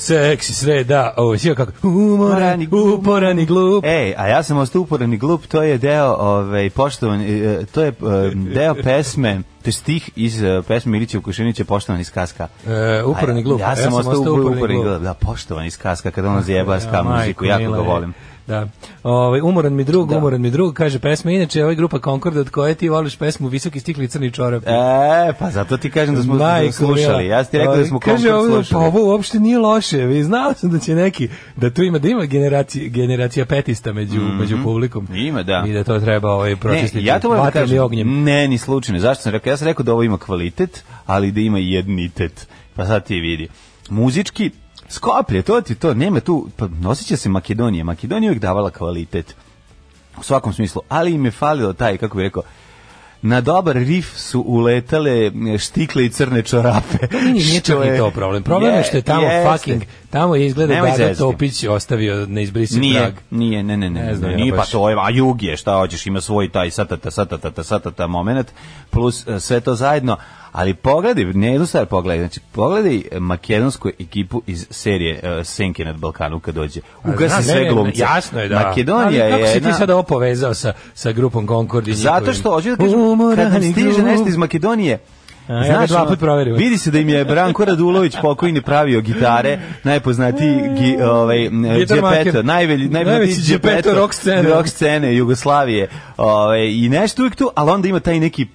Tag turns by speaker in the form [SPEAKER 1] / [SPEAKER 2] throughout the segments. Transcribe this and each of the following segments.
[SPEAKER 1] seksi sreda, ovo je kako umoran, uporan i glup. Ej, a ja sam ostao uporan i glup, to je deo, ovaj poštovan, e, to je e, deo pesme to stih iz e, pesme Milića Vukušinića Poštovani skaska. E, uporan i glup. Ja, ja sam ostao uporan i glup. Da, poštovani skaska, kada ona zajeba ska muziku, jako ga volim. Da. Ovaj umoran mi drug, da. umoran mi drug, kaže pesma. Inače ova grupa Concord od koje ti voliš pesmu Visoki stikli crni čorap. E, pa zato ti kažem da smo Majko, slušali. Ja ti rekao da smo ovaj, kaže, Concord slušali. Pa ovo uopšte nije loše. Vi znao sam da će neki da tu ima da ima generacija generacija petista među mm -hmm. među publikom. Ima, da. I da to treba ovaj pročistiti. Ja to moram da kažem. Ognjem. Ne, ni slučajno. Zašto sam rekao? Ja sam rekao da ovo ima kvalitet, ali da ima i jednitet. Pa sad ti vidi. Muzički Skoplje, to ti to, nema tu, pa nosiće se Makedonija. Makedonija uvijek davala kvalitet. U svakom smislu, ali im je falilo taj, kako bi rekao, na dobar rif su uletale e, štikle i crne čorape. Pa nije, čak ni to problem. Problem je, je što je tamo jeste. fucking Tamo je izgleda Nemoj Gaga zezati. Topić ostavio neizbrisiv Nije, trag. nije, ne, ne, ne, Ne znam, nije pa to je, a jug je, šta hoćeš, ima svoj taj satata, satata, satata moment, plus e, sve to zajedno, ali pogledaj, ne jednu stvar pogledaj, znači pogledaj e, makedonsku ekipu iz serije e, Senke nad Balkanu kad dođe, ugasi sve glumce. Jasno je da. Makedonija Ali kako je si ti jedna... sada ovo povezao sa, sa grupom Concord i Zato što hoću da kažem, kad Umorani nam stiže nešto iz Makedonije, A, ja ga dva put proverim. Vidi se da im je Branko Radulović pokojni pravio gitare, najpoznatiji e. gi, ovaj Gepetto, najvelji najveći Gepetto rock scene, rock scene Jugoslavije. Ovaj i nešto uvijek tu, al onda ima taj neki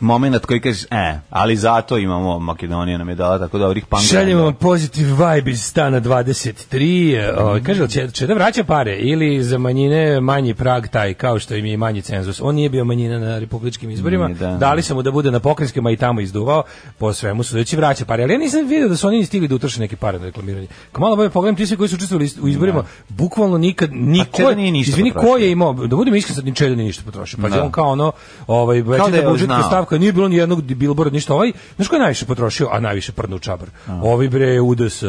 [SPEAKER 1] moment koji kažeš, e, ali zato imamo Makedonija nam je dala tako dobrih pangana. Šaljemo vam pozitiv vibe iz stana 23. O, ovaj, mhm. kaže, će, će da vraća pare ili za manjine manji prag taj, kao što im je manji cenzus. On nije bio manjina na republičkim izborima, da, da. dali sam mu da bude na pokrenskima i tamo izduvao, po svemu sudeći vraća pare. Ali ja nisam vidio da su oni stigli da utrše neke pare na reklamiranje. Kao malo bolje pogledam, ti svi koji su učestvovali u izborima, da. bukvalno nikad, niko, nije ništa izvini, potrošio. ko je imao, da budem iskren, sad ni čeda ništa potrošio. Pa da. on kao ono, ovaj, već da je da stavka, nije bilo ni jednog billboarda, ništa. Ovaj, znaš ko je najviše potrošio, a najviše prdnu čabar? Ovi bre, UDS,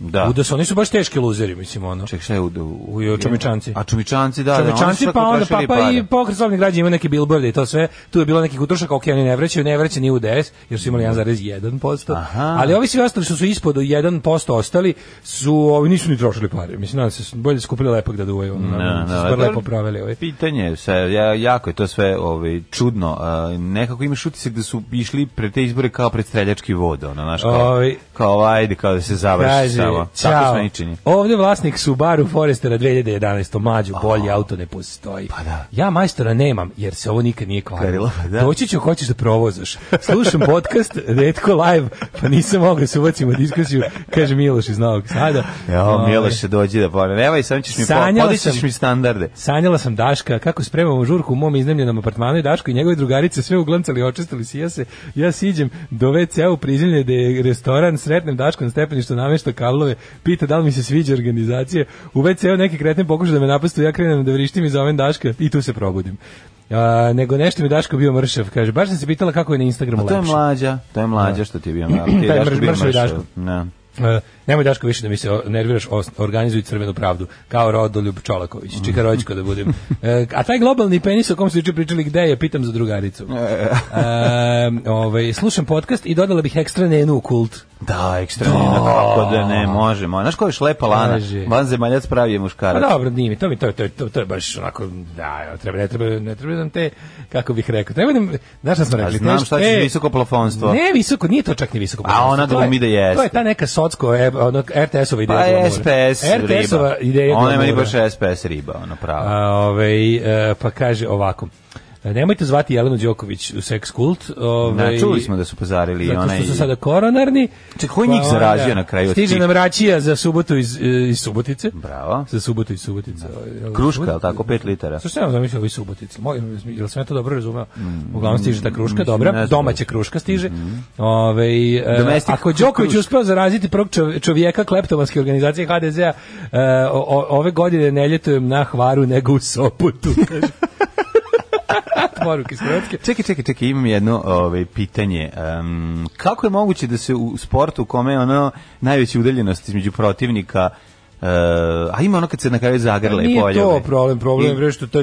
[SPEAKER 1] Da. Udos, da oni su baš teški luzeri, mislim, ono. Ček, šta je Udo? U, u čomičanci. A čomičanci, da. da čomičanci, da, pa onda papa pare. i pokret građa imaju neke billboarde i to sve. Tu je bilo nekih utrošaka, ok, oni ne vrećaju, ne vreće ni UDS, jer su imali 1,1%. Ali ovi svi ostali što su ispod 1% ostali, su, ovi nisu ni trošili pare. Mislim, nadam se, da bolje skupili lepak da duvaju. Ono, no, no, super lepo pravili. Ovaj. Pitanje, sa, ja, jako je to sve ovaj, čudno. A, nekako imaš utisak da su išli pre te izbore kao pred streljački vod, ono, naš, kao, ovi, kao, ajde, kao da se završi Bravo, tako sveničenje. Ovde vlasnik Subaru Forestera 2011. Mlađu, bolji oh. auto ne postoji. Pa da. Ja majstora nemam, jer se ovo nikad nije kvarilo. Pa da. Doći ću, hoćeš da provozaš. Slušam podcast, redko live, pa nisam mogao da se uvacim u diskusiju, kaže Miloš iz Novog Sada. Jo, ovaj. Miloš se dođi da pone. Nemaj, sam ćeš mi, podićeš mi standarde. Sanjala sam Daška, kako spremamo žurku u mom iznemljenom apartmanu i Daško i njegove drugarice sve uglancali, očistili se. Ja siđem do WC-a u prizemlje da je restoran, sretnem Daško na stepeništu namešta kavlu delove, pita da li mi se sviđa organizacija. U WC-u neki kretni pokuša da me napastu, ja krenem da vrištim i zovem Daška i tu se probudim. A, nego nešto mi Daško bio mršav, kaže. Baš sam se pitala kako je na Instagramu lepše. To je mlađa, to je mlađa da. što ti je bio mršav. Daško bio mršav. mršav. Da. Nemoj Daško više da mi se nerviraš, organizuj crvenu pravdu, kao Rodoljub Čolaković, mm. čikaroćko da budem. E, a taj globalni penis o kom se juče pričali, gde je, pitam za drugaricu. E, ovaj, slušam podcast i dodala bih ekstra nenu u kult. Da, ekstra nena, da. kako da ne, možemo. Znaš ko je šlepa lana? Vanzemaljac pravi je muškarac. Pa dobro, nije mi, to mi, to, to, to, to je baš onako, da, treba, ne treba, ne treba nam te, kako bih rekao, treba nam, znaš šta smo rekli? znam šta će visoko plafonstvo. Ne, visoko, nije to čak ni visoko plafonstvo. A ona glumi da jeste. To je ta neka socko, e, ono, RTS-ova ideja. Pa SPS RTS-ova ideja. Ona je meni baš SPS riba, ono pravo. A, ovaj, e, pa kaže ovako. E, nemojte zvati Jelenu Đoković u sex kult. Ovaj, da, čuli smo da su pozarili. Zato što su sada koronarni. ko je njih pa zaražio na kraju? Stiže nam račija za subotu iz, iz Subotice. Bravo. Za subotu iz Subotice. Da. Ovaj, ovaj, kruška, ali tako, 5 litara. Sve sam zamišljao iz Subotice. Moj, jel sam ja to dobro razumeo? Mm, Uglavnom stiže ta kruška, dobra. Domaća kruška stiže. Mm -hmm. Ove, ovaj, e, ako Đoković uspeo zaraziti prvog čovjeka kleptomanske organizacije HDZ-a, e, ove godine ne ljetujem na Hvaru nego u Sopotu. Poruke iz Hrvatske. Čekaj, čekaj, čekaj, imam jedno ovaj, pitanje. Um, kako je moguće da se u sportu u kome je ono najveća udaljenost između protivnika Uh, a ima ono kad se na kraju zagrle polje. Pa nije to problem, problem je što to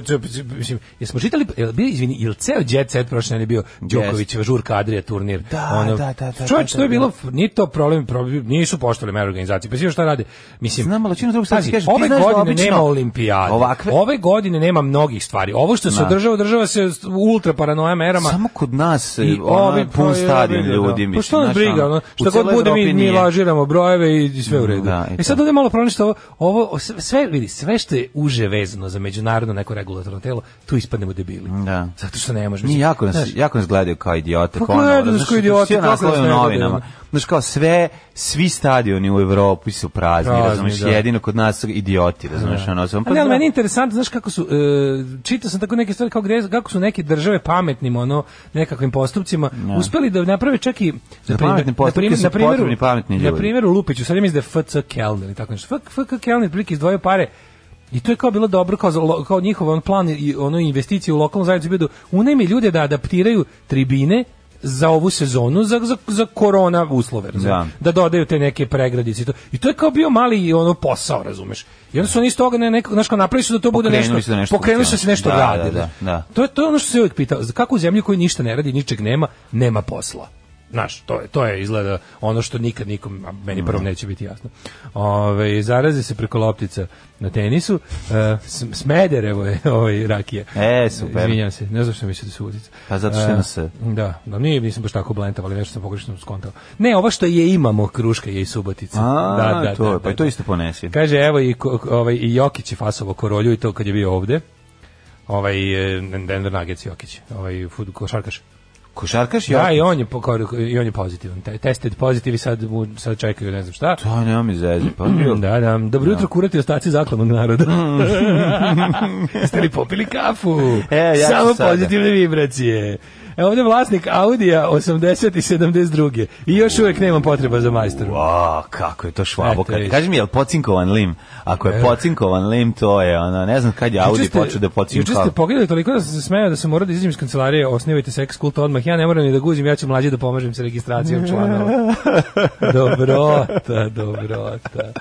[SPEAKER 1] mislim jesmo čitali jel bi, izvini jel ceo jet set prošle ne bio Đokovićeva žurka Adria turnir. Da, ono, da, da, da. Čovjek, da, to je da, bilo da. ni to problem, problem nisu poštovali mere organizacije. Pa sve šta rade. Mislim znam malo čini drugo sad ti kažeš, ove godine obično, nema olimpijade. Ovakve... Ove godine nema mnogih stvari. Ovo što se održava, održava se ultra paranoja merama. Samo kod nas i ovi pun pa stadion ljudi pa mislim. Pa što nas briga, što god bude mi mi lažiramo brojeve i sve u redu. E sad ode malo pronaći ovo, ovo sve, vidi, sve što je uže vezano za međunarodno neko regulatorno telo, tu ispadnemo debili. Da. Zato što ne možeš. Mi jako nas, znaš, jako nas gledaju kao idiote. Pa gledaju nas kao idiote. Svi nas novinama znaš kao sve, svi stadioni u Evropi su prazni, prazni razumeš, da. jedino kod nas su idioti, da. razumeš, da. ono, sam, pa, Ali, ali pa meni je interesantno, znaš kako su, e, čitao sam tako neke stvari, kao gde, kako su neke države pametnim, ono, nekakvim postupcima, da. uspeli da naprave čak i, na primjer, na primjer, na primjer, pametni ljudi. Na primjer, u Lupiću, sad ja mislim da FC Kelner tako nešto, FC FK Kelner, prilike izdvojio pare, i to je kao bilo dobro kao, za, kao njihov on plan i ono investicije u lokalnu zajednicu budu da unajmi ljude da adaptiraju tribine za ovu sezonu za, za, za korona uslove, da. da dodaju te neke pregradice i to. I to je kao bio mali ono posao, razumeš. I onda su oni iz toga ne, nekako, znaš, napravili su da to bude nešto, nešto pokrenuli su da. Da se nešto da, radi. Da, da, da, da. To, je, to je ono što se uvijek pita kako u zemlji koji ništa ne radi, ničeg nema, nema posla. Znaš, to je, to je izgleda ono što nikad nikom, a meni prvo mhm. neće biti jasno. Ove, zarazi se preko loptica na tenisu. E, smederevo je ovaj rakije. E, super. Izvinjam se, ne znam što mislite da su uzica. Pa zato što se... Da, da nije, nisam baš tako blentav, ali nešto sam pogrešno skontao. Ne, ova što je imamo, kruška je i subotica. A, da, da, to, da, da, pa da, to da. isto ponesi. Kaže, evo i, ovaj, i Jokić je fasovo korolju i to kad je bio ovde. Ovaj, e, Denver Nuggets Jokić, ovaj, fut, košarkaš. Košarkaš da, Jokić. Da, i on je i on je pozitivan. Taj tested pozitiv i sad mu sad čekaju ne znam šta. To nema mi zeze, pa. da, da. Dobro da. jutro kurati ostaci zaklanog naroda. Jeste li popili kafu? E, ja Samo pozitivne vibracije. Evo ovdje vlasnik Audija 80 i 72. I još uvek nemam potreba za majstoru. Wow, kako je to švabo. E, Kaži mi, je li pocinkovan lim? Ako je e. pocinkovan lim, to je, ono, ne znam kad je Audi ste, počeo da pocinkava. Juče ste pogledali toliko da se smejao da sam morao da izađem iz kancelarije, osnivajte seks kult odmah. Ja ne moram ni da guzim, ja ću mlađe da pomažem sa registracijom članova. dobrota, dobrota.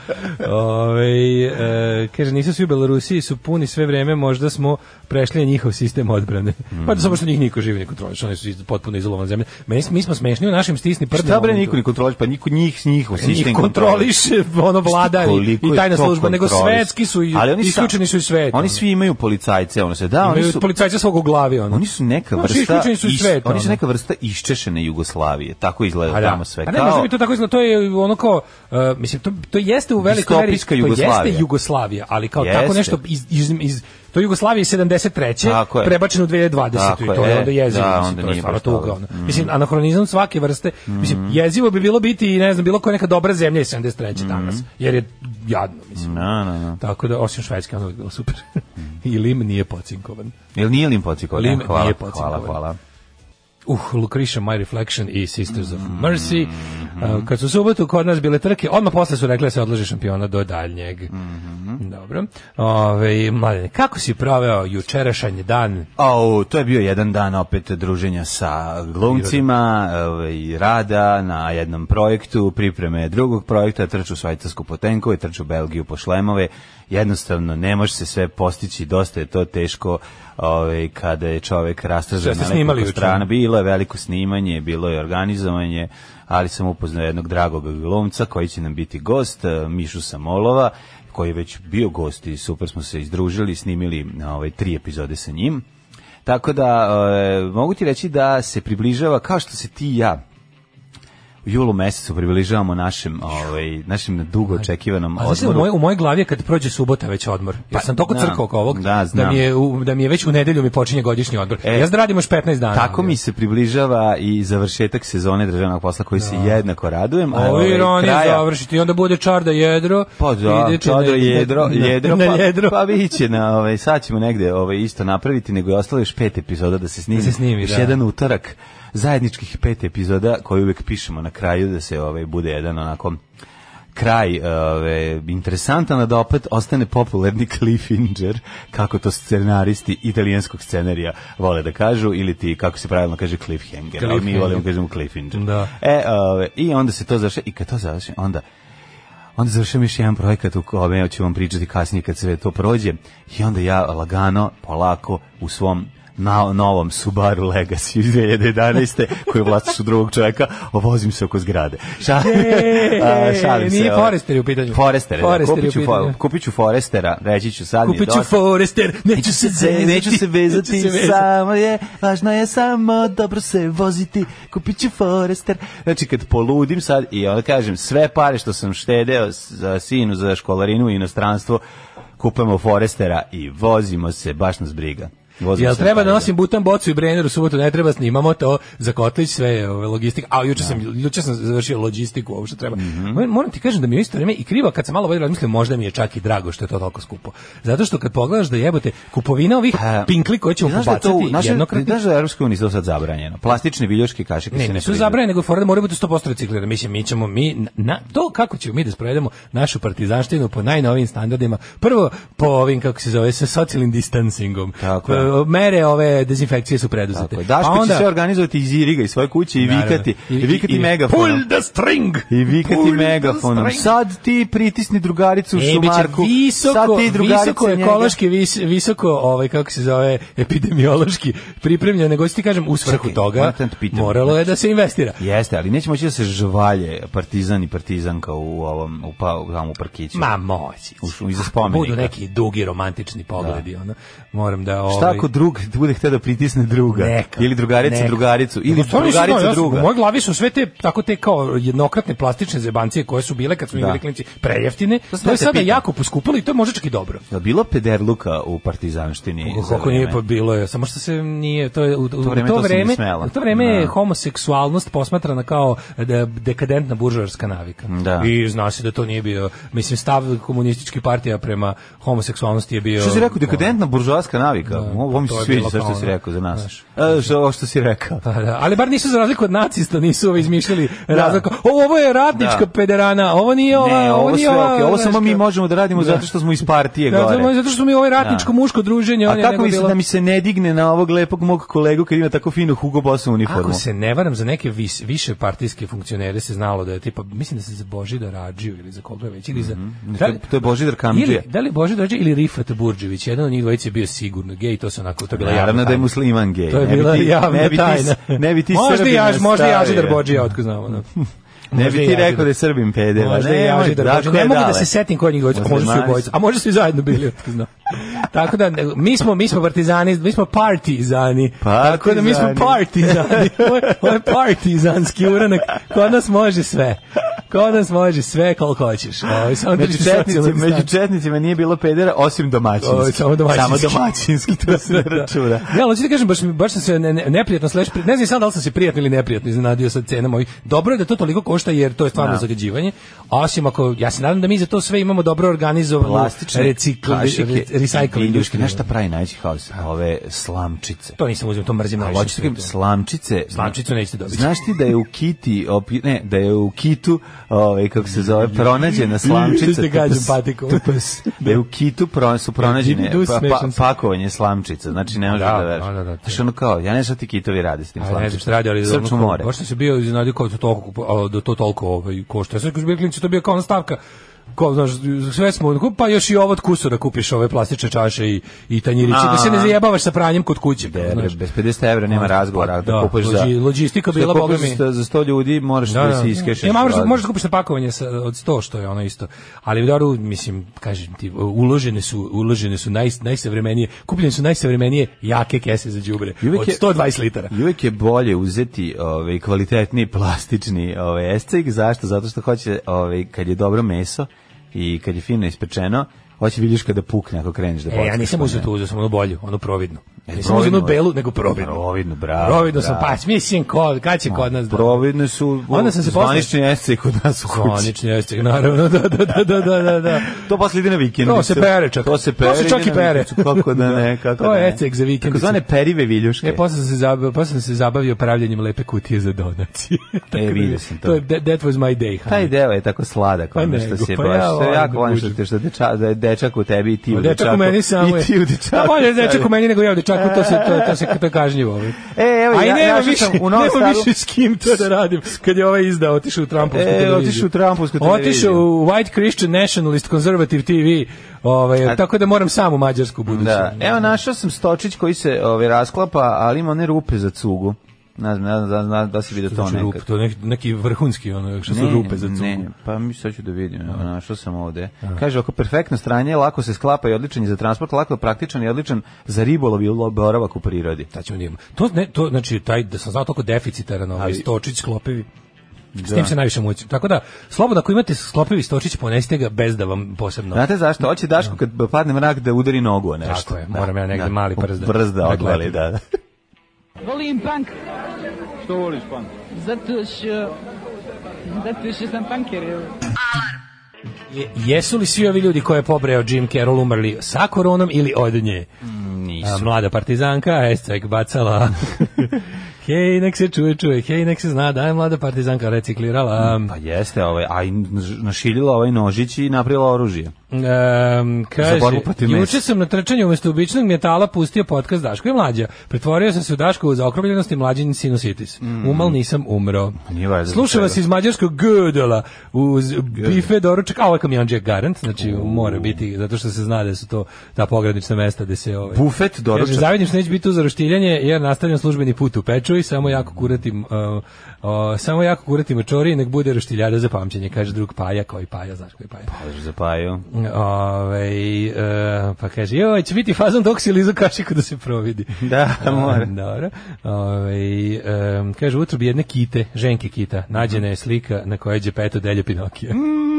[SPEAKER 1] Ove, e, kaže, nisu svi u Belorusiji, su puni sve vreme, možda smo prešli na njihov sistem odbrane. Mm. Pa da samo što njih niko živi ne kontroliš potpuno potpuno izolovan zemlje. Mi, mi smo smešni u našim stisni prvi. Šta bre niko ne kontroliše, pa niko njih njih e, sistem kontroliše, ono vlada i tajna služba, nego svetski su i Ali oni isključeni su iz sveta. Oni svi imaju policajce, ono se da, imaju oni su policajce svog u glavi, ono. Oni su neka vrsta no, su iz sveta. Oni su neka vrsta iščešene Jugoslavije, tako izgleda da. tamo sve. A ne, kao... mi to tako izgleda, to je ono kao uh, mislim to to jeste u velikoj meri, to jeste Jugoslavija, ali kao tako nešto iz, iz iz To je 73. prebačeno u 2020. Tako I to je, je onda e, jezivo. Da, mislim, onda to je stvarno tuga. Mm. Mislim, anahronizam svake vrste. Mm. Mislim, jezivo bi bilo biti, i ne znam, bilo koja neka dobra zemlja iz 73. Mm. danas. Jer je jadno, mislim. Na, da, na, da, na. Da. Tako da, osim Švedske, ono je bilo super. Mm. I Lim nije pocinkovan. Ili nije Lim pocinkovan? Lim hvala, nije pocinkovan. Hvala, hvala uh, Lucretia, My Reflection i Sisters of Mercy. Uh, kad su subotu kod nas bile trke, odmah posle su rekli da se odloži šampiona do daljnjeg. Dobro. Ove, mladine, kako si proveo jučerašanji dan? O, to je bio jedan dan opet druženja sa glumcima, ovaj, rada na jednom projektu, pripreme drugog projekta, trču Svajcarsku po i trču Belgiju po šlemove jednostavno ne može se sve postići, dosta je to teško ovaj, kada je čovek rastražen na nekoliko strana. Bilo je veliko snimanje, bilo je organizovanje, ali sam upoznao jednog dragog glumca koji će nam biti gost, eh, Mišu Samolova, koji je već bio gost i super smo se izdružili, snimili ovaj, tri epizode sa njim. Tako da, e, mogu ti reći da se približava, kao što se ti i ja julu mesecu približavamo našem, ovaj, našem dugo očekivanom da odmoru. A znači, u, moj, u mojoj glavi je kad prođe subota već odmor. Pa ja sam toko crkao oko ovog da, da, mi je, u, da mi je već u nedelju mi počinje godišnji odmor. E, ja da radim još 15 dana. Tako mi se približava i završetak sezone državnog posla koji se da. jednako radujem. A ovo ovaj, ironije kraja... završiti i onda bude čarda jedro. Pa da, čarda jedro, na, jedro, na, pa, jedro. Pa, pa biće na, ovaj, sad ćemo negde ovaj, isto napraviti, nego je ostalo još pet epizoda da se snimi. Da se snimi, da. Još jedan utorak zajedničkih pet epizoda koje uvek pišemo na kraju da se ovaj bude jedan onako kraj eh, ove, interesantan, da opet ostane popularni cliffhanger, kako to scenaristi italijanskog scenarija vole da kažu, ili ti, kako se pravilno kaže, cliffhanger, ali mi volimo kažemo cliffhanger. Da. E, ove, I onda se to završi, i kad to završi, onda onda završim još jedan projekat u kome ću vam pričati kasnije kad sve to prođe i onda ja lagano, polako u svom na novom Subaru Legacy iz 2011. koji vlasi su drugog čovjeka, vozim se oko
[SPEAKER 2] zgrade. Ša, šalim se. Nije Forester u pitanju. Forester, da, Forester kupit, ću, for, Forestera, reći ću sad. Kupit ću Forester, neću se vezati. Neću se vezati, neću se vezati. samo je, važno je samo dobro se voziti, Kupiću Forester. Znači kad poludim sad i onda kažem sve pare što sam štedeo za sinu, za školarinu i inostranstvo, kupujemo Forestera i vozimo se, baš nas briga. Vozim ja treba da, da nosim butan bocu i brener u subotu, ne treba snimamo to za kotlić sve je ove logistika. A juče da. sam juče sam završio logistiku, ovo što treba. Mm -hmm. Moram ti kažem da mi je isto vreme i krivo kad sam malo bolje mislim, možda mi je čak i drago što je to toliko skupo. Zato što kad pogledaš da jebote kupovina ovih A, pinkli koje ćemo da pobacati da jednokratno. Znaš da je Evropska unija to sad zabranjeno. Plastične viljoške kašike ne, ne, ne su zabranjene, nego fora da moraju biti 100% reciklirane. Mislim mi ćemo mi na to kako ćemo mi da sprovedemo našu partizanštinu po najnovim standardima. Prvo po ovim kako se zove sa socijalnim distancingom. Tako je e, mere ove dezinfekcije su preduzete. Tako, Daško pa onda, će sve organizovati iz Iriga i svoje kuće i vikati, i, vikati i, megafonom. Pull the string! I vikati pull megafonom. Sad ti pritisni drugaricu u e, šumarku. Visoko, sad ti visoko ekološki, vis, visoko, ovaj, kako se zove, epidemiološki pripremljeno, nego što ti kažem, u svrhu toga da pitam, moralo je da se investira. Jeste, ali neće da se žvalje partizan i partizanka u ovom u pa u parkiću. Ma moći. U, iza spomenika. Budu neki dugi romantični pogledi, da. ono. Moram da ovaj Ako ovaj. drug bude htio da pritisne druga. Neka, ili drugaricu neka. drugaricu. Ili Nego, drugaricu no, da, druga. Ja, u mojoj glavi su sve te, tako te kao jednokratne plastične zebancije koje su bile kad smo da. klinci prejeftine. To, to je sada pitan. jako poskupilo i to je možda čak i dobro. Da bilo peder luka u partizanštini. Kako nije pa bilo je, samo što se nije to je u, to vreme, u to vreme, u to vreme je da. homoseksualnost posmatrana kao dekadentna buržoarska navika. Da. I zna se da to nije bio, mislim stav komunističke partija prema homoseksualnosti je bio. Što si rekao dekadentna buržoarska navika? Da ovo mi se sviđa sve što si rekao za nas. Znaš, e, što, ovo što si rekao. Da, da. Ali bar nisu za razliku od nacista, nisu ovo izmišljali da. razliku. Ovo, ovo je radnička da. pederana, ovo nije ova... Ne, ovo, ovo ova, okay. Ovo samo mi možemo da radimo da. zato što smo iz partije da, gore. Zato što smo mi ovo da. radničko da. muško druženje. A kako mislite da mi se ne digne na ovog lepog mog kolegu kad ima tako finu Hugo Boss uniformu? Ako se ne varam, za neke vis, više partijske funkcionere se znalo da je tipa, mislim da se za Božidar Rađiju ili za koga već, ili za... Mhm. Da to je Božidar Kamđija. Da li Božidar Rađiju ili Rifat Burđević, jedan od njih dvojice bio sigurno gej, to se onako, to je bila javna tajna. da je musliman gej. To je bila ne bi ti, javna ne bi ti, tajna. Ne bi ti možda ja, možda jaži Darbođija, otko znamo. Da. Ne bi ti rekao da-, da je Srbim peder. Možda da da- znači, ne, ja, da, da, ne mogu da se setim koji njih gojica, možda su gojica, a možda su i zajedno bili, znam. Tako da mi smo mi smo partizani, mi smo partizani. partizani. Tako da mi smo partizani. Ovo je partizanski uranak. Kod nas može sve. Kod nas može sve koliko hoćeš. Ovo, samo među, četnicima, među četnicima nije bilo pedera osim domaćinski. Ovo, samo domaćinski. Samo domaćinski, to se ne računa. Ne, ali ti kažem, baš, baš sam se ne, ne, neprijatno, slash, ne znam sad da li sam se prijatno ili neprijatno iznenadio sa cenama. Dobro je da to toliko košta jer to je stvarno da. zagađivanje. Osim ako ja se nadam da mi za to sve imamo dobro organizovano reciklažike, recycling industriju. Nešto pravi najveći haos, ove slamčice. To nisam uzeo, to mrzim najviše. slamčice. Da slamčice, Slamčicu nećete dobiti. Znaš ti da je u Kiti, ne, da je u Kitu, ovaj kako se zove, pronađena slamčica. Da je u Kitu su pronađene pa, pa, pakovanje slamčica. Znači ne može da, da veruješ. Znači ono kao, ja ne znam šta ti Kitovi radi s tim slamčicama. Ne znam šta radi, ali Srču more. Baš se bio iznenadio kao to oko do to toliko ovaj, košta. Ja sam rekao, to bio kao stavka ko, znaš, sve smo, pa još i ovo od da kupiš ove plastične čaše i, i tanjiriće, da se ne zajebavaš sa pranjem kod kuće. Da, znaš. bez 50 evra nema razgovora, pa da, da kupiš logi, za... Logistika bila, da boga mi... Za 100 ljudi moraš da, da, da se iskešeš. Ja, možeš, možeš da kupiš na pakovanje sa, od 100, što je ono isto. Ali u daru, mislim, kažem ti, uložene su, uložene su naj, najsavremenije, kupljene su najsavremenije jake kese za đubre od 120 litara. I uvijek je bolje uzeti ovaj, kvalitetni plastični ovaj, SCX, zašto? Zato što hoće, ovaj, kad je dobro meso, i kad je fino ispečeno hoće vidiš kada pukne ako kreneš da bockaš. E, ja nisam uzeo tu, uzeo sam onu bolju, onu providnu. E, nisam uzeo onu belu, nego providnu. Providnu, bravo. Providnu bravo. sam, pa mislim, kod, kad će kod nas da... Providne su Onda sam se zvanični posle... kod nas u kući. Zvanični jesci, naravno, da, da, da, da, da, da. da. to posle ide na vikend. To se pere čak. To se pere. To se čak i pere. Kako da ne, kako da ne. To je ecek za vikend. Kako zvane perive viljuške. E, posle sam se zabavio, posle sam se zabavio pravljenjem lepe kutije za donacije. e, da vidio sam to. To je, that was my day. Taj deo je tako sladak, pa ono što se pa baš, jako volim što te, što da dečak u tebi i ti u dečaku. Dečak meni samo je. I ti u dečaku. Pa bolje da dečak u meni nego ja u dečaku, to se to, to se to kažnjivo. Ovaj. E, evo, A ja, nema ja više, u nema staru... više s kim to da radim. Kad je ovaj izdao, otišao u Trumpovsku e, televiziju. otišao u Trumpovsku televiziju. Otišao u White Christian Nationalist Conservative TV. Ovaj, A... tako da moram sam u Mađarsku buduću. Da. Evo našao sam stočić koji se ovaj rasklapa, ali ima one rupe za cugu. Ne znam, ne znam da, da, da se vidio to znači nekad. to neki, neki vrhunski, ono, što su rupe za cugu. Ne, pa mi sad ću da vidim, evo, našao sam ovde. Aha. Kaže, ako perfektno stranje, lako se sklapa i odličan je za transport, lako je praktičan i odličan za ribolov i boravak u prirodi. Da ćemo njima. Da to, ne, to, znači, taj, da sam znao toliko deficitaran, ovaj, stočić, sklopivi. Da. S tim se najviše mučim. Tako da, slobodno ako imate sklopivi stočić, ponesite ga bez da vam posebno... Znate zašto? Hoće Daško da. kad padne mrak da udari nogu o nešto. Tako je, moram da, ja negde da, mali przda. Przda odvali, da. Volim punk. Što voliš punk? Zato što... Zato što sam punker, Je, jesu li svi ovi ljudi koje je pobreo Jim Carroll umrli sa koronom ili od nje? Mm, nisu. A, mlada partizanka, Escek bacala Hej, nek se čuje, čuje. Hej, nek se zna da je mlada partizanka reciklirala. Mm, pa jeste, ovaj, a i našiljila ovaj nožić i napravila oružje. Um, kaže, juče sam na trčanju umjesto običnog metala pustio podcast Daško i Mlađa. Pretvorio sam se u Daškovu za okrovljenost i mlađin sinusitis. Mm. Umal nisam umro. Pa Slušao vas iz mađarskog Gödela uz Gödel. bife doručak, a ovaj kamionđe garant, znači uh. mora biti, zato što se zna da su to ta pogranična mesta gde se... Ovaj, Bufet doručak. Kaže, zavidim što neće biti tu za roštiljanje jer nastavljam službeni put u Peču čuj samo jako kuratim uh, uh, samo jako kurati mačori nek bude roštiljada za pamćenje, kaže drug Paja, koji Paja, znaš koji Paja. Pa za Paju. Ove, ovaj, uh, pa kaže, joj, će biti fazon dok si lizu kašiku da se providi. Da, mora. Dobro. Ove, ovaj, um, kaže, utru bi jedne kite, ženke kita, nađena je slika na kojoj je peto delje Pinokija. Mm.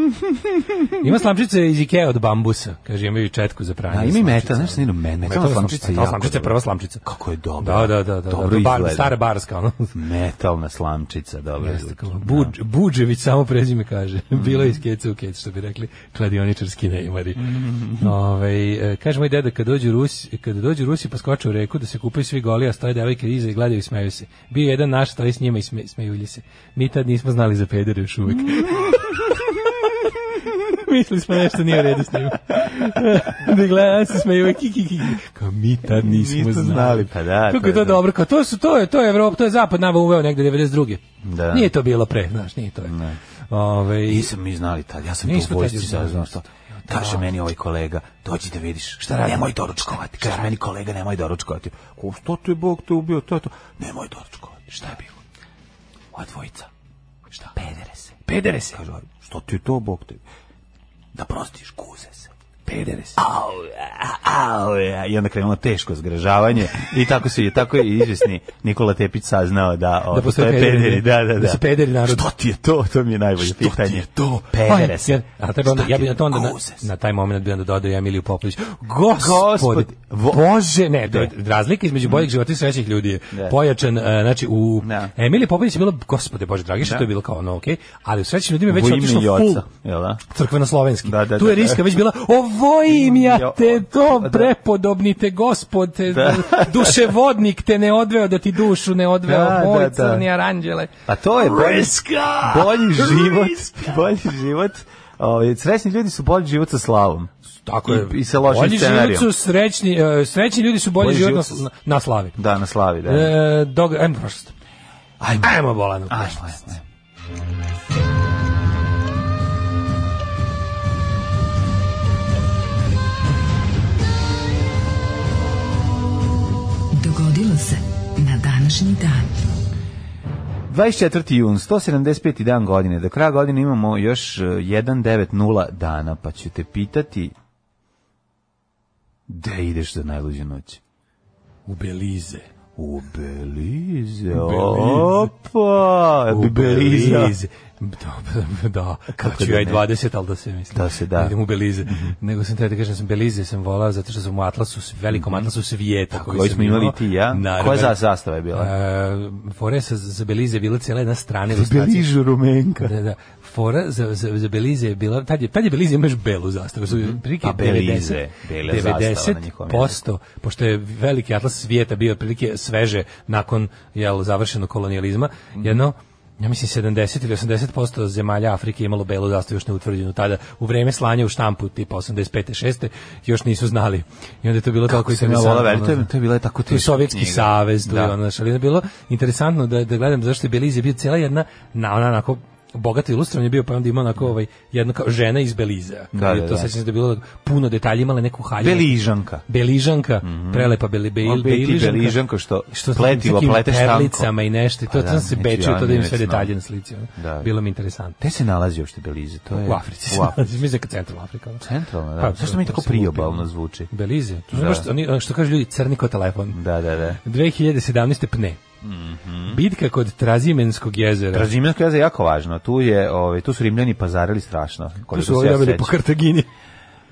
[SPEAKER 2] Ima slamčice iz Ikea od bambusa, kaže imaju četku za pranje.
[SPEAKER 3] A ima
[SPEAKER 2] i meta, znaš, ne, ne, metalna slamčica. Metalna slamčica prva slamčica. Kako je
[SPEAKER 3] dobro. Da, da, da, da, da. Dobro da, bar,
[SPEAKER 2] stara barska, ono. Metalna slamčica, dobro.
[SPEAKER 3] Jeste, Buđ, da. Buđević samo prezime kaže. Mm. Bilo je iz keca u kec, što bi rekli, kladioničarski neimari. Mm. Ove, ovaj, kaže moj deda, kad dođu Rusi, kad dođu Rusi pa skoče u reku da se kupaju svi goli, a stoje devojke iza i gledaju i smeju se. Bio jedan naš, stoji s njima i sme, se. Mi tad nismo znali za pedere još uvek. Mislili smo nešto nije u redu s njim. da gleda, se smeju i kiki, kiki.
[SPEAKER 2] Kao mi tad nismo, nismo
[SPEAKER 3] znali.
[SPEAKER 2] znali.
[SPEAKER 3] Pa da, Kako to je to da. dobro? Kao to, su, to, je, to je Evropa, to je Zapad nama uveo negde 92. Da. Nije to bilo pre, znaš, nije to.
[SPEAKER 2] Ne.
[SPEAKER 3] Ove,
[SPEAKER 2] Nisam mi znali tad, ja sam to u vojsci saznao što. Kaže da. meni ovaj kolega, dođi da vidiš, šta radi? Da. Nemoj doručkovati. Kaže meni kolega, nemoj doručkovati. Ko, što ti Bog te ubio, to je to. Nemoj doručkovati. Šta je bilo? dvojica. Šta? Pedere se. Pedere se. Kaže, Što ti je to, Bog te? Da prostiš, kuze se pedere se. Au, au, i onda krenulo teško zgražavanje i tako se je tako je izvesni Nikola Tepić saznao
[SPEAKER 3] da o, da
[SPEAKER 2] postoje
[SPEAKER 3] pederi,
[SPEAKER 2] da, da, da.
[SPEAKER 3] Da se pederi narod.
[SPEAKER 2] Šta ti je to? To mi je najbolje Što pitanje. Šta ti je to? Pedere se.
[SPEAKER 3] A treba onda, ja bih na to onda na, na taj moment bi onda dodao Emiliju Popović. Gospod, Gospod vo... Bože, ne, da, razlika između boljeg života i srećnih ljudi je da. pojačan, uh, znači u da. Emilije Popović je bilo Gospode Bože dragi, što da. je bilo kao ono, okej, okay, ali u srećnim ljudima već otišao full. Da? Crkveno slovenski. Da, da, tu je da, da. riska već bila, o odvojim ja te to, prepodobni te gospod, te, da. duševodnik te ne odveo da ti dušu ne odveo, da, da moj da, crni aranđele.
[SPEAKER 2] A to je bolji, bolji život, bolji život. Ovaj srećni ljudi su bolji život sa slavom.
[SPEAKER 3] Tako je. I,
[SPEAKER 2] i sa lošim bolji
[SPEAKER 3] scenarijom. Su srećni, uh, srećni ljudi su bolji, bolji život, život na, na, slavi.
[SPEAKER 2] Da, na slavi, da.
[SPEAKER 3] E, dog, ajmo prošlost.
[SPEAKER 2] Ajmo. Ajmo, Bolano. Ajmo, ajmo. ajmo. dogodilo se na današnji dan. 24. jun, 175. dan godine. Do kraja godine imamo još 190 e, dana, pa ću te pitati gde ideš za najluđu noć?
[SPEAKER 3] U Belize.
[SPEAKER 2] U
[SPEAKER 3] Belize,
[SPEAKER 2] opa, u Belize.
[SPEAKER 3] Dobro, da. Kako ću da ja i 20, ali da se mislim.
[SPEAKER 2] Da se, da.
[SPEAKER 3] Idem u Belize. Mm -hmm. Nego sam te da kažem, da sam Belize sam volao zato što sam u Atlasu, velikom mhm. Atlasu svijeta.
[SPEAKER 2] Tako, pa, koji smo imali ti, ja? Naravno, Koja zastava je bila?
[SPEAKER 3] Uh, Fore sa, za Belize je bila cijela jedna strana.
[SPEAKER 2] Za
[SPEAKER 3] Belize,
[SPEAKER 2] Rumenka.
[SPEAKER 3] Da, da fora za, za, za Belize je bila, tad je, tad je Belize imaš belu zastavu, su mhm. prilike
[SPEAKER 2] 90,
[SPEAKER 3] 90 posto, pošto je veliki atlas svijeta bio prilike sveže nakon jel, završenog kolonijalizma, mhm. jedno ja mislim 70 ili 80% zemalja Afrike imalo belu zastavu još neutvrđenu tada u vreme slanja u štampu tipa 85. 6. još nisu znali. I onda je to bilo Kako
[SPEAKER 2] tako i sam ja to je, to je bila tako
[SPEAKER 3] teška Sovjetski knjiga. savez, to da. je ono, ali je bilo interesantno da, da gledam zašto je Belize bio cijela jedna na onako bogato ilustrovan je bio, pa onda ima onako ovaj, jedna kao žena iz Belize. Da, da, to da. se da bilo puno detalja, imala neku haljinu.
[SPEAKER 2] Beližanka.
[SPEAKER 3] Beližanka, mm -hmm. prelepa beli, beli,
[SPEAKER 2] beližanka. Beližanka što, što pletivo, plete štanko.
[SPEAKER 3] i nešto, i to,
[SPEAKER 2] pa
[SPEAKER 3] da, se beči to da im sve detalje na slici. Da. Bilo mi interesantno.
[SPEAKER 2] Te se nalazi uopšte Belize? To je...
[SPEAKER 3] U Africi. U Africi. Mislim da centralna Afrika.
[SPEAKER 2] Centralna, da. Pa, zašto mi tako priobalno zvuči?
[SPEAKER 3] Belize. To da. što, oni, što kažu ljudi, crni kao telefon.
[SPEAKER 2] Da, da, da. 2017.
[SPEAKER 3] pne. Mm -hmm. Bitka kod Trazimenskog jezera.
[SPEAKER 2] Trazimensko jezero je jako važno. Tu je,
[SPEAKER 3] ovaj,
[SPEAKER 2] tu su Rimljani pazarili strašno.
[SPEAKER 3] Tu su ovaj javili po Kartagini.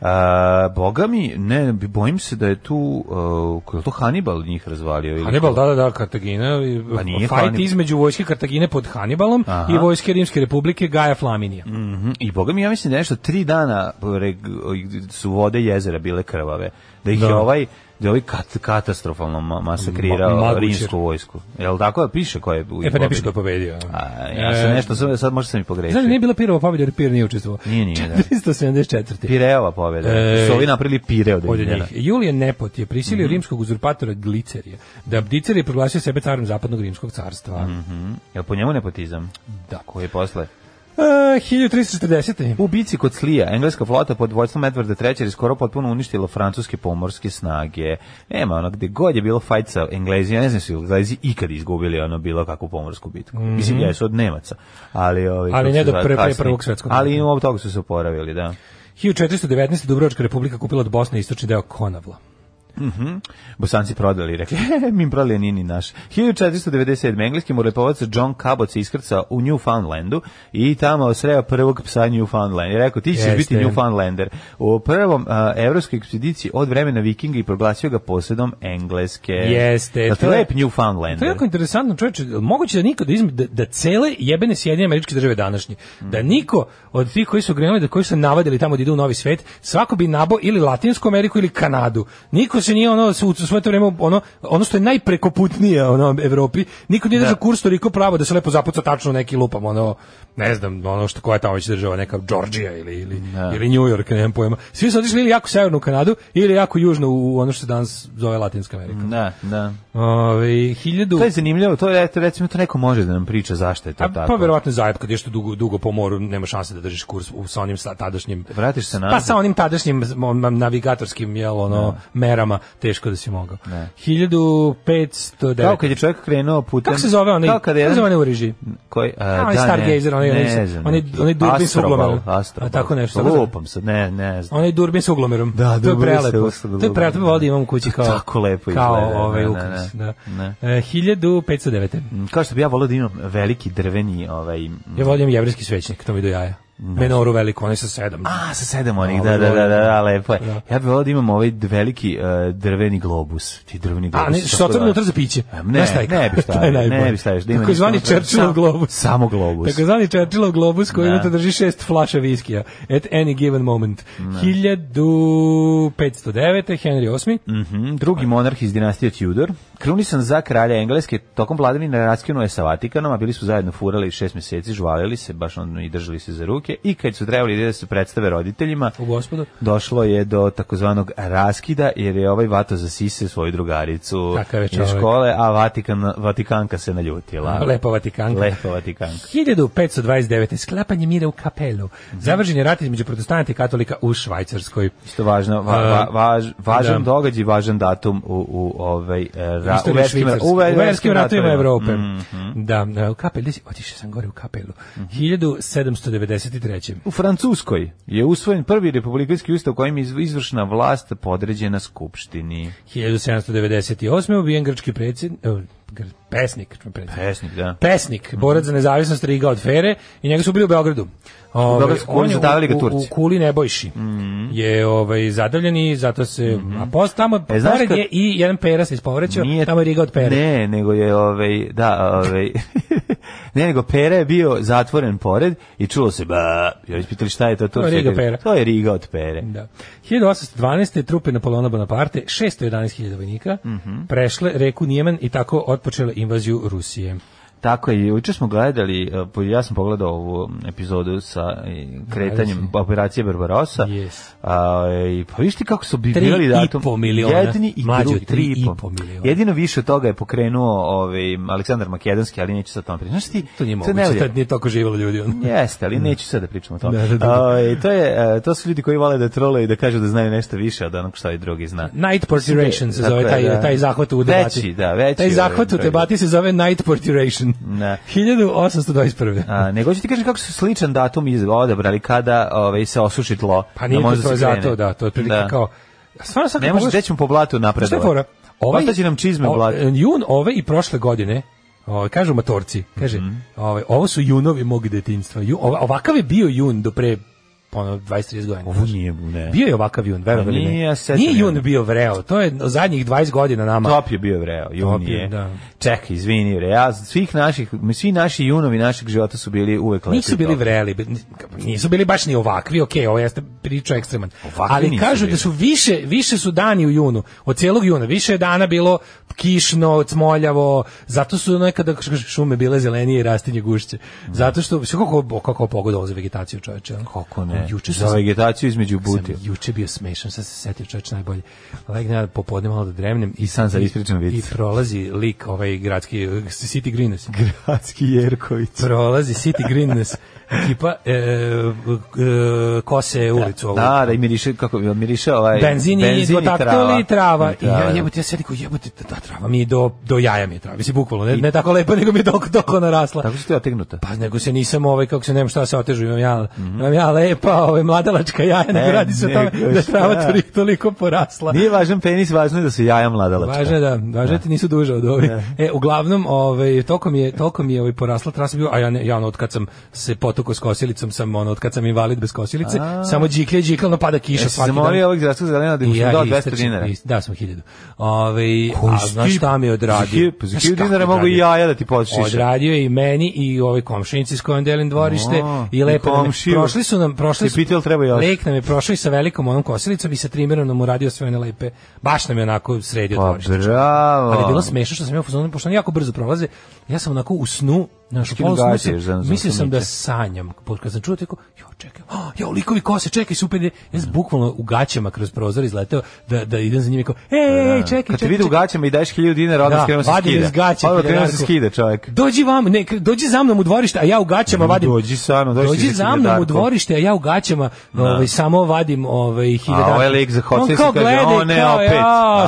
[SPEAKER 3] A,
[SPEAKER 2] boga mi, ne, bojim se da je tu, uh, je to Hannibal njih razvalio?
[SPEAKER 3] Ili da, da, da, Kartagina, pa nije fajt Hannibal. između vojske Kartagine pod Hannibalom Aha. i vojske Rimske republike Gaja Flaminija.
[SPEAKER 2] Mm -hmm. I boga mi, ja mislim da nešto, tri dana e, su vode jezera bile krvave da ih da. je ovaj da je ovaj kat, katastrofalno masakrirao Ma, rimsku vojsku. Je li tako da piše
[SPEAKER 3] ko
[SPEAKER 2] je
[SPEAKER 3] E pa ne piše ko je pobedio.
[SPEAKER 2] A, ja sam
[SPEAKER 3] e,
[SPEAKER 2] nešto, sam, sad možda sam i pogrešio.
[SPEAKER 3] Znači, nije bila Pirova pobjeda, jer Pir
[SPEAKER 2] nije
[SPEAKER 3] učestvovao.
[SPEAKER 2] Nije, nije, da.
[SPEAKER 3] 374.
[SPEAKER 2] Pireova pobjeda. E, Su ovi e, napravili Pireo
[SPEAKER 3] da je njih. Julijan Nepot je prisilio mm -hmm. rimskog uzurpatora Glicerije, da Glicerije proglasio sebe carom zapadnog rimskog carstva. Mm
[SPEAKER 2] -hmm. Je li po njemu nepotizam?
[SPEAKER 3] Da.
[SPEAKER 2] Koji je posle?
[SPEAKER 3] Uh, 1340.
[SPEAKER 2] U bici kod Slija, engleska flota pod vojstvom Edvarda III je skoro potpuno uništila francuske pomorske snage. Nema ono, gde god je bilo fajt sa Englezima, ne znam su Englezi ikad izgubili ono bilo kakvu pomorsku bitku. Mm -hmm. Mislim, jesu od Nemaca. Ali, ovi,
[SPEAKER 3] ali ne do pre, pre prvog svetskog.
[SPEAKER 2] Ali od toga su se oporavili, da.
[SPEAKER 3] 1419. Dubrovačka republika kupila od Bosne istočni deo Konavla.
[SPEAKER 2] Mhm. Mm Bosanci prodali, rekli, mi prodali nini naš. 1497. engleski morepolovac John Cabot se iskrcao u Newfoundlandu i tamo sreo prvog psa Newfoundland. I rekao, ti ćeš yes, biti Newfoundlander. U prvom uh, evropskoj ekspediciji od vremena vikinga i proglasio ga posedom engleske.
[SPEAKER 3] Jeste. Da to je lep
[SPEAKER 2] Newfoundlander.
[SPEAKER 3] To je jako interesantno, čovječe. Moguće da niko da, izme, da, da cele jebene Sjedinje američke države današnje, mm. da niko od tih koji su grenuli, da koji su navadili tamo da idu u novi svet, svako bi nabo ili Latinsku Ameriku ili Kanadu. Niko doduše nije ono u sve to vreme ono ono što je najprekoputnije ono Evropi. Niko nije da. držao kurs toliko pravo da se lepo zapuca tačno neki lupam ono ne znam ono što koja tamo već država neka Georgija ili ili da. ili New York, ne znam pojma. Svi su otišli ili jako severno u Kanadu ili jako južno u ono što se danas zove Latinska Amerika.
[SPEAKER 2] Da, da.
[SPEAKER 3] Ove, 1000
[SPEAKER 2] To je zanimljivo, to je recimo to neko može da nam priča zašto je to A, pa tako.
[SPEAKER 3] Pa verovatno zajeb kad ješ dugo dugo po moru, nema šanse da držiš kurs u sa onim tadašnjim.
[SPEAKER 2] Vratiš se
[SPEAKER 3] na. Pa sa onim tadašnjim navigatorskim jel ono da. merama godinama teško da si mogao.
[SPEAKER 2] Ne.
[SPEAKER 3] 1509.
[SPEAKER 2] Kao kad je čovjek krenuo putem...
[SPEAKER 3] Kako se zove onaj? Kao kada jedan... Kako u režiji?
[SPEAKER 2] Koji,
[SPEAKER 3] uh, da, onaj Stargazer, onaj, ne, znam, onaj, onaj Durbin s uglomerom.
[SPEAKER 2] Astrobal. A, tako nešto. Lupam se, ne, ne
[SPEAKER 3] znam. Onaj Durbin s uglomerom.
[SPEAKER 2] Da, to je prelepo.
[SPEAKER 3] To je prelepo, da. vodi imam u kući kao...
[SPEAKER 2] Tako
[SPEAKER 3] lepo izgleda. Kao ovaj da,
[SPEAKER 2] da, ukus, da. Ne. 1509. E, kao što bi ja volio da imam veliki drveni... Ovaj,
[SPEAKER 3] ja volim jevrijski svećnik, to mi do jaja. Da. menoru veliku, onaj sa sedam.
[SPEAKER 2] A, sa sedam onih, da, da, da, da, lepo je. Da. Ja bih volio da imam ovaj veliki uh, drveni globus, ti drveni globus.
[SPEAKER 3] A,
[SPEAKER 2] ne,
[SPEAKER 3] što otrvim da- unutra za piće?
[SPEAKER 2] Ne, ne bi stavio, ne bi stavio.
[SPEAKER 3] Tako zvani Churchillov globus.
[SPEAKER 2] Samo globus.
[SPEAKER 3] Tako zvani Churchillov globus koji unutra drži šest flaša viskija at any given moment. 1509. Henry VIII.
[SPEAKER 2] Mhm, drugi monarh iz dinastije Tudor. Krunisan za kralja Engleske tokom vladavine raskinuo je sa Vatikanom, a bili su zajedno furali šest meseci, žvalili se, baš ono i držali se za ruke poruke i kad su trebali da se predstave roditeljima, u
[SPEAKER 3] gospodu.
[SPEAKER 2] došlo je do takozvanog raskida jer je ovaj vato za svoju drugaricu
[SPEAKER 3] iz
[SPEAKER 2] škole, a Vatikan, Vatikanka se naljutila.
[SPEAKER 3] Lepa Vatikanka.
[SPEAKER 2] Lepa Vatikanka.
[SPEAKER 3] 1529. sklapanje mira u kapelu. Mhm. Završen je rat između protestanta i katolika u Švajcarskoj.
[SPEAKER 2] Isto važno, va, va, e, važ, važan da. događaj, važan datum u, u, ovaj, e, ra, u
[SPEAKER 3] verskim, u verskim ratovima Evrope. Mm -hmm. Da, e, u kapelu, otišao sam gore u kapelu. Mm -hmm. 1790 1993.
[SPEAKER 2] U Francuskoj je usvojen prvi republikanski ustav kojim
[SPEAKER 3] je
[SPEAKER 2] izvršna vlast podređena skupštini.
[SPEAKER 3] 1798. ubijen grčki predsjednik, e, pesnik, predsjednik. Pesnik, da. Pesnik, borac za nezavisnost Riga od Fere i njega su ubili u Beogradu.
[SPEAKER 2] Ove, ovaj, on je u, u,
[SPEAKER 3] u Kuli Nebojši
[SPEAKER 2] mm
[SPEAKER 3] je ovaj, zadavljen i zato se, mm -hmm. a post tamo e, znaš kad... je i jedan pera se ispovrećao, tamo je Riga od Pere.
[SPEAKER 2] Ne, nego je, ovaj, da, ovaj, Ne, nego Pera je bio zatvoren pored i čulo se ba, joj ispitali šta je to, to, to Riga Pera. To je Riga od Pere.
[SPEAKER 3] Da. 1812. trupe Napoleona Bonaparte, 611.000 vojnika, mm -hmm. prešle reku Nijemen i tako otpočele invaziju Rusije.
[SPEAKER 2] Tako je, juče smo gledali, e, ja sam pogledao ovu epizodu sa e, kretanjem Ajde. operacije Barbarosa.
[SPEAKER 3] Yes.
[SPEAKER 2] A, pa viš ti kako su bivirali datum?
[SPEAKER 3] 3,5 miliona. Jedini i Mlađo, drugi, 3,5 miliona.
[SPEAKER 2] Jedino više od toga je pokrenuo ovaj, Aleksandar Makedonski, ali neću sad tome pričati. Znaš ti,
[SPEAKER 3] to nije moguće, ne tad nije tako živalo ljudi.
[SPEAKER 2] On. Jeste, ali da. neću sad da pričamo o tome. Da, da, da. A, ovaj, to, je, e, to su ljudi koji vole da trole i da kažu da znaju nešto više od onog što i drugi zna.
[SPEAKER 3] Night porturation se zove, taj, da. taj zahvat u debati.
[SPEAKER 2] Veći, da, veći.
[SPEAKER 3] Taj zahvat u debati se zove night porturation.
[SPEAKER 2] Ne.
[SPEAKER 3] 1821.
[SPEAKER 2] A, nego ću ti kažem kako su sličan datum iz brali, kada ovaj, se osuši tlo.
[SPEAKER 3] Pa nije da to, to zato, da, to je otprilike da. kao...
[SPEAKER 2] Stvarno sad ne možeš pogledaš... po blatu napredovati. Pa šta je fora? Ovaj, nam čizme
[SPEAKER 3] o, Jun ove i prošle godine, Ovaj kažu matorci, kaže, mm -hmm. ovo su junovi mog detinjstva. Ju, ovakav je bio jun do pre ono 20-30 godina.
[SPEAKER 2] Ovo nije, ne.
[SPEAKER 3] Bio je ovakav Jun, verovali pa ne. Nije, ja nije Jun bio vreo, to je zadnjih 20 godina nama.
[SPEAKER 2] Top je bio vreo, Jun Top je. Da. Čekaj, izvini, re, ja, svih naših, svi naši Junovi našeg života su bili uvek lepi. Nisu
[SPEAKER 3] bili top. vreli, nisu bili baš ni ovakvi, okej, ovo jeste priča ekstreman. Ovakvi Ali kažu da bili. da su više, više su dani u Junu, od celog Juna, više je dana bilo kišno, cmoljavo, zato su nekada šume bile zelenije i rastinje gušće. Zato što, kako, kako pogoda za vegetaciju čoveče.
[SPEAKER 2] Kako ne. Juče za vegetaciju između buti.
[SPEAKER 3] Juče bio smešan, sad se setio čovjek najbolje. Legna ovaj popodne malo da dremnem
[SPEAKER 2] i sam za ispričan
[SPEAKER 3] vic. I prolazi lik ovaj gradski City Greenes.
[SPEAKER 2] Gradski Jerković.
[SPEAKER 3] Prolazi City Greenes ekipa e, e, kose ulicu.
[SPEAKER 2] Da, da, i miriše, kako miriše ovaj... Benzin,
[SPEAKER 3] benzin i trava. I trava. I ja jebote, da. ja se rekao, jebote, ta, da, da, trava mi je do, do jaja mi je trava. Mislim, bukvalno, ne, ne tako lepo, nego mi je dok, dok ona rasla.
[SPEAKER 2] Tako si ti
[SPEAKER 3] otegnuta? Pa, nego se nisam, ovaj, kako se nemam šta se otežu, imam ja, mm -hmm. imam ja lepa, ovaj, mladalačka jaja, nego e, radi se o tome da trava toliko, toliko porasla.
[SPEAKER 2] Nije važan penis, važno je da su jaja mladalačka. Važno je
[SPEAKER 3] da, važno ti nisu duže od ovih. E, uglavnom, ovaj, toliko mi je, toliko mi je ovaj, porasla trasa bio, a ja, ne, ja ono, od kad sam se pot otoku s kosilicom sam ono od kad sam invalid bez kosilice, A, samo đikle đikle pada kiša svaki
[SPEAKER 2] dan. Zamolio ovog zdravstvenog zelena da mu ja, 200 da dinara.
[SPEAKER 3] Da sam 1000. Ovaj a znaš šta mi odradi
[SPEAKER 2] Za 1000 dinara mogu i jaja da ti počišiš.
[SPEAKER 3] Odradio je i meni i ovoj komšinici s kojom delim dvorište i lepo prošli su nam prošli
[SPEAKER 2] su treba
[SPEAKER 3] još. Lek nam je prošao i sa velikom onom kosilicom i sa trimerom nam uradio sve one lepe. Baš nam je onako sredio pa dvorište.
[SPEAKER 2] Bravo.
[SPEAKER 3] Ali bilo smešno što sam ja u fazonu pošto jako brzo prolaze. Ja sam onako u snu Znaš, mislim sam da sanjam, kad sam čuo tako, jo, čekaj, oh, jo, likovi kose, čekaj, super, ja sam bukvalno u gaćama kroz prozor izleteo da, da idem za njim i kao, ej, čekaj, da, da.
[SPEAKER 2] čekaj.
[SPEAKER 3] Kad te
[SPEAKER 2] vidi u gaćama i daješ hilju dinara, onda da, se skida.
[SPEAKER 3] Gaća, odmah
[SPEAKER 2] krenuo se skida, čovjek.
[SPEAKER 3] Dođi vam, ne, dođi za mnom u dvorište, a ja u gaćama vadim.
[SPEAKER 2] Dođi sa mnom,
[SPEAKER 3] dođi, dođi za mnom u dvorište, a ja u gaćama da. ovaj, samo vadim ovaj,
[SPEAKER 2] hiljadarku. A ovaj lik za hoce se kaže, o ne, opet.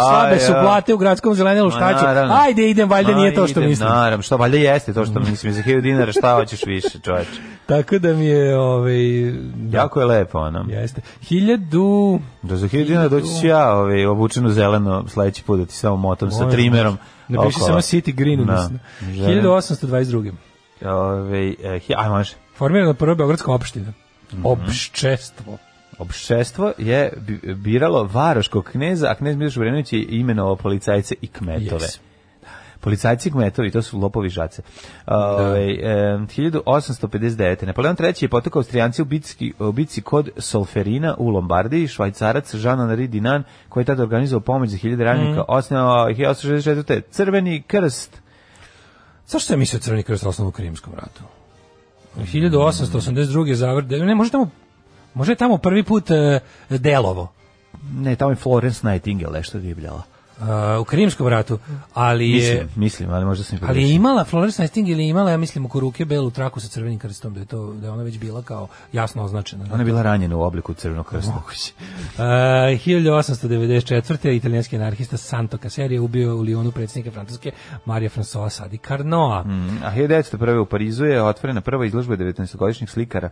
[SPEAKER 3] slabe su plate u gradskom zelenilu, šta ću? Ajde, idem, valjda nije to što mislim.
[SPEAKER 2] Naravno, što valjda jeste to što mm. mislim mi za 1000 dinara, šta hoćeš više, čoveče.
[SPEAKER 3] Tako da mi je, ovaj, da.
[SPEAKER 2] jako je lepo ona.
[SPEAKER 3] Jeste. 1000
[SPEAKER 2] da za 1000 dinara doći ću ja, ovaj, obučen zeleno, sledeći put da ti samo motam sa trimerom.
[SPEAKER 3] Ne piše samo City Green, da. mislim.
[SPEAKER 2] 1822. Ovaj eh, aj, može.
[SPEAKER 3] Formirana prva Beogradska opština. Mm -hmm. Opščestvo. Opščestvo
[SPEAKER 2] je biralo varoškog kneza, a knez Miloš Vrenović je imenovao policajce i kmetove. Yes. Policajci kmetovi, to su lopovi žace. Ove, da. e, 1859. Napoleon III. je potukao Austrijanci u bitci, u bitci kod Solferina u Lombardiji. Švajcarac Jean-Henri Dinan, koji je tada organizao pomoć za hiljade ranjnika, mm. osnovao 1864. Crveni krst.
[SPEAKER 3] Zašto je mislio Crveni krst osnovu u Krimskom ratu? 1882. zavrde, ne, može tamo može tamo prvi put uh, delovo.
[SPEAKER 2] Ne, tamo je Florence Nightingale što je divljala.
[SPEAKER 3] Uh, u Krimskom ratu, ali
[SPEAKER 2] je
[SPEAKER 3] mislim,
[SPEAKER 2] mislim ali možda sam
[SPEAKER 3] Ali je imala Florence Nightingale ili imala ja mislim oko ruke belu traku sa crvenim krstom, da je to da je ona već bila kao jasno označena. Da.
[SPEAKER 2] Ona
[SPEAKER 3] je
[SPEAKER 2] bila ranjena u obliku crvenog krsta.
[SPEAKER 3] Moguće. E, uh, 1894. italijanski anarhista Santo Caseri ubio u Lionu predsjednika Francuske Marija François Sadi Carnoa. Mm,
[SPEAKER 2] a 1901. u Parizu je otvorena prva izložba 19-godišnjih slikara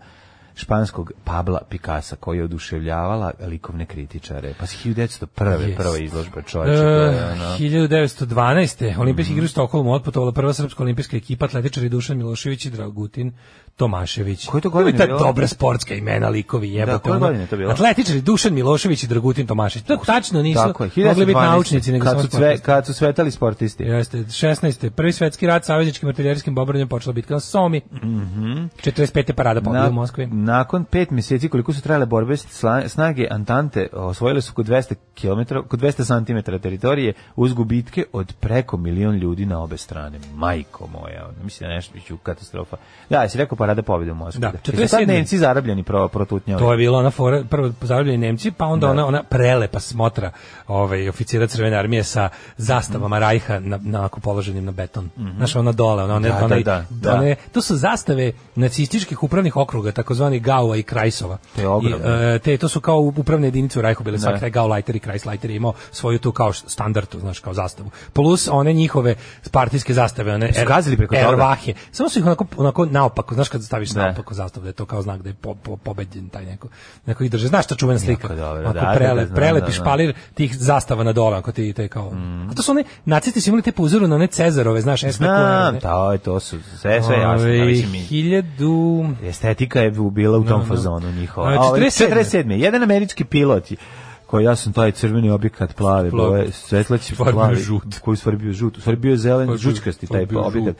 [SPEAKER 2] španskog Pabla Picasa koji je oduševljavala likovne kritičare. Pa si 1901. Yes. prva izložba čovječa. E, ono...
[SPEAKER 3] 1912. Olimpijski mm -hmm. igri u Stokholmu otputovala prva srpska olimpijska ekipa atletičari Dušan Milošević i Dragutin Tomašević.
[SPEAKER 2] Koje to
[SPEAKER 3] godine je bilo? dobra sportska imena likovi da, jebote. Da, godine to bilo? Atletičari Dušan Milošević i Dragutin Tomašević. To tačno nisu Tako je, mogli biti naučnici nego
[SPEAKER 2] kad su sve kad su svetali sportisti.
[SPEAKER 3] Jeste, 16. prvi svetski rat savezničkim artiljerijskim bombardovanjem počela bitka na Somi.
[SPEAKER 2] Mhm. Mm 45.
[SPEAKER 3] parada pobjede u Moskvi
[SPEAKER 2] nakon pet meseci koliko su trajale borbe snage Antante osvojile su kod 200 km, kod 200 cm teritorije uz gubitke od preko milion ljudi na obe strane. Majko moja, mislim da nešto biće katastrofa. Da, jesi rekao parada pobjede u Moskvi.
[SPEAKER 3] Da, 47.
[SPEAKER 2] Nemci zarabljeni pro,
[SPEAKER 3] protutnjavani. To je bila ona fora, prvo zarabljeni Nemci, pa onda da. ona, ona prelepa smotra ovaj, oficira Crvene armije sa zastavama mm. Rajha na, na položenim na beton. Mm -hmm. Znaš, ona dole, ona, ona, da, ona, da, da, ona, da. One, to su zastave nacističkih upravnih okruga, takozvani takozvani Gaua i Krajsova. To
[SPEAKER 2] je ogromno.
[SPEAKER 3] I, e, te, to su kao upravne jedinice u Rajhu bile, svaki da. taj Gauleiter i Krajsleiter imao svoju tu kao standardu, znaš, kao zastavu. Plus one njihove partijske zastave, one su er-
[SPEAKER 2] gazili preko ervahe.
[SPEAKER 3] Samo su ih onako, onako naopako, znaš kad staviš ne. Da. naopako zastavu, da je to kao znak da je po, po, pobeđen taj neko, neko ih drže. Znaš ta čuvena
[SPEAKER 2] slika? Dobro, da, da,
[SPEAKER 3] prele, da, prelepi špalir tih zastava na dole, ako ti te kao... Mm. A to su one, nacisti su imali te po uzoru
[SPEAKER 2] na
[SPEAKER 3] one Cezarove, znaš,
[SPEAKER 2] Znam, to, to su sve, sve jasno. Ove, hiljadu... Estetika je bila bila u tom no, da, da. fazonu njihova.
[SPEAKER 3] A,
[SPEAKER 2] 47. 47. Jedan američki pilot koji ja sam taj crveni objekat plave boje, svetlaći plavi, žut. koji u stvari bio žut, u stvari bio zelen, žučkasti taj objekat.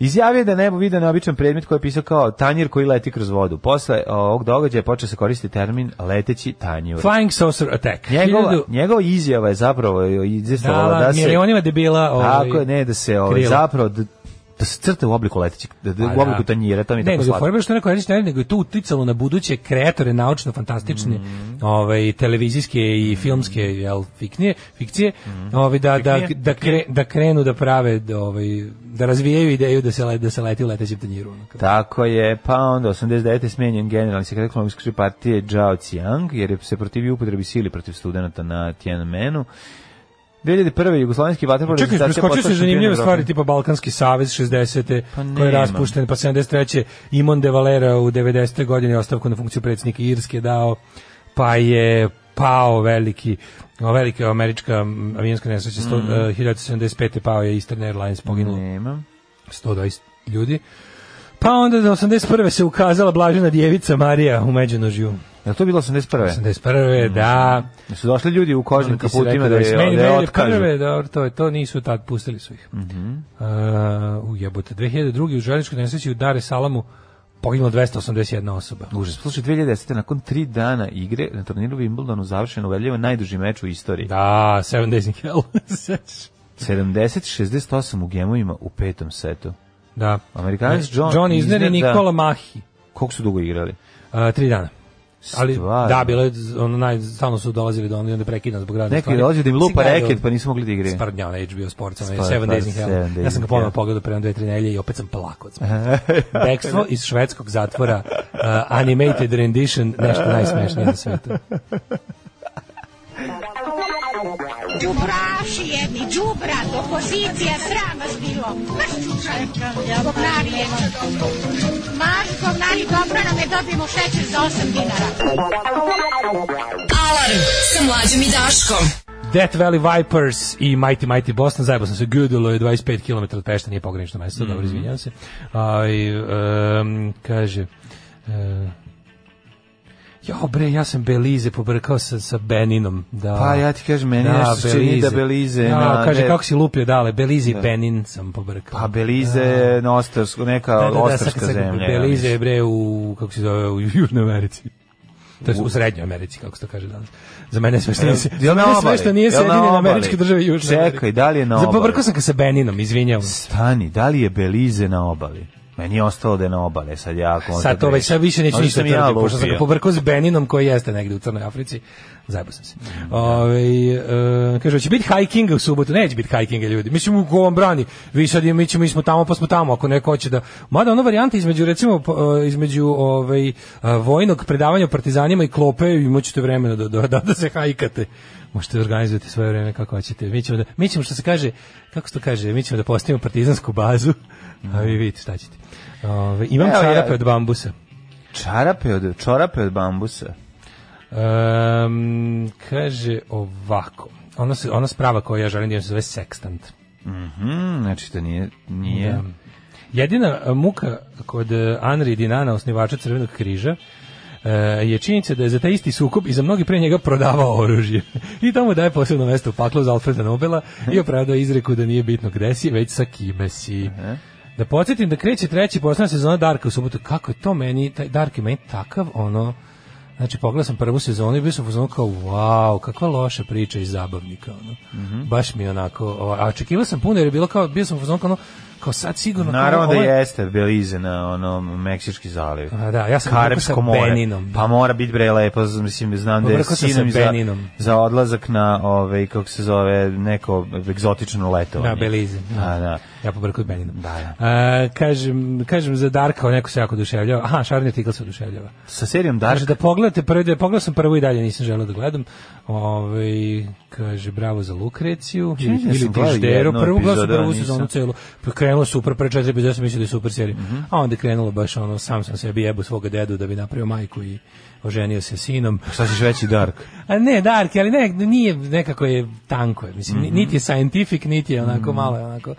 [SPEAKER 2] Izjavio da nebo vide neobičan predmet koji je pisao kao tanjir koji leti kroz vodu. Posle e, ovog događaja počeo se koristiti termin leteći tanjir.
[SPEAKER 3] Flying saucer attack.
[SPEAKER 2] Njegova, Hiljadu... njegova izjava je zapravo e, izjavila da, da se... Da, milionima debila...
[SPEAKER 3] Ovaj,
[SPEAKER 2] tako ne, da se ovaj, zapravo da se crta u obliku letećeg, da, da, u pa da. obliku tanjira, to mi
[SPEAKER 3] ne,
[SPEAKER 2] tako slatko.
[SPEAKER 3] Ne, nego što neko reći, nego je to uticalo na buduće kreatore naučno-fantastične mm. ovaj, televizijske i mhm. filmske jel, fiknije, fikcije, mm. ovaj, da, da, da, kre, da krenu da prave, da, ovaj, da razvijaju ideju da se, le, da se leti u letećem tanjiru. Onako.
[SPEAKER 2] Tako je, pa onda 89. smenjen generalni sekretar ekonomijske partije Zhao Qiang, jer je se protivio upotrebi sili protiv studenta na Tiananmenu 2001. Jugoslovenski
[SPEAKER 3] vaterpolo Čekaj, preskočio se zanimljive stvari tipa Balkanski savez 60. Pa koji je raspušten, pa 73. Imon de Valera u 90. godini ostavku na funkciju predsjednika Irske dao, pa je pao veliki velika američka avionska nesreća mm. 1975. Eh, pao je Eastern Airlines poginulo. Nema. 120 ljudi. Pa onda za 81. se ukazala Blažena Djevica Marija u Međunožju.
[SPEAKER 2] Je to bilo 81.
[SPEAKER 3] 81.
[SPEAKER 2] Mm. da. Su došli ljudi u kožnim kaputima da, da je,
[SPEAKER 3] da
[SPEAKER 2] je
[SPEAKER 3] otkažu. Prve, da, to, je, to nisu tad, pustili su ih.
[SPEAKER 2] Mm -hmm.
[SPEAKER 3] uh, u jebote. 2002. u željničkoj nesreći u Dare Salamu poginulo 281 osoba.
[SPEAKER 2] Užas. Slušaj, 2010. nakon tri dana igre na turniru Wimbledonu završeno uvedljivo najduži meč u istoriji.
[SPEAKER 3] Da, 7 in hell.
[SPEAKER 2] 70-68 u gemovima u petom setu.
[SPEAKER 3] Da.
[SPEAKER 2] Amerikanac
[SPEAKER 3] John, John Isner i da. Nikola Mahi.
[SPEAKER 2] Koliko su dugo igrali?
[SPEAKER 3] Uh, tri dana. Ali Stvar. da bilo je ono naj stalno su dolazili do onda i onda prekidan zbog raznih
[SPEAKER 2] stvari.
[SPEAKER 3] Neki dolazili da
[SPEAKER 2] im lupa reket pa nisu mogli da igraju.
[SPEAKER 3] Sprdnja na HBO Sports, onaj pa 7 Days in Hell. Ja sam ga ponovo pogledao pre 2-3 nedelje i opet sam plakao. Bekstvo iz švedskog zatvora uh, animated rendition nešto najsmešnije na svetu. Đubraši jedni, džubra, opozicija, sram vas bilo. Govnari je. Maš, govnari, dobro nam je dobijemo šećer za 8 dinara. Alarm sa mlađom i Daškom. Death Valley Vipers i Mighty Mighty Boston, zajebao sam se, gudilo, je 25 km od Pešta, nije pogranično mesto, mm -hmm. dobro, mhm. izvinjam se. Aj, um, kaže, eh, Jo bre, ja sam Belize pobrkao sa, sa Beninom. Da.
[SPEAKER 2] Pa ja ti kažem, meni da, nešto čini da Belize... Ja, da, na,
[SPEAKER 3] kaže, ne... kako si lupio dale, Belize da. i Benin sam pobrkao.
[SPEAKER 2] Pa Belize da. je da. Ostarsko, neka da, da, da, ostarska sad, zemlja.
[SPEAKER 3] Belize je bre u, kako se zove, u Južnoj Americi. To je u Srednjoj Americi, kako se to kaže danas. Za mene sve što nije, jel na obali, sve što nije Sjedinjene američke države Južne
[SPEAKER 2] Čekaj, da li je na obali? Za
[SPEAKER 3] pobrkao sam ga sa Beninom, izvinjavam.
[SPEAKER 2] Stani, da li je Belize na obali? Meni je ostalo da je na obale, sad ja...
[SPEAKER 3] Sad to već, sad više neću ništa tvrditi, ja pošto sam ga pobrkao s Beninom koji jeste negde u Crnoj Africi. Zajebao sam se. Mhm. Ove, ovaj, e, kaže, će biti hiking u subotu, neće biti hikinga ljudi. Mi ćemo u kovom brani, vi sad je, mi, ćemo, mi smo tamo, pa smo tamo, ako neko hoće da... Mada ono varijante između, recimo, e, između ovaj, e, vojnog predavanja partizanima i klope, imaćete vremena da, da, da, da se hajkate možete da organizovati svoje vreme kako hoćete. Mi ćemo, da, mi ćemo što se kaže, kako se to kaže, mi ćemo da postavimo partizansku bazu, a vi vidite šta ćete. Ove, imam Evo, čarape ja, od bambusa.
[SPEAKER 2] Čarape od, čarape od bambusa?
[SPEAKER 3] Um, kaže ovako. Ona, se, ona sprava koju ja želim da se zove sextant.
[SPEAKER 2] Mm -hmm, znači to nije... nije. Da.
[SPEAKER 3] Jedina e, muka kod e, Anri Dinana, osnivača Crvenog križa, e, je činjenica da je za taj isti sukob i za mnogi pre njega prodavao oružje. I tamo daje posebno mesto u paklu za Alfreda Nobela i opravdao izreku da nije bitno gde si, već sa kime si. Uh Da podsjetim da kreće treći poslednja sezona Darka u subotu. Kako je to meni, taj Dark je meni takav, ono, Znači, pogledao sam prvu sezonu i bio sam pozvano kao, wow, kakva loša priča iz zabavnika, ono. Mm -hmm. Baš mi onako, a očekivao sam puno jer je bilo kao, bio sam pozvano kao, ono, kao sad sigurno...
[SPEAKER 2] Naravno kao, da ovaj... jeste Belize na onom Meksički zaliv.
[SPEAKER 3] A, da, ja sam
[SPEAKER 2] Karepsko more. Beninom.
[SPEAKER 3] Da. Pa
[SPEAKER 2] mora biti bre lepo, mislim, znam da je sinem za, za odlazak na, ovaj, kako se zove, neko egzotično letovanje. Na
[SPEAKER 3] Belize.
[SPEAKER 2] Da. da.
[SPEAKER 3] Ja pobrkao Benina.
[SPEAKER 2] Da, da. A, e,
[SPEAKER 3] kažem, kažem za Darka, o neko se jako oduševljava. Aha, Šarni artikl se oduševljava.
[SPEAKER 2] Sa serijom Dark. Kaže
[SPEAKER 3] da pogledate prvi, da pogledao sam prvo i dalje, nisam želeo da gledam. Ovaj kaže bravo za Lukreciju ili, ili Tižderu, prvu glasu, prvu sezonu celu. Pa krenulo super, pre četiri epizode sam mislio da je super serija. Mm -hmm. A onda je krenulo baš ono, sam sam sebi jebu svoga dedu da bi napravio majku i oženio se sinom.
[SPEAKER 2] Šta
[SPEAKER 3] ćeš
[SPEAKER 2] veći Dark?
[SPEAKER 3] A ne, Dark, ali ne, nije, nekako je tanko. Mislim, mm -hmm. niti je scientific, niti je onako mm -hmm. malo onako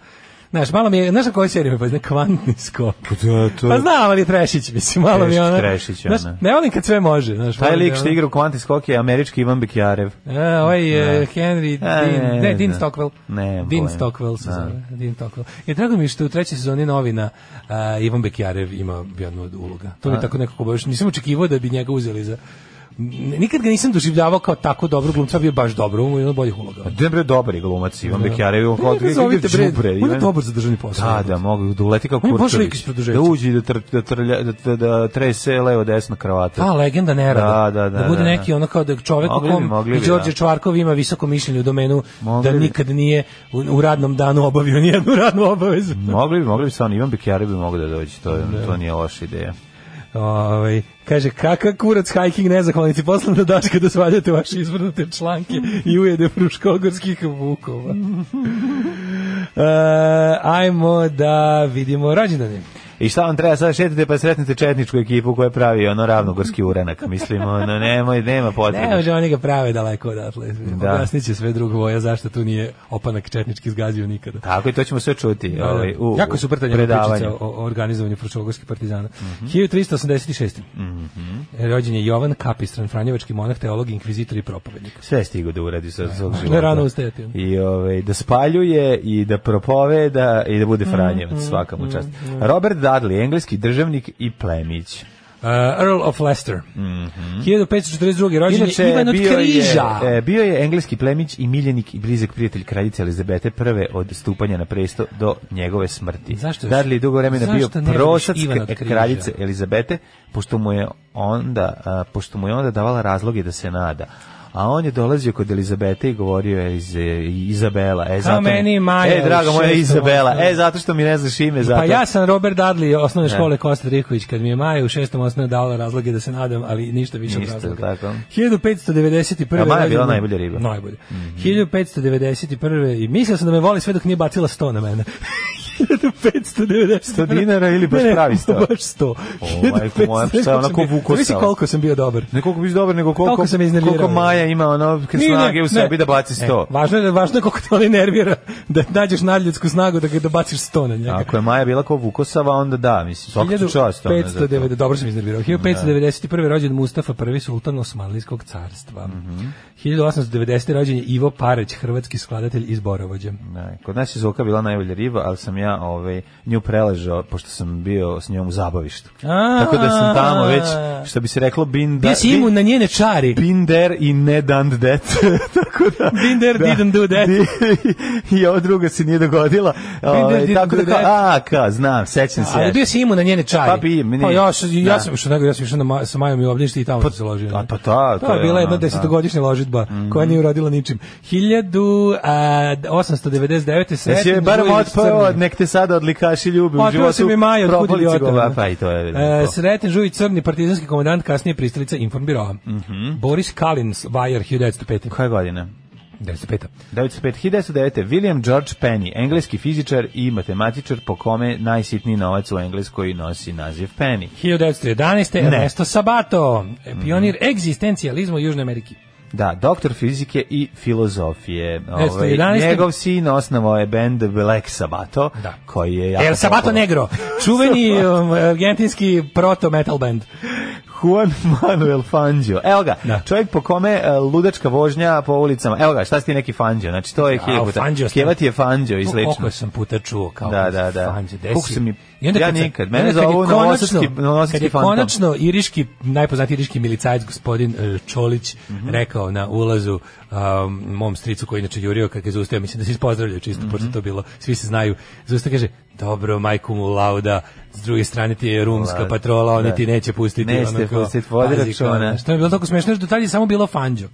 [SPEAKER 3] Znaš, malo mi je, znaš na kojoj seriji me pozna? Kvantni skok.
[SPEAKER 2] Pa da, to...
[SPEAKER 3] Pa znam, ali Trešić, mislim, malo Treš, mi je ona. Trešić, ona. Znaš, ne volim kad sve može. Znaš,
[SPEAKER 2] Taj lik što igra u kvantni skok je američki Ivan Bekjarev.
[SPEAKER 3] A, e, ovaj je uh, Henry A, e, Dean, ne, ne, ne, Dean da. Stockwell. Ne, Dean Stockwell se da. zove. Dean Stockwell. I drago mi je što u trećoj sezoni novina uh, Ivan Bekjarev ima jednu od uloga. To mi tako nekako baš, nisam očekivao da bi njega uzeli za nikad ga nisam doživljavao kao tako dobro glumca, bio baš dobro, on je jedan boljih uloga. Pa
[SPEAKER 2] Dobre, dobar je glumac, Ivan da. Bekjarev,
[SPEAKER 3] on kao džubre. On je dobar za državni posao.
[SPEAKER 2] Da, da, mogu da uleti kao kurčević. Da uđe da, tr, da, trlja, da, da, trese levo desno kravata. Pa,
[SPEAKER 3] legenda
[SPEAKER 2] ne rada. Da, da,
[SPEAKER 3] da,
[SPEAKER 2] da
[SPEAKER 3] bude da, da. neki ono kao da čovjek u kom i Đorđe Čvarkov ima visoko mišljenje u domenu da nikad nije u, radnom danu obavio nijednu radnu obavezu.
[SPEAKER 2] Mogli bi, mogli bi sa Ivan Bekjarev bi mogao da dođe, to, to nije loša ideja.
[SPEAKER 3] Ovaj kaže kakav kurac hiking nezahvalnici poslan da daš kada svaljate vaše izvrnute članke i ujede fruškogorskih vukova. E, ajmo da vidimo rođendane.
[SPEAKER 2] I šta vam treba sad šetate pa sretnete četničku ekipu koja pravi ono ravnogorski uranak, mislim, ono, nemoj, nema potrebe.
[SPEAKER 3] Ne može da oni ga prave daleko odatle. Da. Objasniće sve drugo voja zašto tu nije opanak četnički zgazio nikada.
[SPEAKER 2] Tako i to ćemo sve čuti. Da, da. ovaj, u, jako su prtanje pričica
[SPEAKER 3] o organizovanju pročogorskih partizana. Mm -hmm. 1386.
[SPEAKER 2] Mm
[SPEAKER 3] -hmm. Rođen je Jovan Kapistran, franjevački monah, teolog, inkvizitor i propovednik.
[SPEAKER 2] Sve stigo da uradi sa svog života. Da, rano ustajati. I ovaj, da spaljuje i da propoveda i da bude mhm, franjevac mm -hmm. svakamu čast. Mhm, mhm. Robert Dudley, engleski državnik i plemić.
[SPEAKER 3] Uh, Earl of Leicester.
[SPEAKER 2] Mm
[SPEAKER 3] -hmm. 1542. rođen je Ivan od bio Križa.
[SPEAKER 2] Je, bio je engleski plemić i miljenik i blizak prijatelj kraljice Elizabete I od stupanja na presto do njegove smrti.
[SPEAKER 3] Zašto
[SPEAKER 2] je? Dadli dugo vremena bio prosac e, kraljice Elizabete, pošto mu je onda, pošto mu je onda davala razloge da se nada a on je dolazio kod Elizabete i govorio je iz e, Izabela. E, zato, Kao meni Maja.
[SPEAKER 3] E,
[SPEAKER 2] draga moja Izabela. E, zato što mi ne znaš ime.
[SPEAKER 3] Pa
[SPEAKER 2] zato.
[SPEAKER 3] Pa ja sam Robert Dudley, osnovne da. škole Kosta Riković, kad mi je Maja u šestom osnovno dala razloge da se nadam, ali ništa više
[SPEAKER 2] ništa, od razloga. Tako.
[SPEAKER 3] 1591.
[SPEAKER 2] A Maja je bila najbolja riba.
[SPEAKER 3] Najbolje. Mm -hmm. 1591. I mislio sam da me voli sve dok nije bacila sto na mene.
[SPEAKER 2] 590 100 dinara ili baš pravi 100? baš 100.
[SPEAKER 3] O,
[SPEAKER 2] moja, šta, onako vuko sam. Visi
[SPEAKER 3] koliko sam bio dobar.
[SPEAKER 2] Ne koliko biš dobar, nego koliko, koliko sam Koliko Maja ima ono, kad snage u sebi da baci 100. E,
[SPEAKER 3] važno, je, važno je koliko te oni nervira, da nađeš nadljudsku snagu da ga da baciš 100 na njega.
[SPEAKER 2] Ako je Maja bila kao Vukosava, onda da, mislim, svaka
[SPEAKER 3] ću čast. 590, dobro sam iznervirao. 1591. Da. rođen Mustafa I, sultan Osmanlijskog carstva. Mm -hmm. 1890. rođen je Ivo Pareć, hrvatski skladatelj iz Borovođa.
[SPEAKER 2] Ne, kod nas je zvuka bila najbolja riba, ali sam ja ja ovaj, nju preležao, pošto sam bio s njom u zabavištu. Tako da sam tamo već, što bi se reklo, bin...
[SPEAKER 3] Da, si imun na njene čari.
[SPEAKER 2] Binder there i ne done that.
[SPEAKER 3] tako da... Binder da, didn't do that.
[SPEAKER 2] I ovo drugo se nije dogodila. Ovaj, tako da, kao, a, ka, znam, sećam se.
[SPEAKER 3] Ali bio si imun na njene čari.
[SPEAKER 2] Pa bi, meni... Pa ja, ja da. sam što nego, ja sam išao na, sa Majom i Obljišti i tamo pa, se ložio. Pa, pa
[SPEAKER 3] ta, to, pa, je bila jedna da. desetogodišnja ložitba, mhm. koja nije uradila ničim. 1899.
[SPEAKER 2] Sretni je barem otpao od nek te sada odlikaši ljube u životu. se mi Maja, otkud
[SPEAKER 3] idiota. Pa i to je. E, Sreten Žujić, crni partizanski komandant, kasnije pristalica Informbirova. Mm -hmm. Boris Kalin, Vajer, 1905.
[SPEAKER 2] Koje godine?
[SPEAKER 3] 1905.
[SPEAKER 2] 1909. William George Penny, engleski fizičar i matematičar po kome najsitniji novac u Engleskoj nosi naziv Penny.
[SPEAKER 3] 1911. Ernesto Sabato, pionir mm. egzistencijalizma u Južnoj Ameriki.
[SPEAKER 2] Da, doktor fizike i filozofije. Ovaj, njegov sin osnovao je bend Black Sabato, da. koji je... El
[SPEAKER 3] Sabato Negro, čuveni um, argentinski proto-metal band.
[SPEAKER 2] Juan Manuel Fangio. Evo ga, da. čovjek po kome uh, ludačka vožnja po ulicama. Evo ga, šta si ti neki Fangio? Znači, to je
[SPEAKER 3] da, hiljegu puta. Fangio
[SPEAKER 2] Kevati je Fangio i slično. Koliko
[SPEAKER 3] sam puta čuo kao
[SPEAKER 2] da, da, da.
[SPEAKER 3] Fangio. Desi. sam
[SPEAKER 2] Mi,
[SPEAKER 3] I onda ja nikad. Mene zovu novosadski fantom. Kad je konačno iriški, najpoznatiji iriški milicajac gospodin uh, Čolić mm -hmm. rekao na ulazu um, mom stricu koji inače jurio kad je zaustavio, mislim da se ispozdravljaju čisto, mm -hmm. pošto to bilo, svi se znaju. Zaustavio kaže, dobro, majku mu lauda, s druge strane ti je rumska ovaj, patrola, oni da. ti neće pustiti.
[SPEAKER 2] Neće pustiti, vodi računa.
[SPEAKER 3] Što je bilo tako smešno, do tada je samo bilo fanđo.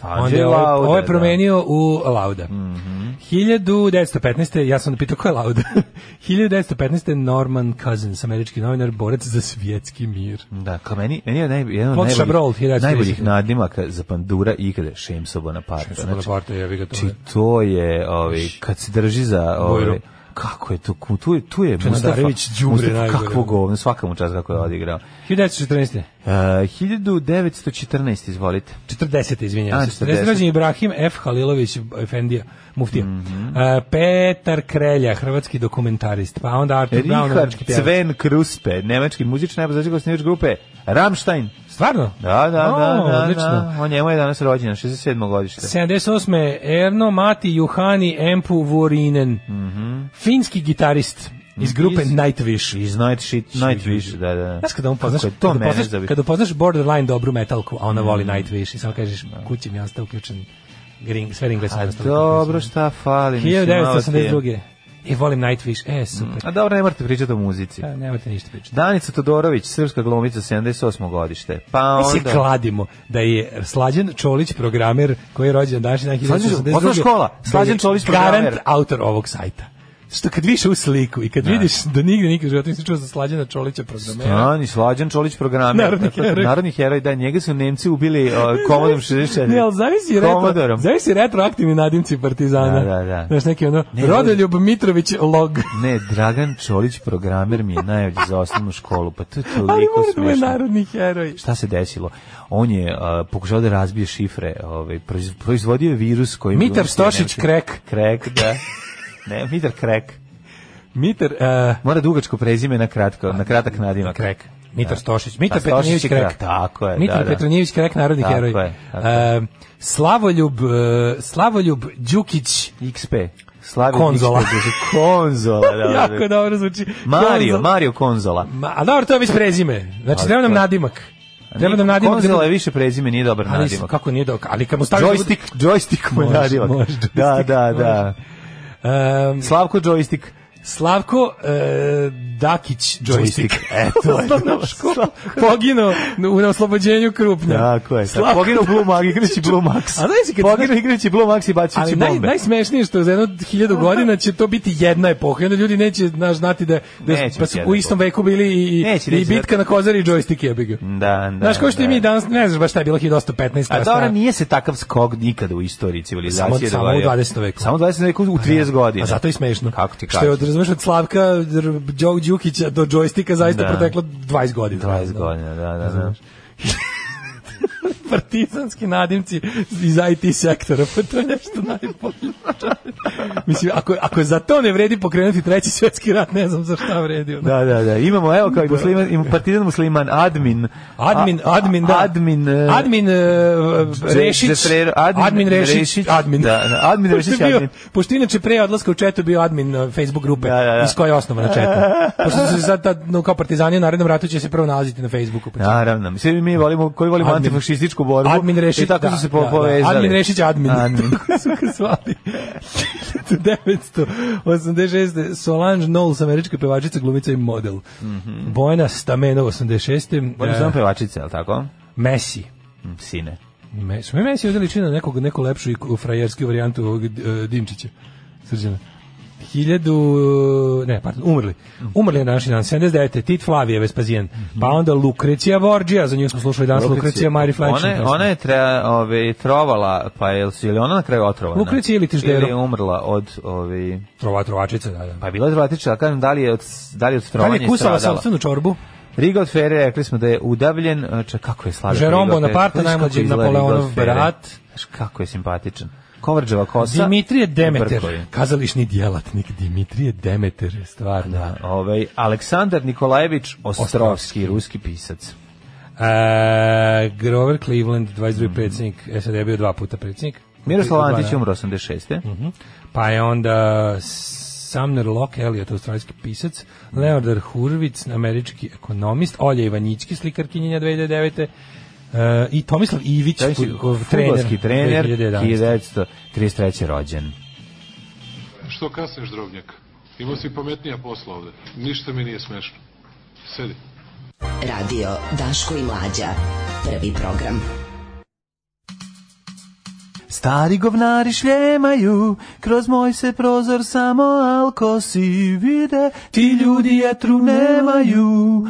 [SPEAKER 3] Fanđo je ovo, ovo je da. promenio da. u Lauda. Mm -hmm. 1915. Ja sam da pitao ko je Lauda. 1915. Norman Cousins, američki novinar, borac za svjetski mir.
[SPEAKER 2] Da, kao meni, meni je naj, jedan od najboljih, Chabrol, najboljih nadimaka za pandura ikada, Šemso Bonaparte. Šemso
[SPEAKER 3] Bonaparte, znači,
[SPEAKER 2] ja vi ga to. Či znači, to je, ovi, ovaj, kad se drži za... Ovi, ovaj, kako je to tu je tu je
[SPEAKER 3] Mustafarević đubre
[SPEAKER 2] kakvo da. govno svaka mu čast kako je odigrao
[SPEAKER 3] 1914 uh,
[SPEAKER 2] 1914 izvolite
[SPEAKER 3] 40 izvinjavam se 40 rođen Ibrahim F Halilović Efendija muftija mm -hmm. uh, Petar Krelja hrvatski dokumentarist pa onda Artur Brown
[SPEAKER 2] nemački Cven Kruspe nemački muzičar najpoznatiji grupe Ramštajn.
[SPEAKER 3] Stvarno?
[SPEAKER 2] Da, da, da, o, da, da, odlično. da. On njemu je danas rođen, 67. godište.
[SPEAKER 3] 78. Erno Mati Juhani Empu Vorinen. Mm -hmm. Finski gitarist iz mhm. grupe iz, Nightwish.
[SPEAKER 2] Iz Nightshit, Nightwish, da, da. Znaš
[SPEAKER 3] kada upoznaš, to kada, upoznaš, bi... kada upoznaš borderline dobru metalku, a ona mm. voli Nightwish i samo kažeš, da. kući mi ostao uključen Gring, sve ringle
[SPEAKER 2] su A dobro, šta fali?
[SPEAKER 3] 1982. I volim Nightwish. E, super. Mm.
[SPEAKER 2] A dobro, ne morate pričati o muzici. A, da, ne
[SPEAKER 3] morate ništa pričati.
[SPEAKER 2] Danica Todorović, srpska glumica 78. godište.
[SPEAKER 3] Pa onda... Mi se kladimo da je Slađan Čolić programer koji je rođen danas
[SPEAKER 2] 1982. Slađan Čolić
[SPEAKER 3] programer. Garant autor ovog sajta što kad više u sliku i kad ne. Da. vidiš da nigde nikad života nisi čuo
[SPEAKER 2] za Slađana Čolića programera. Stani, Slađan Čolić programer. Narodni heroj. Narodni heroj, da, njega su Nemci ubili uh, komodom 64.
[SPEAKER 3] Ne, ali zavisi, retro, zavisi retroaktivni nadimci Partizana.
[SPEAKER 2] Da, da, da.
[SPEAKER 3] Znaš, neki ono, ne, Rodoljub Mitrović log.
[SPEAKER 2] Ne, Dragan Čolić programer mi je najavlji za osnovnu školu, pa to je toliko Ali
[SPEAKER 3] smiješno. je narodni heroj.
[SPEAKER 2] Šta se desilo? On je uh, pokušao da razbije šifre, ovaj, proizvodio je virus koji...
[SPEAKER 3] Mitar Stošić krek.
[SPEAKER 2] Krek, da. Ne, Mitar Krek. Mitar... Uh, Mora dugačko prezime na kratko, na kratak nadimak. Krek.
[SPEAKER 3] Mitar da. Stošić, Mitar da, Petronijević Krek.
[SPEAKER 2] Tako je, Mitar da,
[SPEAKER 3] da. Petronijević Krek, narodni tako heroj. Je, tako uh, Slavoljub, uh, Slavoljub Đukić.
[SPEAKER 2] XP.
[SPEAKER 3] Slavio Konzola.
[SPEAKER 2] XP, konzola, da, da, da.
[SPEAKER 3] jako dobro zvuči.
[SPEAKER 2] Mario, konzola. Mario Konzola.
[SPEAKER 3] Ma, a dobro, to je već prezime. Znači, treba nam nadimak. Treba da nadimak.
[SPEAKER 2] Konzola je više prezime, nije dobar nadimak. Ali,
[SPEAKER 3] kako nije dobar, ali kad mu staviš... Joystick,
[SPEAKER 2] joystick mu nadimak. Da, da, da. Može. Um, Slavko joystick.
[SPEAKER 3] Slavko e, Dakić
[SPEAKER 2] joystick.
[SPEAKER 3] Eto
[SPEAKER 2] je.
[SPEAKER 3] Slavko. Pogino u oslobođenju Krupnja.
[SPEAKER 2] Tako je. Slavko. Pogino Blue Mag igrajući Blue Max. A znaš kad pogino igrajući Blue Max i bacići bombe.
[SPEAKER 3] Ali
[SPEAKER 2] naj,
[SPEAKER 3] najsmešnije što za jedno 1000 godina će to biti jedna epoha. Onda ljudi neće znaš, znati da da neće pa su u istom veku bili i neće i bitka da... na Kozari i joystick je bio.
[SPEAKER 2] Da,
[SPEAKER 3] da. Znaš ko što da. mi danas ne znaš baš šta je bilo 1115.
[SPEAKER 2] A pa dobro nije se takav skok nikada
[SPEAKER 3] u
[SPEAKER 2] istoriji civilizacije dogodio. Samo, samo u 20.
[SPEAKER 3] veku. Samo u 20.
[SPEAKER 2] veku u 30 da.
[SPEAKER 3] godina. A zato je smešno. Kako ti kažeš? razumeš, od Slavka Đog Đukića do džojstika zaista da. proteklo 20 godina.
[SPEAKER 2] 20 godina, da, da, da
[SPEAKER 3] partizanski nadimci iz IT sektora, pa to je nešto najbolje. Mislim, ako, ako za to ne vredi pokrenuti treći svjetski rat, ne znam za šta vredi.
[SPEAKER 2] Ono. Da, da, da. Imamo, evo, kao i da. musliman, imamo partizan musliman, admin.
[SPEAKER 3] Admin,
[SPEAKER 2] a,
[SPEAKER 3] admin, da.
[SPEAKER 2] Admin,
[SPEAKER 3] uh,
[SPEAKER 2] admin
[SPEAKER 3] uh, Rešić. Zefrer, admin, admin
[SPEAKER 2] Rešić, rešić admin. Da, da, admin Rešić, bio, admin.
[SPEAKER 3] Pošto inače pre odlaska u četu bio admin e, Facebook grupe, da, da, da. iz koje je na četu. Pošto se sad, tad, no, kao partizani u narednom ratu će se prvo nalaziti na Facebooku. Pa
[SPEAKER 2] Naravno. Mislim, mi volimo, koji volimo antifašističku građansku borbu.
[SPEAKER 3] Admin
[SPEAKER 2] Rešić, e, tako da, su se po, da, da,
[SPEAKER 3] povezali. Admin Rešić, admin. admin. su ga zvali. 1986. Solange Knowles, američka pevačica, glumica i model. Mm -hmm. Bojna Stameno, 86.
[SPEAKER 2] Bojna e, Stameno pevačica, je li tako?
[SPEAKER 3] Messi.
[SPEAKER 2] Mm, sine.
[SPEAKER 3] Me, su mi Messi ovdje ličina nekog, neku lepšu i frajerski varijantu ovog uh, Dimčića. Srđana. 1000 ne, pardon, umrli. Umrli je na naši dan 79. Tit Flavije Vespazijan. Pa onda Lukrecija Borđija, za nju smo slušali danas Lukrecija, Lukrecija Mari Flečić. Ona,
[SPEAKER 2] ona je tre, ove, trovala, pa je li ona na kraju otrovana?
[SPEAKER 3] Lukrecija
[SPEAKER 2] ili
[SPEAKER 3] Tiždero? Ili
[SPEAKER 2] je umrla od ove
[SPEAKER 3] trova trovačica, da, da.
[SPEAKER 2] Pa je bila trovačica, kažem da, da
[SPEAKER 3] li
[SPEAKER 2] je od
[SPEAKER 3] da li je od trovanja. Da je kusala
[SPEAKER 2] sopstvenu čorbu? Rigod Ferre, rekli smo da je udavljen, e, čak kako je sladak
[SPEAKER 3] Žerombo Naparta, najmlađi Napoleonov brat.
[SPEAKER 2] Znaš kako je simpatičan. Kovrđeva kosa.
[SPEAKER 3] Dimitrije Demeter, kazališni djelatnik Dimitrije Demeter, stvarno. Da,
[SPEAKER 2] ovaj Aleksandar Nikolajević Ostrovski, Ostrovski. ruski pisac.
[SPEAKER 3] E, Grover Cleveland, 22. Mm predsjednik, SAD je bio dva puta predsjednik.
[SPEAKER 2] Miroslav Antić umro 86. Mm -hmm.
[SPEAKER 3] Pa je onda Sumner Locke Elliot, australijski pisac, Leonard Hurwitz, američki ekonomist, Olja Ivanjićki, slikarkinjenja 2009 i Tomislav Ivić,
[SPEAKER 2] fudbalski trener, trener 1911. 1933. rođen.
[SPEAKER 4] Što kasniš, drobnjak? Imao si pametnija posla ovde. Ništa mi nije smešno. Sedi.
[SPEAKER 5] Radio Daško i Mlađa. Prvi program. Stari govnari šljemaju, kroz moj se prozor samo alko si vide, ti ljudi jetru nemaju,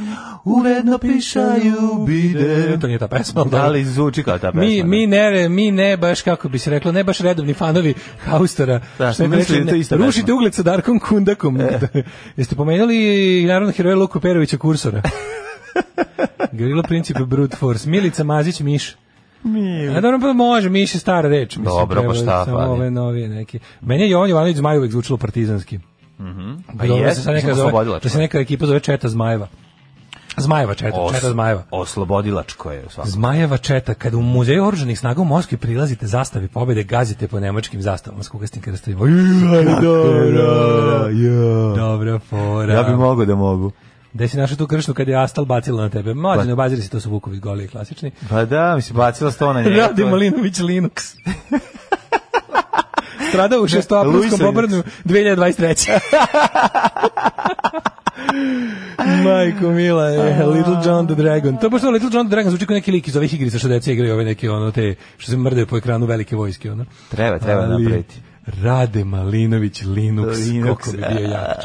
[SPEAKER 5] uredno pišaju bide.
[SPEAKER 3] To nije ta pesma,
[SPEAKER 2] da li zvuči kao ta pesma?
[SPEAKER 3] Mi, mi, ne, mi ne baš, kako bi se reklo, ne baš redovni fanovi Haustora.
[SPEAKER 2] Da, što mislili, to isto
[SPEAKER 3] Rušite pesma. ugled sa Darkom Kundakom. E. Jeste pomenuli, naravno, heroja Luka Perovića Kursora. Gorilla princip brute force. Milica Mazić Miš. Miju. A e, dobro,
[SPEAKER 2] pa
[SPEAKER 3] može, mi je stara reč. Mislim,
[SPEAKER 2] dobro, pa šta? Samo ove
[SPEAKER 3] novije neke. Meni je Jovan Jovanović Zmaj uvek zvučalo partizanski. Mm Pa dobro, je, da se sad neka, da zove, da se neka ekipa zove Četa Zmajeva. Zmajeva četa, Os, četa Zmajeva.
[SPEAKER 2] Oslobodilačko je.
[SPEAKER 3] Svakako. Zmajeva četa, kada u muzeju oružanih snaga u Moskvi prilazite zastavi pobede, gazite po nemačkim zastavama s kugasnim krstovima.
[SPEAKER 2] Dobro, ja. Dobra fora.
[SPEAKER 3] Ja
[SPEAKER 2] bi mogo da mogu
[SPEAKER 3] da si našao tu kršnu kad je Astal bacila na tebe. Mlađe, ne ne si, to su Vukovi goli klasični.
[SPEAKER 2] Pa da, mi mislim, bacila sto na
[SPEAKER 3] njega. Radi Malinović Linux. Stradao u šestoaprinskom pobrnu 2023. Majko Mila je Little John the Dragon. To je baš Little John the Dragon zvuči kao neki lik iz ovih igrica što deca igraju, ove neke ono te što se mrdaju po ekranu velike vojske. Ono.
[SPEAKER 2] Treba, treba Ali... napraviti.
[SPEAKER 3] Rade Malinović Linux, Linux. kako mi bio jak.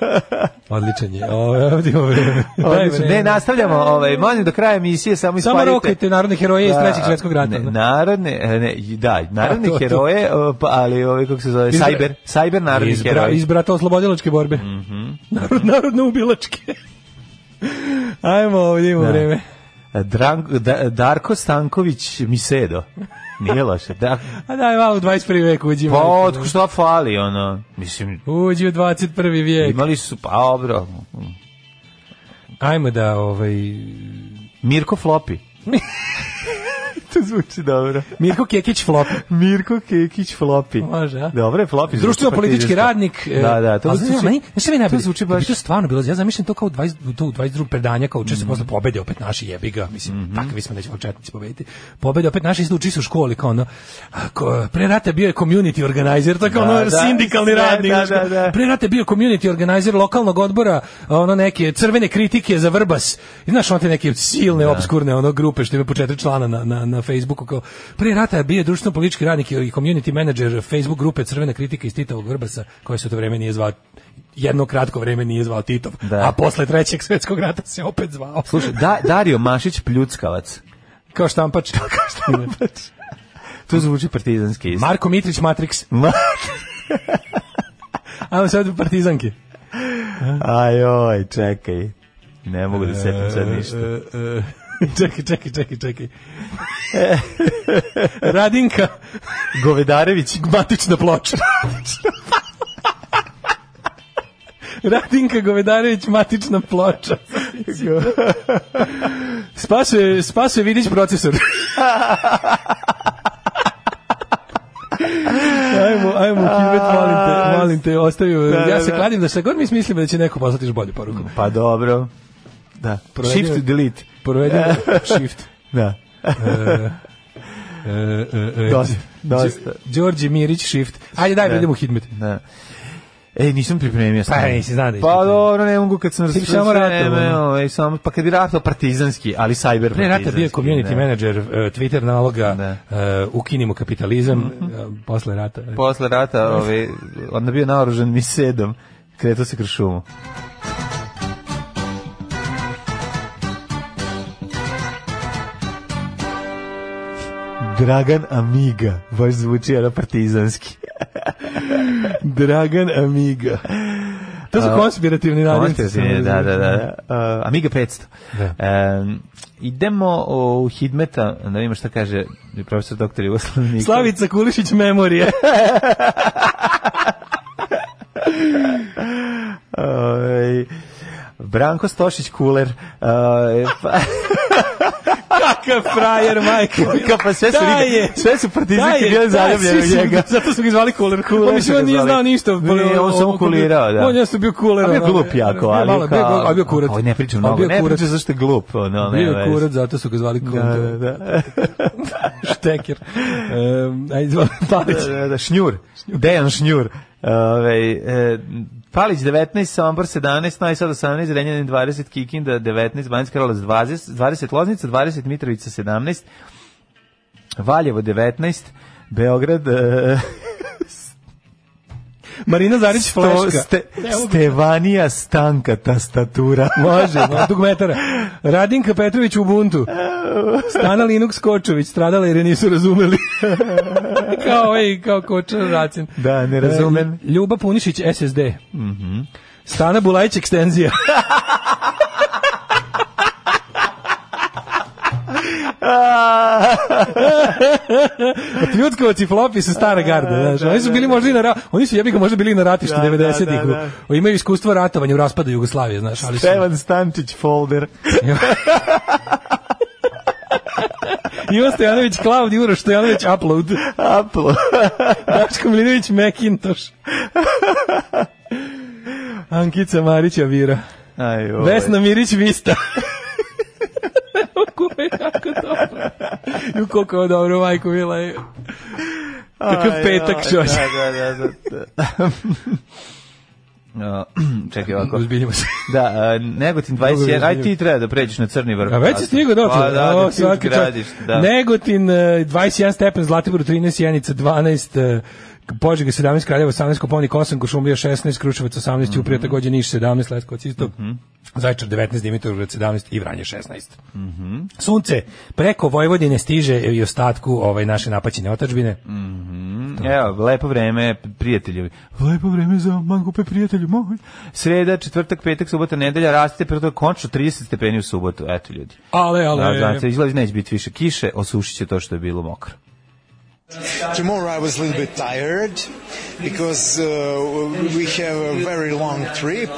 [SPEAKER 3] Odličan je. Ovo, ovdje vreme. Odlično.
[SPEAKER 2] Ne, nastavljamo. Ovaj, molim do kraja emisije samo
[SPEAKER 3] isparite. Samo rokajte narodne heroje iz da, trećeg svetskog rata. Ne,
[SPEAKER 2] da. narodne, ne, da, narodne to, heroje, pa, ali ovaj, kako se zove, iz, cyber, cyber narodni iz, heroje.
[SPEAKER 3] Iz brata oslobodilačke borbe. Mm -hmm. Narod, narodne ubilačke. Ajmo, ovdje imamo da. vreme.
[SPEAKER 2] Drang, da, Darko Stanković Misedo. Nije loše, da.
[SPEAKER 3] A daj, malo u 21. veku uđimo. Pa, otko
[SPEAKER 2] šta fali, ono,
[SPEAKER 3] mislim... Uđi u 21. vijek.
[SPEAKER 2] Imali su, pa, dobro.
[SPEAKER 3] Ajmo da, ovaj...
[SPEAKER 2] Mirko Flopi.
[SPEAKER 3] to zvuči dobro. Mirko Kekić flop.
[SPEAKER 2] Mirko Kekić flopi.
[SPEAKER 3] Može, a?
[SPEAKER 2] Dobro je flopi.
[SPEAKER 3] Društveno pa politički radnik.
[SPEAKER 2] E, da, da,
[SPEAKER 3] to zvuči. Znači, meni, znači meni najbolje. To zvuči da baš. To stvarno bilo, ja zamišljam to kao 20 to 22 predanja kao će se mm posle pobede opet naši jebiga, mislim, mm -hmm. takvi smo da ćemo četnici pobediti. Pobede opet naši isto su u školi kao ono. Ako pre rata bio je community organizer, tako da, ono da, sindikalni da, da radnik. Da, da, da. Pre rata bio community organizer lokalnog odbora, ono neke crvene kritike za Vrbas. I znaš, on te neke silne, da. obskurne ono grupe što ima po četiri člana na na na na Facebooku kao pre rata je bio društveno politički radnik i community manager Facebook grupe Crvena kritika iz Titovog Vrbasa, koja se to vreme nije zvao jedno kratko vreme nije zvao Titov, da. a posle trećeg svetskog rata se opet zvao.
[SPEAKER 2] Slušaj, da, Dario Mašić Pljuckavac.
[SPEAKER 3] Kao
[SPEAKER 2] štampač. kao štampač. tu zvuči partizanski. Isti.
[SPEAKER 3] Marko Mitrić Matrix. Ajmo sad partizanki.
[SPEAKER 2] Ajoj, čekaj. Ne mogu da setim sad ništa. E, e, e,
[SPEAKER 3] čekaj, čekaj, čekaj, čekaj. Radinka Govedarević,
[SPEAKER 2] matična ploča.
[SPEAKER 3] Radinka Govedarević, matična ploča. Spasuje, spasuje Vidić procesor. ajmo, ajmo, Kivet, molim te, molim te, ostavi. Da, da, ja se da. kladim da šta god mi smislimo da će neko poslati još bolju poruku.
[SPEAKER 2] Pa dobro. Da. Shift delete provedem
[SPEAKER 3] shift.
[SPEAKER 2] Da.
[SPEAKER 3] E, e, e, e, e dosta, Đorđe Mirić shift. Ajde, daj, vidimo da. hitmet. Da.
[SPEAKER 2] Ej, nisam pripremio sam. Pa, nisi znao da Pa dobro, ne mogu kad sam
[SPEAKER 3] razsvrstio. Ti samo rato. Ej, ovaj,
[SPEAKER 2] samo, pa kad je rato partizanski, ali cyber partizanski. Ne,
[SPEAKER 3] rata bio community manager Twitter naloga da. ukinimo kapitalizam mhm. posle rata.
[SPEAKER 2] Posle rata, ovaj, onda bio naoružan mi sedom, kretao se kroz šumu. Dragan Amiga, baš zvuči ono partizanski. Dragan Amiga.
[SPEAKER 3] To su konspirativni nadimci. Konspirativni,
[SPEAKER 2] da, da, da. Uh, Amiga 500. Da. Um, idemo u Hidmeta, da vidimo šta kaže profesor doktor Jugoslav Nikolić.
[SPEAKER 3] Slavica Kulišić memorije.
[SPEAKER 2] Branko Stošić Kuler. Uh, pa...
[SPEAKER 3] Kakav frajer, majka.
[SPEAKER 2] Kao pa sve su, riga, sve su partizanke bile zaljubljene u njega.
[SPEAKER 3] Zato su ga zvali kuler. kuler mislim, on nije znao ništa. Ne,
[SPEAKER 2] on samo kulirao, da.
[SPEAKER 3] On jeste bio kuler. A bio
[SPEAKER 2] glup jako, ali kao... A
[SPEAKER 3] bio kurac. Ovo
[SPEAKER 2] ne pričam mnogo, ne pričam zašto je glup. No,
[SPEAKER 3] ne, bio je kurac, zato su ga zvali da, kuler. Da, da. Šteker. Um, ajde, zvali Palić. Da, da, da, da,
[SPEAKER 2] šnjur. Dejan Šnjur. Ove, e, Palić 19, Sombor 17, Novi 18, Renjanin 20, Kikinda 19, Banjska Kralac 20, 20 Loznica 20, Mitrovica 17, Valjevo 19, Beograd uh,
[SPEAKER 3] Marina Zarić Sto, Fleška. Ste,
[SPEAKER 2] Stevanija Stanka tastatura.
[SPEAKER 3] Može, no, dugmetara. Radinka Petrović u buntu. Stana Linux Kočović, stradala jer je nisu razumeli kao ovaj, kao kočar Racin.
[SPEAKER 2] Da, ne e, razumem.
[SPEAKER 3] Ljuba Punišić, SSD. Mhm. Mm Stana Bulajić, ekstenzija. Pljutkavac i flopi su stare garde, znaš. Da, oni su da, bili da. možda i na ra... oni su jebiga možda bili na ratištu da, 90-ih. Da, da, Imaju iskustvo ratovanja u raspadu Jugoslavije, znaš, ali su... Stevan
[SPEAKER 2] Stančić folder.
[SPEAKER 3] Ivan Stojanović, Klaudi Uroš Stojanović, Upload.
[SPEAKER 2] Upload.
[SPEAKER 3] Dačko Milinović, Macintosh. Ankica Marić, Avira. Aj, ovaj. Vesna Mirić, Vista. Kako je jako dobro. Ju, koliko je dobro, majko, mila Kakav petak, čoče. Da, da, da. da.
[SPEAKER 2] Uh, čekaj ovako.
[SPEAKER 3] Uzbiljimo se.
[SPEAKER 2] da, uh, Negotin 21, aj ti treba da pređeš na Crni vrh. A
[SPEAKER 3] već si stigao dotle. Da, pa, da, o, da, ti gradiš, da. Negotin uh, e, 21 stepen, Zlatibor 13, Janica 12, uh, Požega 17, Kraljevo 18, Koponik 8, Košumlija 16, Kruševac 18, mm -hmm. Uprije takođe Niš 17, Leskovac isto, mm -hmm. Zajčar 19, Dimitrovgrad 17 i Vranje 16. Mm -hmm. Sunce preko Vojvodine stiže i ostatku ovaj naše napaćene otačbine. Mm -hmm.
[SPEAKER 2] Evo, lepo vreme, prijatelji.
[SPEAKER 3] Lepo vreme za mangupe, prijatelji moji.
[SPEAKER 2] Sreda, četvrtak, petak, subota, nedelja, raste prvo končno 30 stepeni u subotu. Eto ljudi.
[SPEAKER 3] Ale, ale. Da,
[SPEAKER 2] znači, izlazi neće biti više kiše, osušit će to što je bilo mokro.
[SPEAKER 6] Tomorrow I was a little bit tired because uh, we have a very long trip,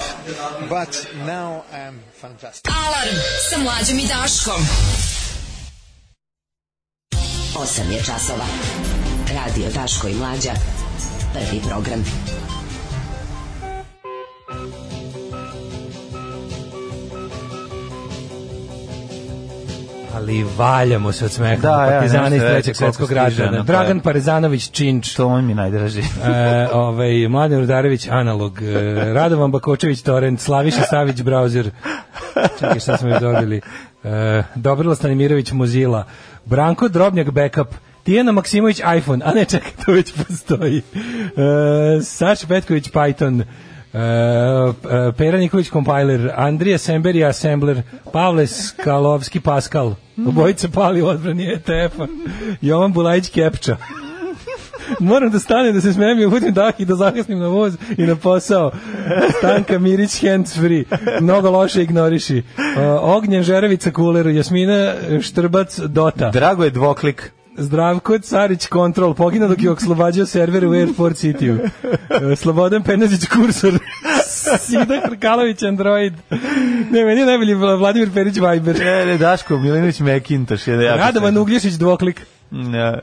[SPEAKER 6] but now I'm fantastic. Alarm sa mlađom i Daškom. Osam je časova. Radio Daško i Mlađa. Prvi program.
[SPEAKER 3] Ali valjamo se od smeha. Da, partizani iz trećeg svetskog rata. Da. Dragan Parezanović Činč.
[SPEAKER 2] To mi najdraži. e,
[SPEAKER 3] ovaj, Mladen Rudarević Analog. E, Radovan Bakočević Torrent. Slaviša Savić Browser. Čekaj šta smo još dobili. E, Dobrila Stanimirović Mozilla. Branko Drobnjak Backup. Tijena Maksimović iPhone, a ne čekaj, to već postoji. E, Saš Petković Python, E, e, Pera Nikolić Compiler, Andrija Semberi Assembler, Pavle Skalovski Pascal, obojica pali u odbrani ETF-a, Jovan Bulajić Kepča. Moram da stanem da se smijem i uvodim dah i da zakasnim na voz i na posao. Stanka Mirić hands free. Mnogo loše ignoriši. E, Ognjen Žerevica Kuler, Jasmina Štrbac Dota.
[SPEAKER 2] Drago je dvoklik.
[SPEAKER 3] Zdravko Carić Control pogina dok je oslobađao server u Airport City. -u. E, Slobodan Penezić kursor. Sida Krkalović Android. Ne, meni je najbolji Vladimir Perić Viber. Ne, ne,
[SPEAKER 2] Daško Milinović Mekintoš.
[SPEAKER 3] Je da ja Radovan Uglješić
[SPEAKER 2] Dvoklik. Ne,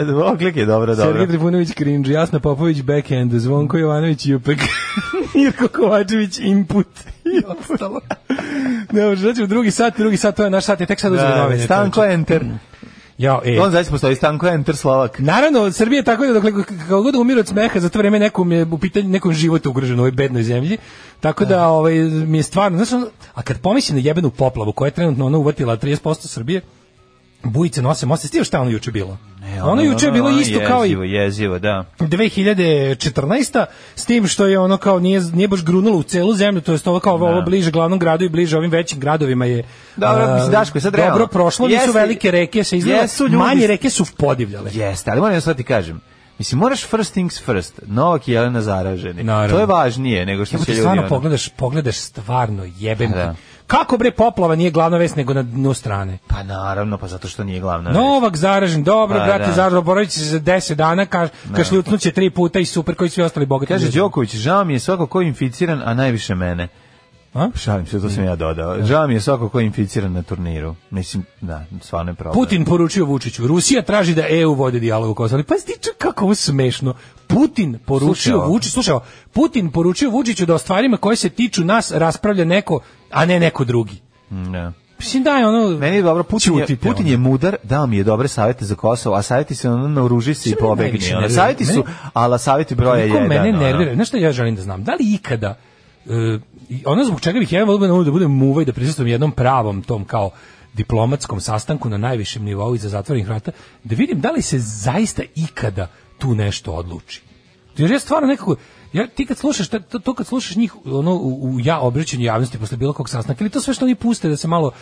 [SPEAKER 3] e, dvoklik
[SPEAKER 2] je dobro, dobro.
[SPEAKER 3] Sergej Trifunović Krinđ, Jasna Popović Backend, Zvonko Jovanović Jupek, Mirko Kovačević Input i ostalo. ne, znači u drugi sat, drugi sat, to je naš sat, je tek sad
[SPEAKER 2] uzme da, novine. Stanko Enter. Ja, e. On zaista postoji Stanko Enter Slovak.
[SPEAKER 3] Naravno, Srbija je tako da dokle kako god umiru od smeha, za to vreme nekom je u pitanju nekom život ugrožen u ovoj bednoj zemlji. Tako da, da. ovaj mi je stvarno, znači, a kad pomislim na jebenu poplavu koja je trenutno ona uvrtila 30% Srbije, Bujice nose most. Stio šta ono juče bilo? Ne, ono, ono juče je bilo ono, isto
[SPEAKER 2] jezivo,
[SPEAKER 3] kao
[SPEAKER 2] i
[SPEAKER 3] jezivo,
[SPEAKER 2] da. 2014.
[SPEAKER 3] s tim što je ono kao nije nije baš grunulo u celu zemlju, to jest ovo kao ovo, ovo da. bliže glavnom gradu i bliže ovim većim gradovima je
[SPEAKER 2] Dobro, da, mislim Daško, sad
[SPEAKER 3] realno. Dobro prošlo, nisu velike reke se izlile, manje reke su podivljale.
[SPEAKER 2] Jeste, ali moram sad ti kažem. Mislim, moraš first things first. Novak i Jelena zaraženi. Naravno. To je važnije nego što Jebo, će
[SPEAKER 3] ljudi... Stvarno ono... pogledaš, pogledaš stvarno jebem. Da. Kako bre poplava nije glavna vest nego na dnu strane?
[SPEAKER 2] Pa naravno, pa zato što nije glavna
[SPEAKER 3] vest. Novak zaražen, dobro, pa, brate, da. zaražen, boravit će se za 10 dana, da. kaš, kašljucnut će tri puta i super, koji su i ostali bogati. Kaže
[SPEAKER 2] Đoković, žao mi je svako ko je inficiran, a najviše mene. A? Šalim se, to sam ja dodao. Da. Žao mi je svako ko je inficiran na turniru. Mislim, da, stvarno je problem.
[SPEAKER 3] Putin poručio Vučiću, Rusija traži da EU vodi dijalog u Kosovo. Pa ti kako ovo smešno. Putin poručio Vučiću, slušaj, Putin poručio Vučiću da o stvarima koje se tiču nas raspravlja neko, a ne neko drugi. Ne.
[SPEAKER 2] Mm, da.
[SPEAKER 3] Mislim
[SPEAKER 2] da je ono Meni je
[SPEAKER 3] dobro
[SPEAKER 2] Putin je, Putin, je mudar, dao mi je dobre savete za Kosovo, a saveti se ono naoruži se i pobegni. Saveti su, ali saveti broja je jedan.
[SPEAKER 3] mene nervira.
[SPEAKER 2] Znaš šta
[SPEAKER 3] ja želim da znam? Da li ikada uh, ono zbog čega bih ja volio da, da budem muvaj, da prisustvujem jednom pravom tom kao diplomatskom sastanku na najvišem nivou iza zatvorenih vrata, da vidim da li se zaista ikada tu nešto odluči. Jer je stvarno nekako, Ja ti kad slušaš to, to kad slušaš njih ono u, u ja obraćanju javnosti posle bilo kog sastanka ili to sve što oni puste da se malo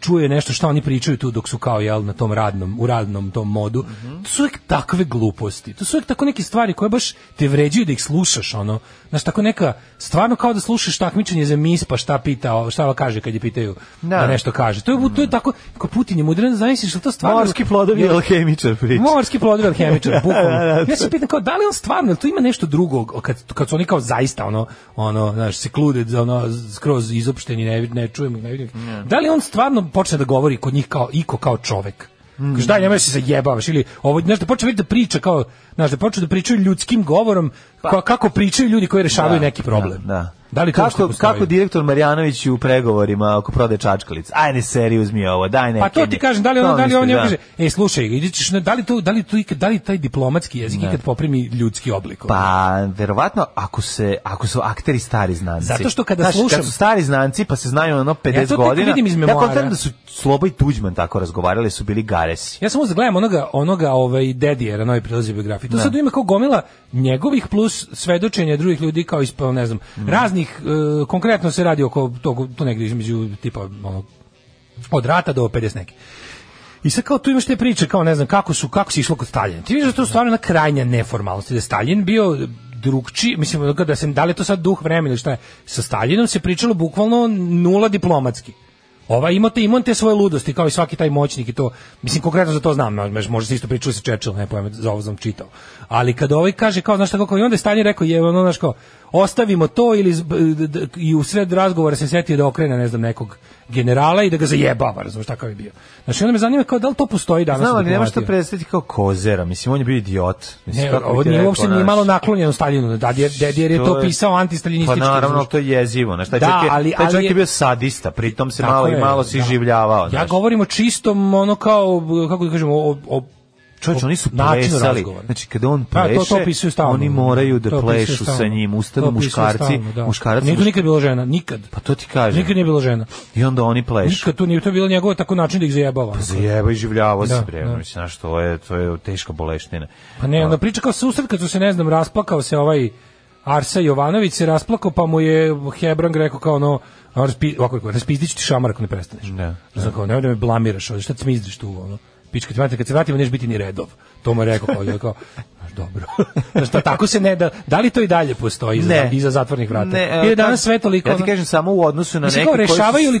[SPEAKER 3] čuje nešto što oni pričaju tu dok su kao jel na tom radnom u radnom tom modu. Mm -hmm. To su uvek takve gluposti. To su uvek tako neke stvari koje baš te vređaju da ih slušaš ono. Znaš tako neka stvarno kao da slušaš takmičenje za mis pa šta pita, šta kaže kad je pitaju da. da nešto kaže. To je to je tako kao Putin je mudran, zamisliš to stvarno
[SPEAKER 2] morski plodovi alhemičar
[SPEAKER 3] priča. Morski plodovi alhemičar, da, da, da. bukvalno. Ja se pitam kao da li on stvarno, to ima nešto drugo kad kad su oni kao zaista ono ono znaš se klude ono skroz izopšteni ne ne čujemo ne vidim. Yeah. Da li on stvarno počne da govori kod njih kao iko kao čovek? Mm. Kaže, daj, nemoj se zajebavaš, ili ovo, znaš, da počne da priča kao, znaš, da počne da pričaju ljudskim govorom, pa. kako pričaju ljudi koji rešavaju da, neki problem. Da, da.
[SPEAKER 2] Da li kako, kako direktor Marjanović u pregovorima oko prode čačkalica? Ajde seri uzmi ovo, daj neke.
[SPEAKER 3] Pa to ti kažem, da li on, da li on je da. kaže, ej slušaj, na da li to, da li to ikad, da li taj diplomatski jezik ne. Da. ikad poprimi ljudski oblik?
[SPEAKER 2] Pa verovatno ako se ako su akteri stari znanci.
[SPEAKER 3] Zato što kada Znaš, slušam kad
[SPEAKER 2] su stari znanci pa se znaju ono 50
[SPEAKER 3] ja
[SPEAKER 2] to godina.
[SPEAKER 3] Vidim iz memoara. Ja kontam da su Sloba i Tuđman tako razgovarali, su bili garesi. Ja samo zagledam da onoga onoga ovaj na novi prilazi biografiji. To ne. sad ima kao gomila njegovih plus svedočenja drugih ljudi kao ispao, ne znam, mm. razni narednih, e, konkretno se radi oko tog, to negde između tipa ono, od rata do 50 neki. I sad kao tu imaš te priče, kao ne znam kako su, kako se išlo kod Staljina. Ti vidiš da to stvarno na krajnja neformalnost, da Staljin bio drugči, mislim da se da li je to sad duh vremena ili šta je, sa Staljinom se pričalo bukvalno nula diplomatski. Ova ima te, ima te svoje ludosti kao i svaki taj moćnik i to. Mislim konkretno za to znam, možda se isto pričao sa Čečilom, ne pojem, za ovo sam čitao. Ali kad ovaj kaže kao znaš tako kao i onda je Stanje rekao je ono znaš kao ostavimo to ili i u sred razgovora se setio da okrene ne znam nekog generala i da ga zajebava, razumeš takav je bio. Znači onda me zanima kao da li to postoji danas. Znam,
[SPEAKER 2] ali
[SPEAKER 3] nema što
[SPEAKER 2] predstaviti kao kozera, mislim on je bio idiot. Mislim,
[SPEAKER 3] ne, kako ovo nije uopšte nije malo naklonjeno Staljinu, da, da je Dedijer da da je to pisao antistaljinistički. Pa
[SPEAKER 2] naravno to je jezivo, znači taj da, čovjek je, ali, taj čovjek je, je bio sadista, pritom se malo je, i malo si življavao.
[SPEAKER 3] Ja govorim o čistom ono kao kako da kažemo o, o
[SPEAKER 2] Čovječ, oni su plesali. Znači, kada on pleše, da, to, to stalno, oni moraju da plešu sa njim. Ustanu muškarci. Stalno, da. muškarci
[SPEAKER 3] nije tu nikad bilo žena, nikad.
[SPEAKER 2] Pa to ti kažem.
[SPEAKER 3] Nikad nije bilo žena.
[SPEAKER 2] I onda oni plešu.
[SPEAKER 3] Nikad tu nije to bilo njegovo tako način da ih zajebava.
[SPEAKER 2] Pa zajeba i življava da, se, bre. Da. Mislim, znaš, to je, to je teška boleština. Pa
[SPEAKER 3] ne, pa- onda priča kao susret, kad su se, ne znam, rasplakao se ovaj... Arsa Jovanović se rasplakao, pa mu je Hebrang rekao kao ono, raspi, ovako, raspizdić ti šamar ako ne prestaneš. Ne. Znači, kao, nemoj da me blamiraš, šta ti mi smizdiš tu, ono pička ti mater, kad se vratimo neš biti ni redov. To mu je rekao kao, kao dobro. Znači, ta, tako se ne da, da li to i dalje postoji iza, ne. iza zatvornih vrata? Ne, Ili danas sve toliko...
[SPEAKER 2] Ja ti kažem samo u odnosu na neke koji
[SPEAKER 3] su stari ljudi,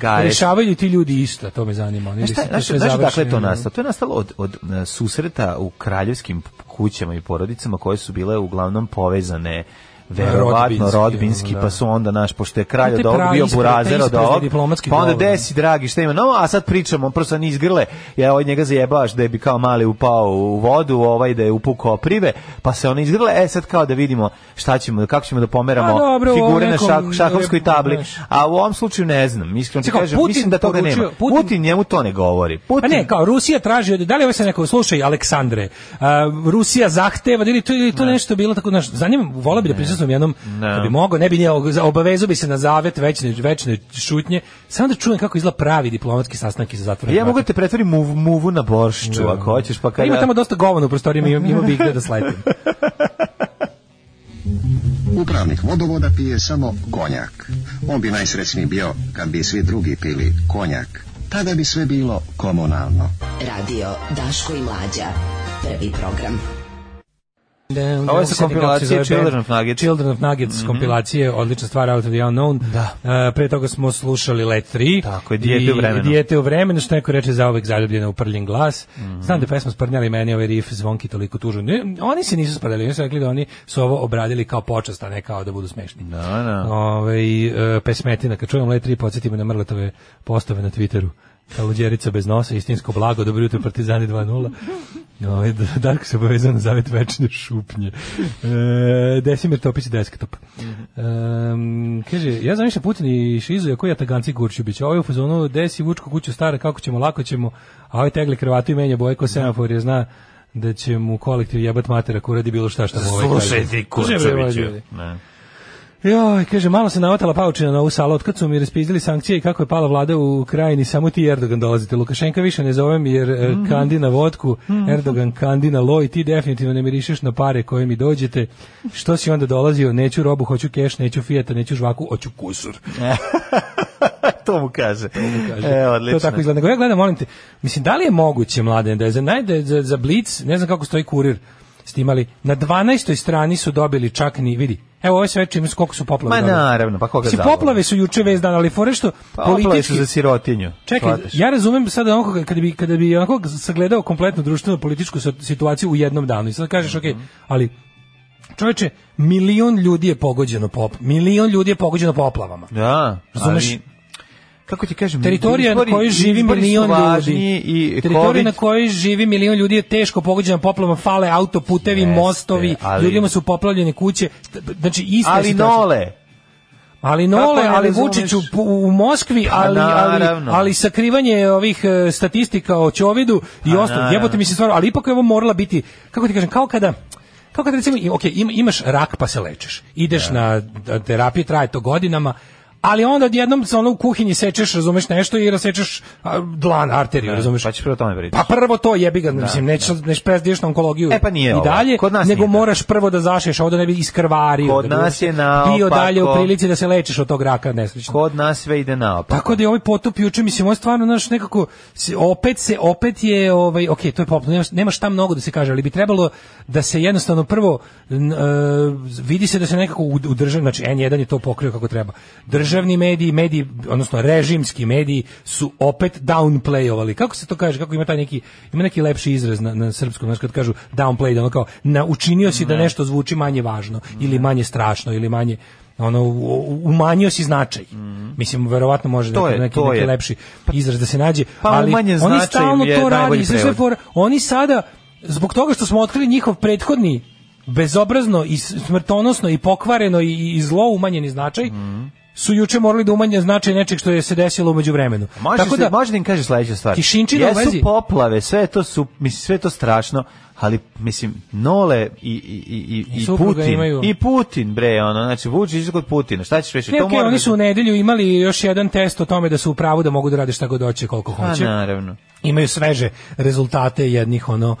[SPEAKER 3] gajec. Rešavaju li ti ljudi isto, to me zanima.
[SPEAKER 2] Oni šta, znaš, znaš dakle to nastalo? To je nastalo od, od e, susreta u kraljevskim kućama i porodicama koje su bile uglavnom povezane verovatno rodbinski, pa da. su onda naš pošto je kralj od ovog bio burazero od ovog, pa onda desi dragi šta ima no, a sad pričamo, prosto niz grle, ja ovaj njega zajebaš da je bi kao mali upao u vodu, ovaj da je upukao prive, pa se on izgrle, e sad kao da vidimo šta ćemo, kako ćemo da pomeramo a, pa dobro, figure na šak, šahovskoj tabli, a u ovom slučaju ne znam, iskreno ti kažem, mislim da toga nema. Putin, Putin njemu to ne govori.
[SPEAKER 3] Putin. Pa ne, kao Rusija traži od, da li ovo ovaj se neko slušaj Aleksandre, a, Rusija zahteva, ili to, ili to ne. nešto bilo tako, znaš, za njim vola bi da smrznom jednom, no. Da. da bi mogao, ne bi nije, obavezao bi se na zavet večne, večne šutnje, samo da čujem kako izgleda pravi diplomatski sastanak iza zatvora.
[SPEAKER 2] Ja mogu
[SPEAKER 3] te pretvori
[SPEAKER 2] mu muvu na boršču, no. Da. ako hoćeš, pa
[SPEAKER 3] kada... Ima tamo dosta govana u prostorima ima, ima bi gde da sletim.
[SPEAKER 6] Upravnik vodovoda pije samo konjak. On bi najsrećniji bio kad bi svi drugi pili konjak. Tada bi sve bilo komunalno.
[SPEAKER 5] Radio Daško i Mlađa. Prvi program.
[SPEAKER 3] Ovo je sa kompilacije Children of Nuggets. Children of Nuggets mm -hmm. kompilacije, odlična stvar, Out of the Unknown. Da. Uh, pre toga smo slušali Let 3.
[SPEAKER 2] Tako je, Dijete u vremenu.
[SPEAKER 3] Dijete u vremenu, što neko reče zaovek zaljubljena u prljin glas. Mm -hmm. Znam da pesmu sprnjali meni ove ovaj riff zvonki toliko tužan. Oni se nisu spadali, oni su rekli da oni su ovo obradili kao počast, a ne kao da budu smešni. Da, no, da. Ove, ovaj, uh, pesmetina, kad čujem Let 3, podsjeti na mrletove postove na Twitteru. Kaludjerica bez nosa, istinsko blago, dobro jutro Partizani 2-0. Ovaj da, Darko se obavezao na zavet večne šupnje. E, Desimir Topić i desktop. Ehm, kaže, ja zamišljam Putin i Šizu, jako ja taganci Gurčibić. Ovo ovaj je u fazonu, desi Vučko kuću stara, kako ćemo, lako ćemo, a ovaj tegli krvatu i menja boje ko semafor, je zna da će mu kolektiv jebat matera kuradi bilo šta šta mu ovaj kaže.
[SPEAKER 2] Slušajte Kurčeviću. Ovaj ne.
[SPEAKER 3] Joj, kaže, malo se navatala paučina na ovu salu, otkad su mi raspizdili sankcije i kako je pala vlada u krajini, samo ti Erdogan dolazite. Lukašenka više ne zovem jer mm -hmm. kandi na vodku, mm -hmm. Erdogan kandi na loj, ti definitivno ne mirišeš na pare koje mi dođete. Što si onda dolazio? Neću robu, hoću keš, neću fijeta, neću žvaku, hoću kusur.
[SPEAKER 2] to mu kaže.
[SPEAKER 3] To mu kaže. E, odlično. To tako izgleda. Nego ja gledam, molim te, mislim, da li je moguće, mladen, da je za, naj, da je za, za blic, ne znam kako stoji kurir, snimali. Na 12. strani su dobili čak ni, vidi, Evo ovo je sve čim koliko su poplave. Ma
[SPEAKER 2] naravno, pa koga zavoli.
[SPEAKER 3] poplave su juče vez dan, ali fore što
[SPEAKER 2] pa, politički su za sirotinju.
[SPEAKER 3] Čekaj, Svataš. ja razumem sad onako kada bi kada bi onako sagledao kompletnu društvenu političku situaciju u jednom danu i sad kažeš mm -hmm. okej, mhm. ali čoveče, milion ljudi je pogođeno pop, milion ljudi je pogođeno poplavama.
[SPEAKER 2] Da.
[SPEAKER 3] Razumeš? Ali
[SPEAKER 2] kako ti kažem,
[SPEAKER 3] teritorija izbori, na kojoj živi milion ljudi i teritorija na kojoj živi milion ljudi je teško pogođena poplavama, fale autoputevi, Jeste, mostovi, ali, ljudima su poplavljene kuće. Znači ista
[SPEAKER 2] Ali nole,
[SPEAKER 3] ali nole, ali Vučiću u Moskvi, pa ali, ali, ali, sakrivanje ovih e, statistika o Ćovidu i pa ostalo. Jebote mi se stvarno, ali ipak je ovo morala biti, kako ti kažem, kao kada kao kada recimo, ok, imaš rak pa se lečeš. Ideš ja. Da. na terapiju, traje to godinama, ali onda odjednom se ono u kuhinji sečeš, razumeš nešto i rasečeš dlan, arteriju, da, razumeš?
[SPEAKER 2] Pa ćeš prvo tome pričati.
[SPEAKER 3] Pa prvo
[SPEAKER 2] to
[SPEAKER 3] jebi ga, da, mislim, da. neć neš prezdiš na onkologiju.
[SPEAKER 2] E pa nije I
[SPEAKER 3] dalje, Kod nas nego moraš prvo da zašiješ, ovde ne bi iskrvario.
[SPEAKER 2] Kod da nas je na Bio
[SPEAKER 3] dalje u prilici da se lečiš od tog raka nesrećno.
[SPEAKER 2] Kod nas sve ide na
[SPEAKER 3] Tako da je ovaj potop juče, mislim, on stvarno naš nekako opet se opet je ovaj, okej, to je popno, nema, nema šta mnogo da se kaže, ali bi trebalo da se jednostavno prvo uh, vidi se da se nekako udrža, znači N1 je to pokrio kako treba. Drži državni mediji, mediji, odnosno režimski mediji su opet downplayovali. Kako se to kaže? Kako ima taj neki ima neki lepši izraz na, na srpskom, znači kad kažu downplay, ono kao na, učinio si da ne. da nešto zvuči manje važno ne. ili manje strašno ili manje ono umanjio si značaj. Mm. Mislim verovatno može to da je, neki, to neki je. lepši pa- izraz da se nađe, pa, ali manje oni stalno to radi, sve for, oni sada zbog toga što smo otkrili njihov prethodni bezobrazno i smrtonosno i pokvareno i, i zlo umanjeni značaj, mm su juče morali da umanje značaj nečeg što je se desilo umeđu vremenu.
[SPEAKER 2] Može Tako
[SPEAKER 3] se, da,
[SPEAKER 2] može da im kaže sledeća stvar. Tišinčina Jesu vezi... poplave, sve to su, mislim, sve to strašno, ali mislim Nole i i i i, Putin imaju. i Putin bre ono znači Vučić kod Putina šta ćeš reći to
[SPEAKER 3] okay, oni da su u nedelju imali još jedan test o tome da su u pravu da mogu da rade šta god hoće koliko pa hoće
[SPEAKER 2] A, naravno
[SPEAKER 3] imaju sveže rezultate jednih ono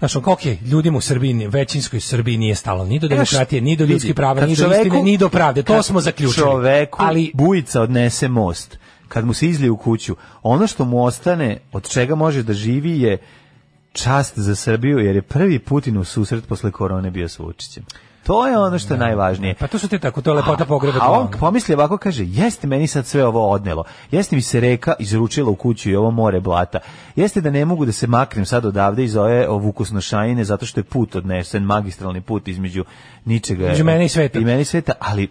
[SPEAKER 3] Znaš, ok, ljudima u Srbiji, većinskoj Srbiji nije stalo ni do e, demokratije, ni do ljudskih prava, ni do istine, ni do pravde. To smo zaključili.
[SPEAKER 2] Čoveku ali, bujica odnese most kad mu se izlije u kuću, ono što mu ostane, od čega može da živi je čast za Srbiju, jer je prvi Putin u susret posle korone bio s Vučićem. To je ono što je da. najvažnije.
[SPEAKER 3] Pa to su ti tako, to je lepota pogreba. A
[SPEAKER 2] on pomisli ovako, kaže, jeste meni sad sve ovo odnelo, jeste mi se reka izručila u kuću i ovo more blata, jeste da ne mogu da se maknem sad odavde iz ove šajine, zato što je put odnesen, magistralni put između ničega. Između
[SPEAKER 3] mene i sveta.
[SPEAKER 2] I mene i sveta, ali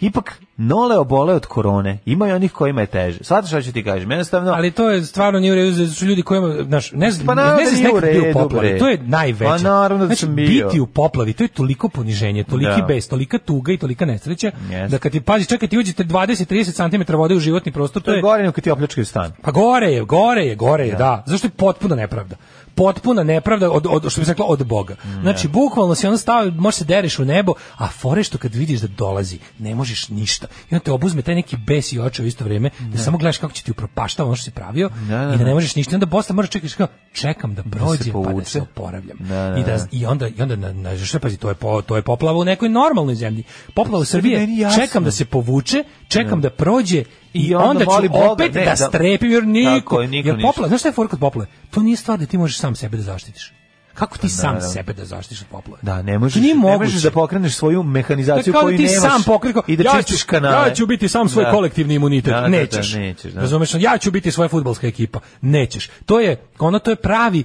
[SPEAKER 2] ipak Nole obole od korone. Ima i onih kojima je teže. Svataš šta ću ti kažem?
[SPEAKER 3] Jednostavno... Ali to je stvarno nije u redu, su ljudi kojima... Znaš, ne znam, pa ne da znam nekad bio u poplavi. To je najveće. Pa naravno da znači, sam bio. Biti u poplavi, to je toliko poniženje, toliki da. bes, tolika tuga i tolika nesreća. Yes. Da kad ti, pazi, čekaj, ti uđete 20-30 cm vode u životni prostor,
[SPEAKER 2] to, to je... gore nego kad ti opljačkaju stan.
[SPEAKER 3] Pa gore je, gore je, gore je, da. da. Zašto je potpuno nepravda? potpuna nepravda od, od što bi se reklo od Boga. Znači bukvalno si ono stavi možeš se deriš u nebo, a fore što kad vidiš da dolazi, ne možeš ništa. I onda te obuzme taj neki bes i oče u isto vrijeme, da samo gledaš kako će ti upropaštava ono što si pravio i da ne možeš ništa. onda posle moraš čekaš kao, čekam da, da prođe pa da se oporavljam. I, da, I onda, i onda na, na, što pazi, to je, po, to je poplava u nekoj normalnoj zemlji. Poplava u Srbije, čekam da se povuče, čekam da, da prođe i onda, onda ću Boga, opet ne, da, da strepim jer niko, je, niko jer popla, znaš šta je for kod poplave? To nije stvar da ti možeš sam sebe da zaštitiš. Kako ti da, sam da. sebe da zaštitiš od poplave?
[SPEAKER 2] Da, ne možeš, ne možeš da pokreneš svoju mehanizaciju da, koju ti sam pokriko, i da ja čistiš kanale.
[SPEAKER 3] Ja ću biti sam svoj da. kolektivni imunitet. Da, da nećeš. Da, nećeš Razumeš? Ja ću biti svoja futbalska ekipa. Nećeš. To je, ono to je pravi,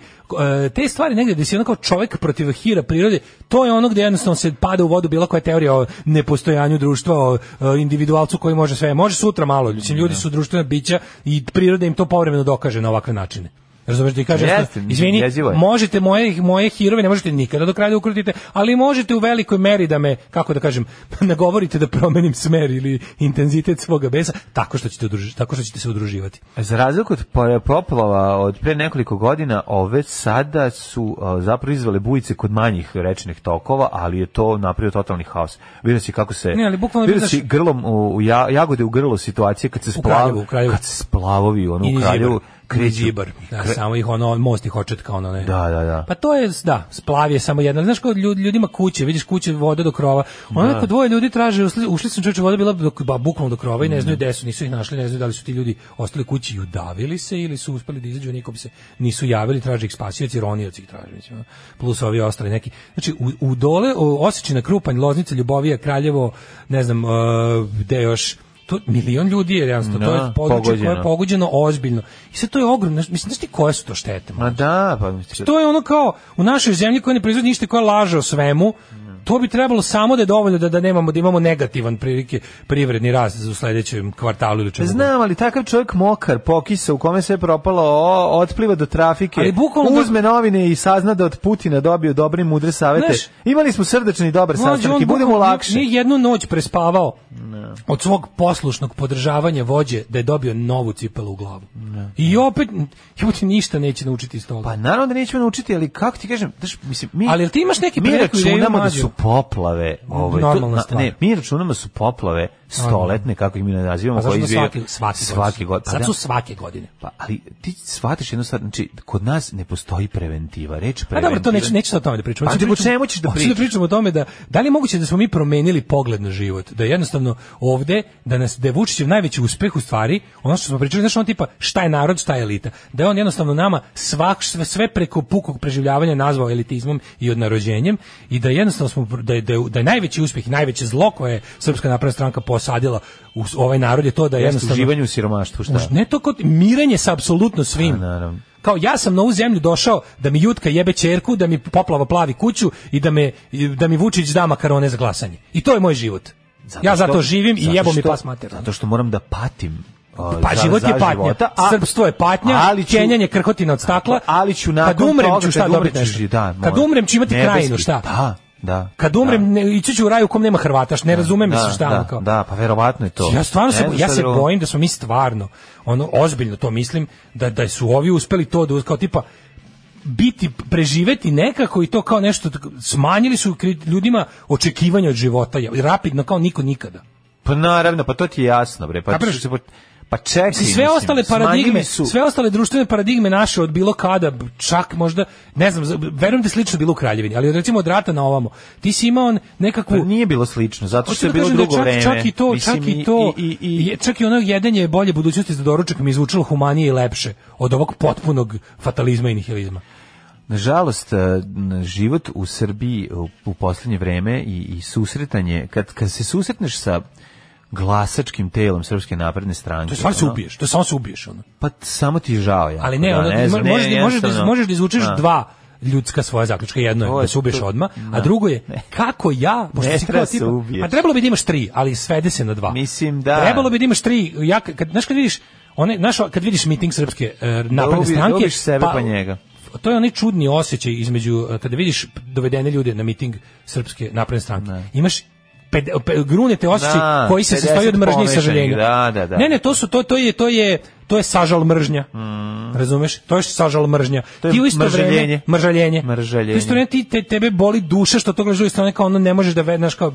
[SPEAKER 3] e, te stvari negde gde si ono kao čovjek protiv hira prirode, to je ono gde jednostavno se pada u vodu bila koja teorija o nepostojanju društva, o e, individualcu koji može sve, može sutra malo, ljudi su društvena bića i priroda im to povremeno dokaže na ovakve načine. Razumeš ti kažeš, Jeste, izvini, možete moje moje hirove ne možete nikada do kraja da ukrutite, ali možete u velikoj meri da me, kako da kažem, nagovorite da promenim smer ili intenzitet svog besa tako što ćete udružiti, tako što ćete se udruživati.
[SPEAKER 2] Za razliku od poplava od pre nekoliko godina, ove sada su zapravo izvale bujice kod manjih rečnih tokova, ali je to napravio totalni haos. Vidio kako se Ne, ali bukvalno vidio si grlom u, u jagode u grlo situacije kad se splavovi, kad se splavovi ono u Kraljevu
[SPEAKER 3] kreću. Uđibar, da, Kre... samo ih ono, most ih očetka,
[SPEAKER 2] ono ne. Da, da, da.
[SPEAKER 3] Pa to je, da, splav je samo jedan. Znaš, kod ljud, ljudima kuće, vidiš kuće voda do krova. Ono da. dvoje ljudi traže, ušli, ušli su čoče, voda bila do, ba, bukvalno do krova i ne znaju mm. gde su, nisu ih našli, ne znaju da li su ti ljudi ostali kući i udavili se ili su uspeli da izađu, nikom se nisu javili, traže ih spasioci, ronioci ih traže, mislim, plus ovi ostali neki. Znači, u, u dole, Osečina, Krupanj, Loznica, Ljubovija, Kraljevo, ne znam, uh, gde još, to milion ljudi je jasno, no, to je da, područje pogođeno. koje je pogođeno ozbiljno. I sad to je ogromno, mislim, znaš ti koje su to štete? Ma
[SPEAKER 2] da, pa mislim.
[SPEAKER 3] To je ono kao, u našoj zemlji koja ne proizvodi ništa, koja laže o svemu, to bi trebalo samo da je dovoljno da, da nemamo da imamo negativan prilike privredni rast u sledećem kvartalu ili
[SPEAKER 2] čemu. Znam, ali takav čovjek mokar, pokisa u kome sve propalo, o, otpliva do trafike. Ali da- uzme novine i sazna da od Putina dobio dobre mudre savete. Znaš, Imali smo srdečni dobar sastanak i budemo lakše.
[SPEAKER 3] Nije jednu noć prespavao ne. od svog poslušnog podržavanja vođe da je dobio novu cipelu u glavu. Ne. I opet ljudi ništa neće naučiti iz toga.
[SPEAKER 2] Pa naravno da nećemo naučiti, ali kako ti
[SPEAKER 3] kažem, daš, mislim mi Ali ti imaš
[SPEAKER 2] neki mi računamo da su poplave, ovaj, tu, na, ne, mi računamo da su poplave stoletne, kako ih mi ne nazivamo,
[SPEAKER 3] pa koji da izvije svake, svake, svake godine. Pa, Sad da. su svake godine.
[SPEAKER 2] Pa, ali ti shvatiš jednu stvar, znači, kod nas ne postoji preventiva, reč preventiva.
[SPEAKER 3] A dobro, to neć neć o tome
[SPEAKER 2] da pričam. Pa, da pričamo, čemu ćeš da pričam? da
[SPEAKER 3] pričamo o tome da, da li je moguće da smo mi promenili pogled na život, da jednostavno ovde, da nas, da je najveći uspeh u stvari, ono što smo pričali, znaš, on tipa, šta je narod, šta je elita, da je on jednostavno nama svak, sve, sve preko pukog preživljavanja nazvao elitizmom i odnarođenjem i da jednostavno smo, da je, da je, da je najveći uspeh i najveće zlo koje je Srpska napredna stranka osadila u ovaj narod je to da je
[SPEAKER 2] jednostavno uživanje u siromaštvu šta?
[SPEAKER 3] Ne to kod mirenje sa apsolutno svim. A, naravno kao ja sam na ovu zemlju došao da mi jutka jebe čerku, da mi poplava plavi kuću i da, me, da mi Vučić da makarone za glasanje. I to je moj život. Zato ja što, zato živim i jebo mi pas mater.
[SPEAKER 2] Zato što moram da patim pa
[SPEAKER 3] ovaj, za, život je patnja, života, a, srpstvo je patnja, ali ću, kenjanje krhotina od stakla, ali ću nakon kad umrem toga, ću šta dobiti nešto. Da, kad umrem ću imati nebesni, krajinu, šta?
[SPEAKER 2] Da, Da.
[SPEAKER 3] Kad umrem da. ne, ići ću u raju u kom nema Hrvata, što ne razumem da, mislim da, šta da, kao.
[SPEAKER 2] Da, pa verovatno je to.
[SPEAKER 3] Ja stvarno se, ja se bojim da smo mi stvarno, ono ozbiljno to mislim da da su ovi uspeli to da kao tipa biti preživeti nekako i to kao nešto smanjili su ljudima očekivanje od života rapidno kao niko nikada.
[SPEAKER 2] Pa naravno, pa to ti je jasno bre. Pa se Pa čekaj,
[SPEAKER 3] sve ostale paradigme, su. sve ostale društvene paradigme naše od bilo kada, čak možda, ne znam, verujem da je slično bilo u Kraljevini, ali od recimo od rata na ovamo, ti si imao nekakvu... Pa
[SPEAKER 2] nije bilo slično, zato što je da bilo da drugo da čak,
[SPEAKER 3] čak, i to, mislim, čak i to, i, i, i, čak i ono jedenje bolje budućnosti za doručak mi izvučilo humanije i lepše od ovog potpunog fatalizma i nihilizma.
[SPEAKER 2] Nažalost, eh, život u Srbiji u poslednje vreme i, i susretanje, kad, kad se susretneš sa glasačkim telom Srpske napredne stranke.
[SPEAKER 3] To je samo
[SPEAKER 2] se
[SPEAKER 3] ubiješ, to samo se ubiješ. Ono.
[SPEAKER 2] Pa samo ti žao
[SPEAKER 3] ja. Ali ne, da, ono, ne, znam, možeš, ne, možeš, da, možeš da izvučeš da. dva ljudska svoja zaključka. Jedno je da se ubiješ odma, a da. drugo je kako ja,
[SPEAKER 2] pošto ne si kao tipa,
[SPEAKER 3] a trebalo bi da imaš tri, ali svede se na dva. Mislim da. Trebalo bi da imaš tri, ja, kad, znaš kad vidiš, one, znaš, kad vidiš miting Srpske uh, napredne stranke,
[SPEAKER 2] dobiš sebe pa, pa njega
[SPEAKER 3] to je onaj čudni osjećaj između e, kada vidiš dovedene ljude na miting srpske napredne stranke. Ne. Imaš ped, pe, grunete osjećaj da, koji se sastoji od mržnje i sažaljenja.
[SPEAKER 2] Da, da, da.
[SPEAKER 3] Ne, ne, to su to to je to je to je sažal mržnja. Mm. Razumeš? To je sažal mržnja. To je ti u isto mržaljenje. vreme mržaljenje. Mržaljenje. Ti isto vreme ti te, tebe boli duša što to gledaš u strane kao ono ne možeš da vednaš kao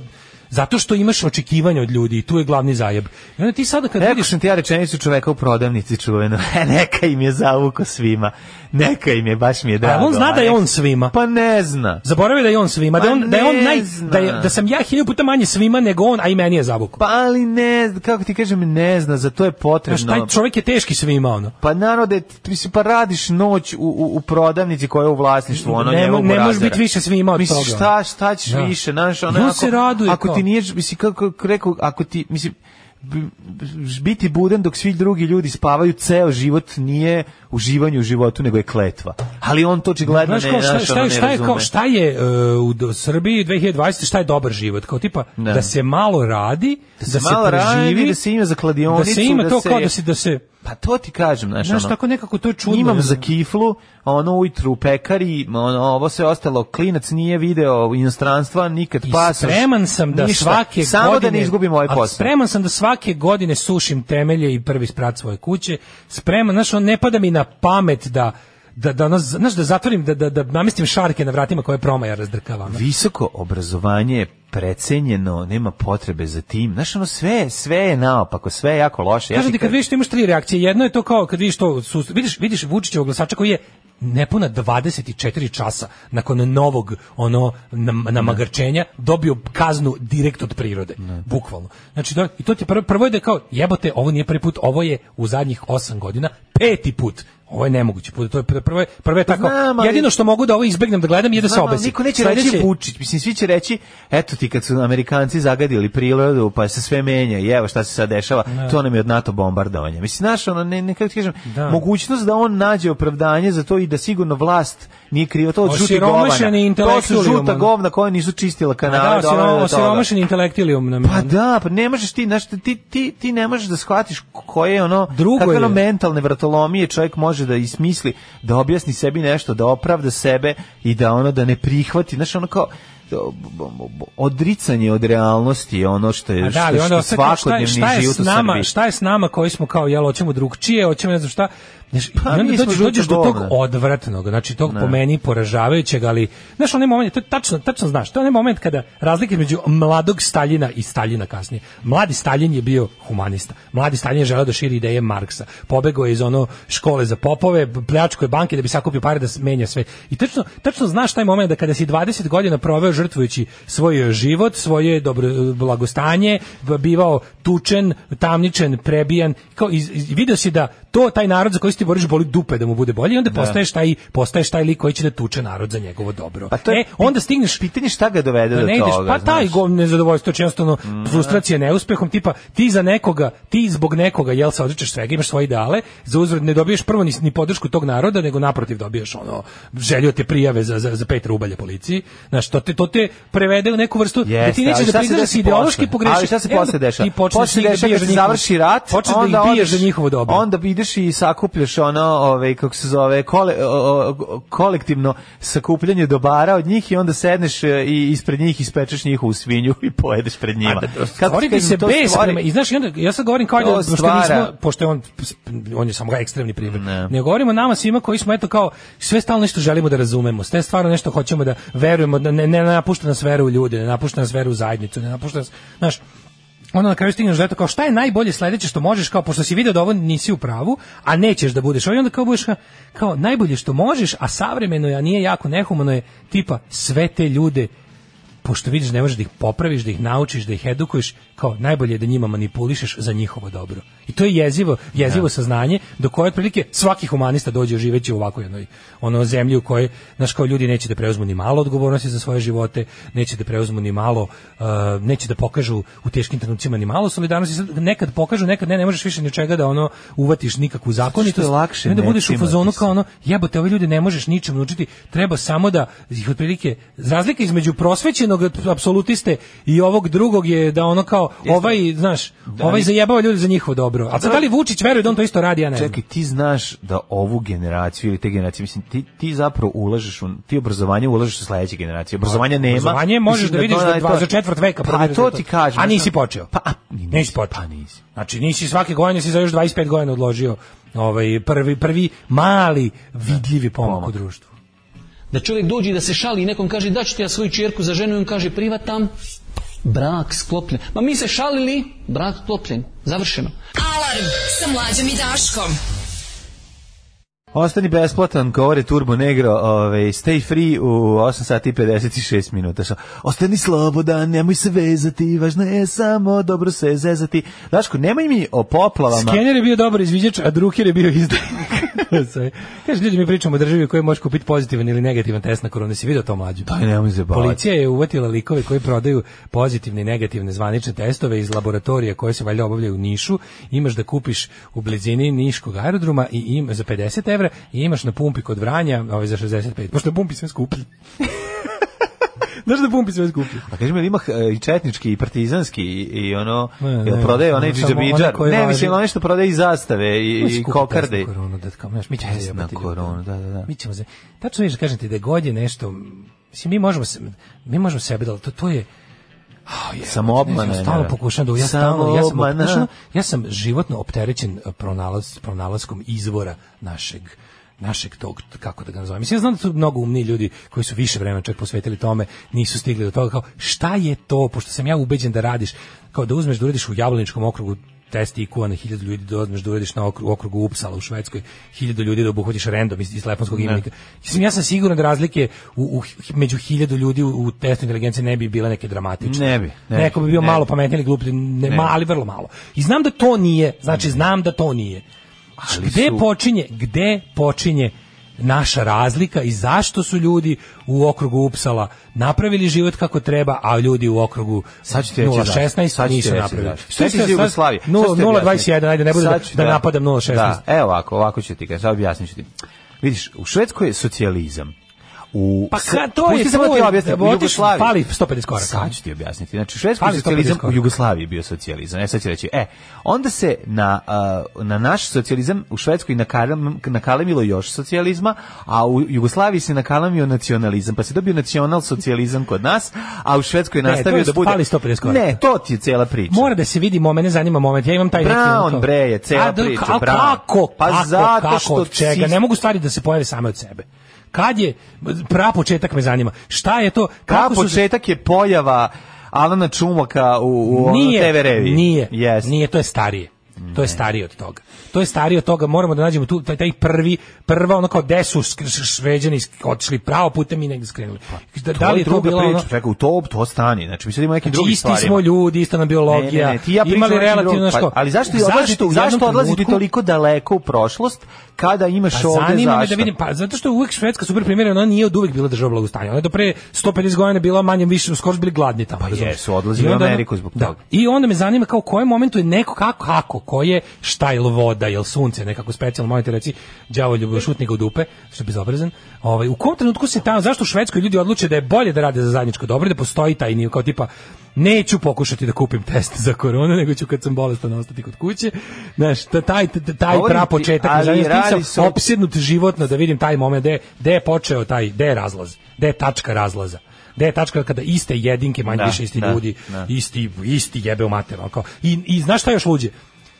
[SPEAKER 3] Zato što imaš očekivanja od ljudi i tu je glavni zajeb. I onda ti sada kad
[SPEAKER 2] Rekao vidiš... sam ti ja rečenicu čoveka u prodavnici čuveno. E, neka im je zavuko svima. Neka im je, baš mi je drago. A on
[SPEAKER 3] zna da je on svima.
[SPEAKER 2] Pa ne zna.
[SPEAKER 3] Zaboravi da je on svima. Da pa da, on, da je on naj, da, je, da sam ja hiljadu puta manje svima nego on, a i meni je zavuko.
[SPEAKER 2] Pa ali ne zna, kako ti kažem, ne zna, za to je potrebno. Znaš, taj
[SPEAKER 3] čovjek je teški svima, ono.
[SPEAKER 2] Pa naravno, da mislim, pa radiš noć u, u, u prodavnici koja je u vlasništvu, ono, ne, njegovog
[SPEAKER 3] Ne možeš biti više svima od toga.
[SPEAKER 2] Mislim, šta, šta ćeš da. više, znaš, ono, ako, se raduje, ako ti nije, mislim, kako rekao, ako ti, mislim, biti buden dok svi drugi ljudi spavaju ceo život nije uživanje u životu nego je kletva. Ali on to očigledno ne, ne, šta,
[SPEAKER 3] šta, šta, je
[SPEAKER 2] kao,
[SPEAKER 3] šta je uh, u Srbiji 2020 šta je dobar život? Kao tipa ne. Da. da se malo radi, da se, da se malo preživi, radi, da se ima za kladionicu, da se ima da to da se, kao da se da se
[SPEAKER 2] Pa to ti kažem, znaš,
[SPEAKER 3] znaš
[SPEAKER 2] ono,
[SPEAKER 3] tako nekako to je čudno.
[SPEAKER 2] Imam za kiflu, ono ujutru u pekari, ono, ovo se ostalo, klinac nije video inostranstva, nikad
[SPEAKER 3] I pasaš. spreman sam da ništa, svake samo godine... da ne izgubim ovaj posao. Spreman sam da svake godine sušim temelje i prvi sprat svoje kuće. Spreman, znaš, on ne pada mi na pamet da da da ono, znaš da zatvorim da da da namestim šarke na vratima koje promaja razdrkava.
[SPEAKER 2] Visoko obrazovanje je precenjeno, nema potrebe za tim. Znaš, ono sve, sve je naopako, sve je jako loše.
[SPEAKER 3] Kažem ja ti kad vidiš, imaš tri reakcije. Jedno je to kao kad vidiš to, su, vidiš, vidiš Vučićevog glasača koji je nepuna 24 časa nakon novog ono namagarčenja dobio kaznu direkt od prirode ne. bukvalno znači da, i to ti prvo prvo je da kao jebote ovo nije prvi put ovo je u zadnjih 8 godina peti put Ovo je nemoguće. To je prvo prvo je pa tako. Znam, ali... Jedino što mogu da ovo izbegnem da gledam je da se obesim.
[SPEAKER 2] Niko neće Sledeći... reći Vučić. Mislim svi će reći eto ti kad su Amerikanci zagadili prirodu, pa se sve menja i evo šta se sad dešava. Da. To nam je od NATO bombardovanja. Mislim znaš ono ne, ne kažem da. mogućnost da on nađe opravdanje za to i da sigurno vlast nije krivo to od žutih govana. To su žuta govna koja nisu čistila da, kanale. Da, da,
[SPEAKER 3] osiromašeni intelektilijum na
[SPEAKER 2] Pa da, pa ne možeš ti, znaš, ti, ti, ti ne možeš da shvatiš koje je ono, Drugo kakve je. ono mentalne vratolomije čovjek može da ismisli, da objasni sebi nešto, da opravda sebe i da ono, da ne prihvati, znaš, ono kao, odricanje od realnosti je ono što je da, što, što svakodnevni život u Srbiji.
[SPEAKER 3] Šta je s nama koji smo kao jel hoćemo drugčije, hoćemo ne znam šta, Znaš, pa, i onda dođeš, dođeš do tog odvratnog, znači tog ne. po meni poražavajućeg, ali znaš onaj moment, to je tačno, tačno znaš, to je onaj moment kada razlika između mladog Staljina i Staljina kasnije. Mladi Staljin je bio humanista. Mladi Staljin je želeo da širi ideje Marksa. Pobegao je iz ono škole za popove, pljačko je banke da bi sakupio pare da menja sve. I tačno, tačno znaš taj moment da kada si 20 godina proveo žrtvujući svoj život, svoje dobro blagostanje, bivao tučen, tamničen, prebijan, kao iz, iz, video si da to taj narod za koji se ti boriš boli dupe da mu bude bolje da. i onda postaješ taj postaješ taj lik koji će da tuče narod za njegovo dobro. Pa to je, e, onda stigneš
[SPEAKER 2] pitanje šta ga dovede da do toga.
[SPEAKER 3] pa znaš. taj gol nezadovoljstvo često znači jednostavno mm. frustracija neuspehom tipa ti za nekoga, ti zbog nekoga jel se odričeš svega, imaš svoje ideale, za uzvrat ne dobiješ prvo ni, ni podršku tog naroda, nego naprotiv dobiješ ono želju te prijave za za za pet rubalja policiji. Na što te to te prevede u neku vrstu Jeste, da ti
[SPEAKER 2] nećeš
[SPEAKER 3] da priznaš ideološki pogrešiš. Ali
[SPEAKER 2] šta se e, posle dešava? Posle dešava završi rat, onda da ih za njihovo dobro. Onda bi ideš i sakupljaš ono, ovaj, kako se zove, kole, o, o, kolektivno sakupljanje dobara od njih i onda sedneš e, i ispred njih ispečeš njih u svinju i pojedeš pred njima. Kad da, Kako
[SPEAKER 3] ti se bez stvari... i znaš, onda, ja sad govorim kao da, pošto, nismo, pošto je on, on je samo ga ekstremni primjer, ne. ne govorimo nama svima koji smo, eto, kao, sve stalno nešto želimo da razumemo, sve stvarno nešto hoćemo da verujemo, da ne, ne napušta nas vera u ljude, ne napušta nas vera u zajednicu, ne napušta nas, znaš, onda na kraju stigneš do kao šta je najbolje sledeće što možeš kao pošto si video da ovo nisi u pravu, a nećeš da budeš, ovaj onda kao budeš kao najbolje što možeš, a savremeno je, a nije jako nehumano je tipa sve te ljude pošto vidiš da ne možeš da ih popraviš, da ih naučiš, da ih edukuješ, kao najbolje je da njima manipulišeš za njihovo dobro. I to je jezivo, jezivo ja. Da. saznanje do koje otprilike svaki humanista dođe živeći u ovakvoj jednoj ono zemlji u kojoj naš kao ljudi neće da preuzmu ni malo odgovornosti za svoje živote, neće da preuzmu ni malo, uh, neće da pokažu u teškim trenucima ni malo solidarnosti, nekad pokažu, nekad ne, ne možeš više ni čega da ono uvatiš nikakvu
[SPEAKER 2] zakonitost. Što je lakše, ne da
[SPEAKER 3] budeš u fazonu kao ono, jebote, ove ljude ne možeš ničem naučiti, treba samo da ih otprilike razlika između prosvećenog jednog apsolutiste i ovog drugog je da ono kao ovaj, znaš, da, ovaj zajebava ljudi za njihovo dobro. A sad da li Vučić veruje da on to isto radi, ja ne. Čekaj,
[SPEAKER 2] ti znaš da ovu generaciju ili te generacije, mislim, ti, ti zapravo ulažeš u, ti obrazovanje ulažeš u sledeće generacije. Obrazovanja nema. Obrazovanje
[SPEAKER 3] možeš da vidiš da, da, za četvrt veka.
[SPEAKER 2] Pa to ti kažem.
[SPEAKER 3] A nisi počeo.
[SPEAKER 2] Pa, nisi, počeo. Pa nisi.
[SPEAKER 3] Znači nisi svake godine si za još 25 godina odložio ovaj prvi prvi mali vidljivi pomak u društvu. Da čovjek dođe da se šali i nekom kaže da ću ti ja svoju čerku za ženu i on kaže privatam, brak sklopljen. Ma mi se šalili, brak sklopljen, završeno. Alarm sa mlađom i Daškom. Ostani besplatan, govori Turbo Negro, ovaj, stay free u 8 sati 56 minuta. Ostani slobodan, nemoj se vezati, važno je samo dobro se zezati. Daško, nemoj mi o poplavama. Skener je bio dobar izviđač, a Druker je bio izdajnik. Kaže, ljudi mi pričamo o državi kojoj možeš kupiti pozitivan ili negativan test na koronu. Si vidio to mlađu?
[SPEAKER 2] Pa nemoj
[SPEAKER 3] se
[SPEAKER 2] bavati.
[SPEAKER 3] Policija je uvatila likove koji prodaju pozitivne i negativne zvanične testove iz laboratorija koje se valjda obavljaju u Nišu. Imaš da kupiš u blizini Niškog aerodroma i im za 50 evra evra i imaš na pumpi kod Vranja ovaj, za 65. Pošto pumpi sve skuplji. Znaš da pumpi sve skuplji? A pa
[SPEAKER 2] kaži mi, ima e, i četnički, i partizanski, i, i ono, ne, ne, prodaje onaj džidžabidžar. Ne, mislim, ono što prodaje i zastave, i, i kokarde. Pesna koronu, da, kao,
[SPEAKER 3] mi ćemo se na koronu, da, da, da. Mi ćemo se, tačno viš, kažem ti, da god je nešto, mislim, mi možemo, se, mi možemo sebe, da, to, to je,
[SPEAKER 2] Oh, je, samo obmana. Da ja stalno pokušam
[SPEAKER 3] da ja stalno ja sam pokušan, ja sam životno opterećen eh, pronalaz, pronalaskom izvora našeg našeg tog kako da ga nazovem. Mislim ja znam da su mnogo umni ljudi koji su više vremena čak posvetili tome, nisu stigli do toga kao šta je to, pošto sam ja ubeđen da radiš, kao da uzmeš da uradiš u Jablaničkom okrugu test IQ-a na hiljadu ljudi da odmeš da uradiš na okrugu, okrugu Upsala u Švedskoj, hiljadu ljudi da obuhvatiš random iz, iz telefonskog imenika. Mislim, ja sam siguran da razlike u, u, među hiljadu ljudi u, u testu inteligencije ne bi bile neke dramatične.
[SPEAKER 2] Ne bi. Ne
[SPEAKER 3] Neko bi bio
[SPEAKER 2] ne
[SPEAKER 3] malo pametniji ili gluplji, ne, ne. ali vrlo malo. I znam da to nije, znači znam da to nije. Znači, ali gde su... počinje, gde počinje naša razlika i zašto su ljudi u okrugu Upsala napravili život kako treba, a ljudi u okrugu sad 016 nisu napravili.
[SPEAKER 2] Šta ti iz Jugoslavije?
[SPEAKER 3] 021, ajde, ne bude da-, da, da, napadam 016. Da,
[SPEAKER 2] evo ovako, ovako ću ti ga, sad objasnim ću ti. Vidiš, u Švedskoj je socijalizam
[SPEAKER 3] u Pa ka,
[SPEAKER 2] to
[SPEAKER 3] je samo da ti
[SPEAKER 2] objasnim, u Jugoslaviji
[SPEAKER 3] fali 150 koraka.
[SPEAKER 2] Sad ću ti objasniti. Znači švedski socijalizam u Jugoslaviji bio socijalizam. Ne sad ću reći. E, onda se na, na naš socijalizam u Švedskoj nakalam, nakalemilo još socijalizma, a u Jugoslaviji se nakalamio nacionalizam, pa se dobio nacional socijalizam kod nas, a u Švedskoj nastavio ne, da bude fali 150 koraka. Ne, to ti je cela priča.
[SPEAKER 3] Mora da se vidi, ne zanima moment. Ja imam taj
[SPEAKER 2] Brown neki, bre je cela a, priča.
[SPEAKER 3] A, kako?
[SPEAKER 2] Pa
[SPEAKER 3] kako,
[SPEAKER 2] zato što
[SPEAKER 3] čega? Si... Ne mogu stvari da se pojave same od sebe. Kad je pra početak me zanima. Šta je to?
[SPEAKER 2] Kako pra početak su... je pojava Alana Čumaka u, u nije, TV reviji.
[SPEAKER 3] Nije, yes. nije, to je starije. To je starije od toga. To je starije od toga, moramo da nađemo tu taj, taj prvi prva ono kao desu šveđani otišli pravo putem i negde skrenuli. Pa, da,
[SPEAKER 2] da li je to bilo ono? Čekaj, to to stani. Znači mi sad ima neki znači, drugi stvari.
[SPEAKER 3] Isti
[SPEAKER 2] smo
[SPEAKER 3] ljudi, ista nam biologija. Ne, ne, ne, ja imali relativno što.
[SPEAKER 2] Pa, ali zašto odlazite zašto odlazite toliko daleko u prošlost kada imaš pa, ovde zanima zašto? Me da
[SPEAKER 3] vidim, pa zato što uvek švedska super primer ona nije od uvek bila država blagostanja. Ona je do pre 150 godina bila manje više skoro bili gladni tamo. Pa
[SPEAKER 2] jesu, odlazili u Ameriku
[SPEAKER 3] zbog da. toga. I onda me zanima kao u kojem momentu je neko kako kako koje štajl voda, jel sunce, nekako specijalno, molite reci, đavo ljubav šutnika u dupe, što je bezobrazan. Ovaj, u kom trenutku se tamo, zašto u Švedskoj ljudi odluče da je bolje da rade za zadnjičko dobro, da postoji taj nije, kao tipa, neću pokušati da kupim test za koronu, nego ću kad sam bolestan ostati kod kuće. Znaš, taj, taj prapočetak, ali sam opsjednut životno da vidim taj moment gde je počeo taj, gde je razlaz, gde je tačka razlaza da je tačka kada iste jedinke manje da, više isti da, ljudi da. isti isti jebe u mater i, i znaš šta još luđe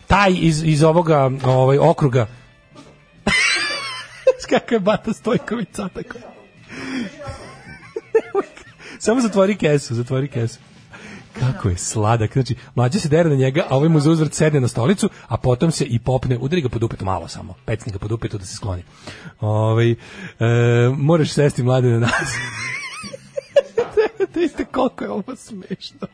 [SPEAKER 3] taj iz, iz ovoga ovaj, okruga. Kako je Bata Stojković tako. Samo zatvori kesu, zatvori kesu. Kako je sladak. Znači, mlađa se dere na njega, a ovaj mu za uzvrt sedne na stolicu, a potom se i popne, udri ga po dupetu malo samo. Pecni ga pod upetu da se skloni. ovaj, e, moraš sesti mlade na nas. da koliko je ovo smešno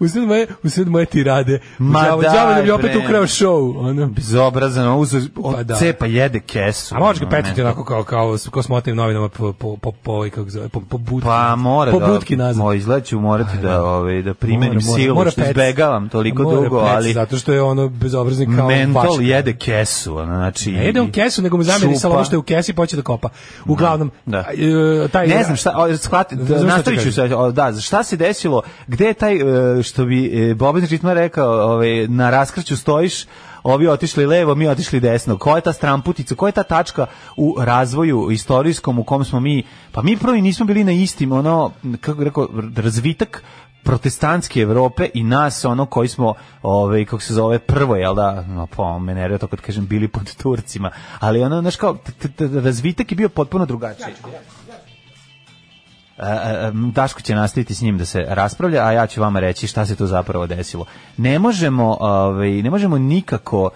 [SPEAKER 3] usred moje, usred moje tirade. Ma Đavo, da, Đavo nam je opet ukrao show.
[SPEAKER 2] Ono. Bezobrazan, ovo pa da. cepa jede kesu. A
[SPEAKER 3] možeš ga petiti onako kao, kao, kao smotim novinama po, po, po, po, ovaj, kako zove, po, po budki.
[SPEAKER 2] Pa mora po da, budki nazad. Moj izgled ću morati pa da, da, ovaj, da primenim mora, silu, mora, što izbegavam toliko mora dugo, pet, ali...
[SPEAKER 3] Zato što je ono bezobrazni kao
[SPEAKER 2] Mental bačka. jede kesu, ono, znači...
[SPEAKER 3] Ne jede on kesu, nego mi zamjeri sa ovo što je u kesi i poče da kopa. Uglavnom,
[SPEAKER 2] da. E, e, taj... Ne znam šta, shvatiti, nastavit ću se, da, šta se desilo, gde je taj e, što bi e, Boban Žitma rekao, ovaj, na raskrću stojiš, ovi otišli levo, mi otišli desno. Koja je ta stramputica, koja je ta tačka u razvoju istorijskom u kom smo mi, pa mi prvi nismo bili na istim, ono, kako rekao, razvitak protestantske Evrope i nas ono koji smo ovaj kako se zove prvo jel da no, pa mene to kad kažem bili pod Turcima ali ono znači kao razvitak je bio potpuno drugačiji Daško će nastaviti s njim da se raspravlja, a ja ću vama reći šta se tu zapravo desilo. Ne možemo, ovaj, ne možemo nikako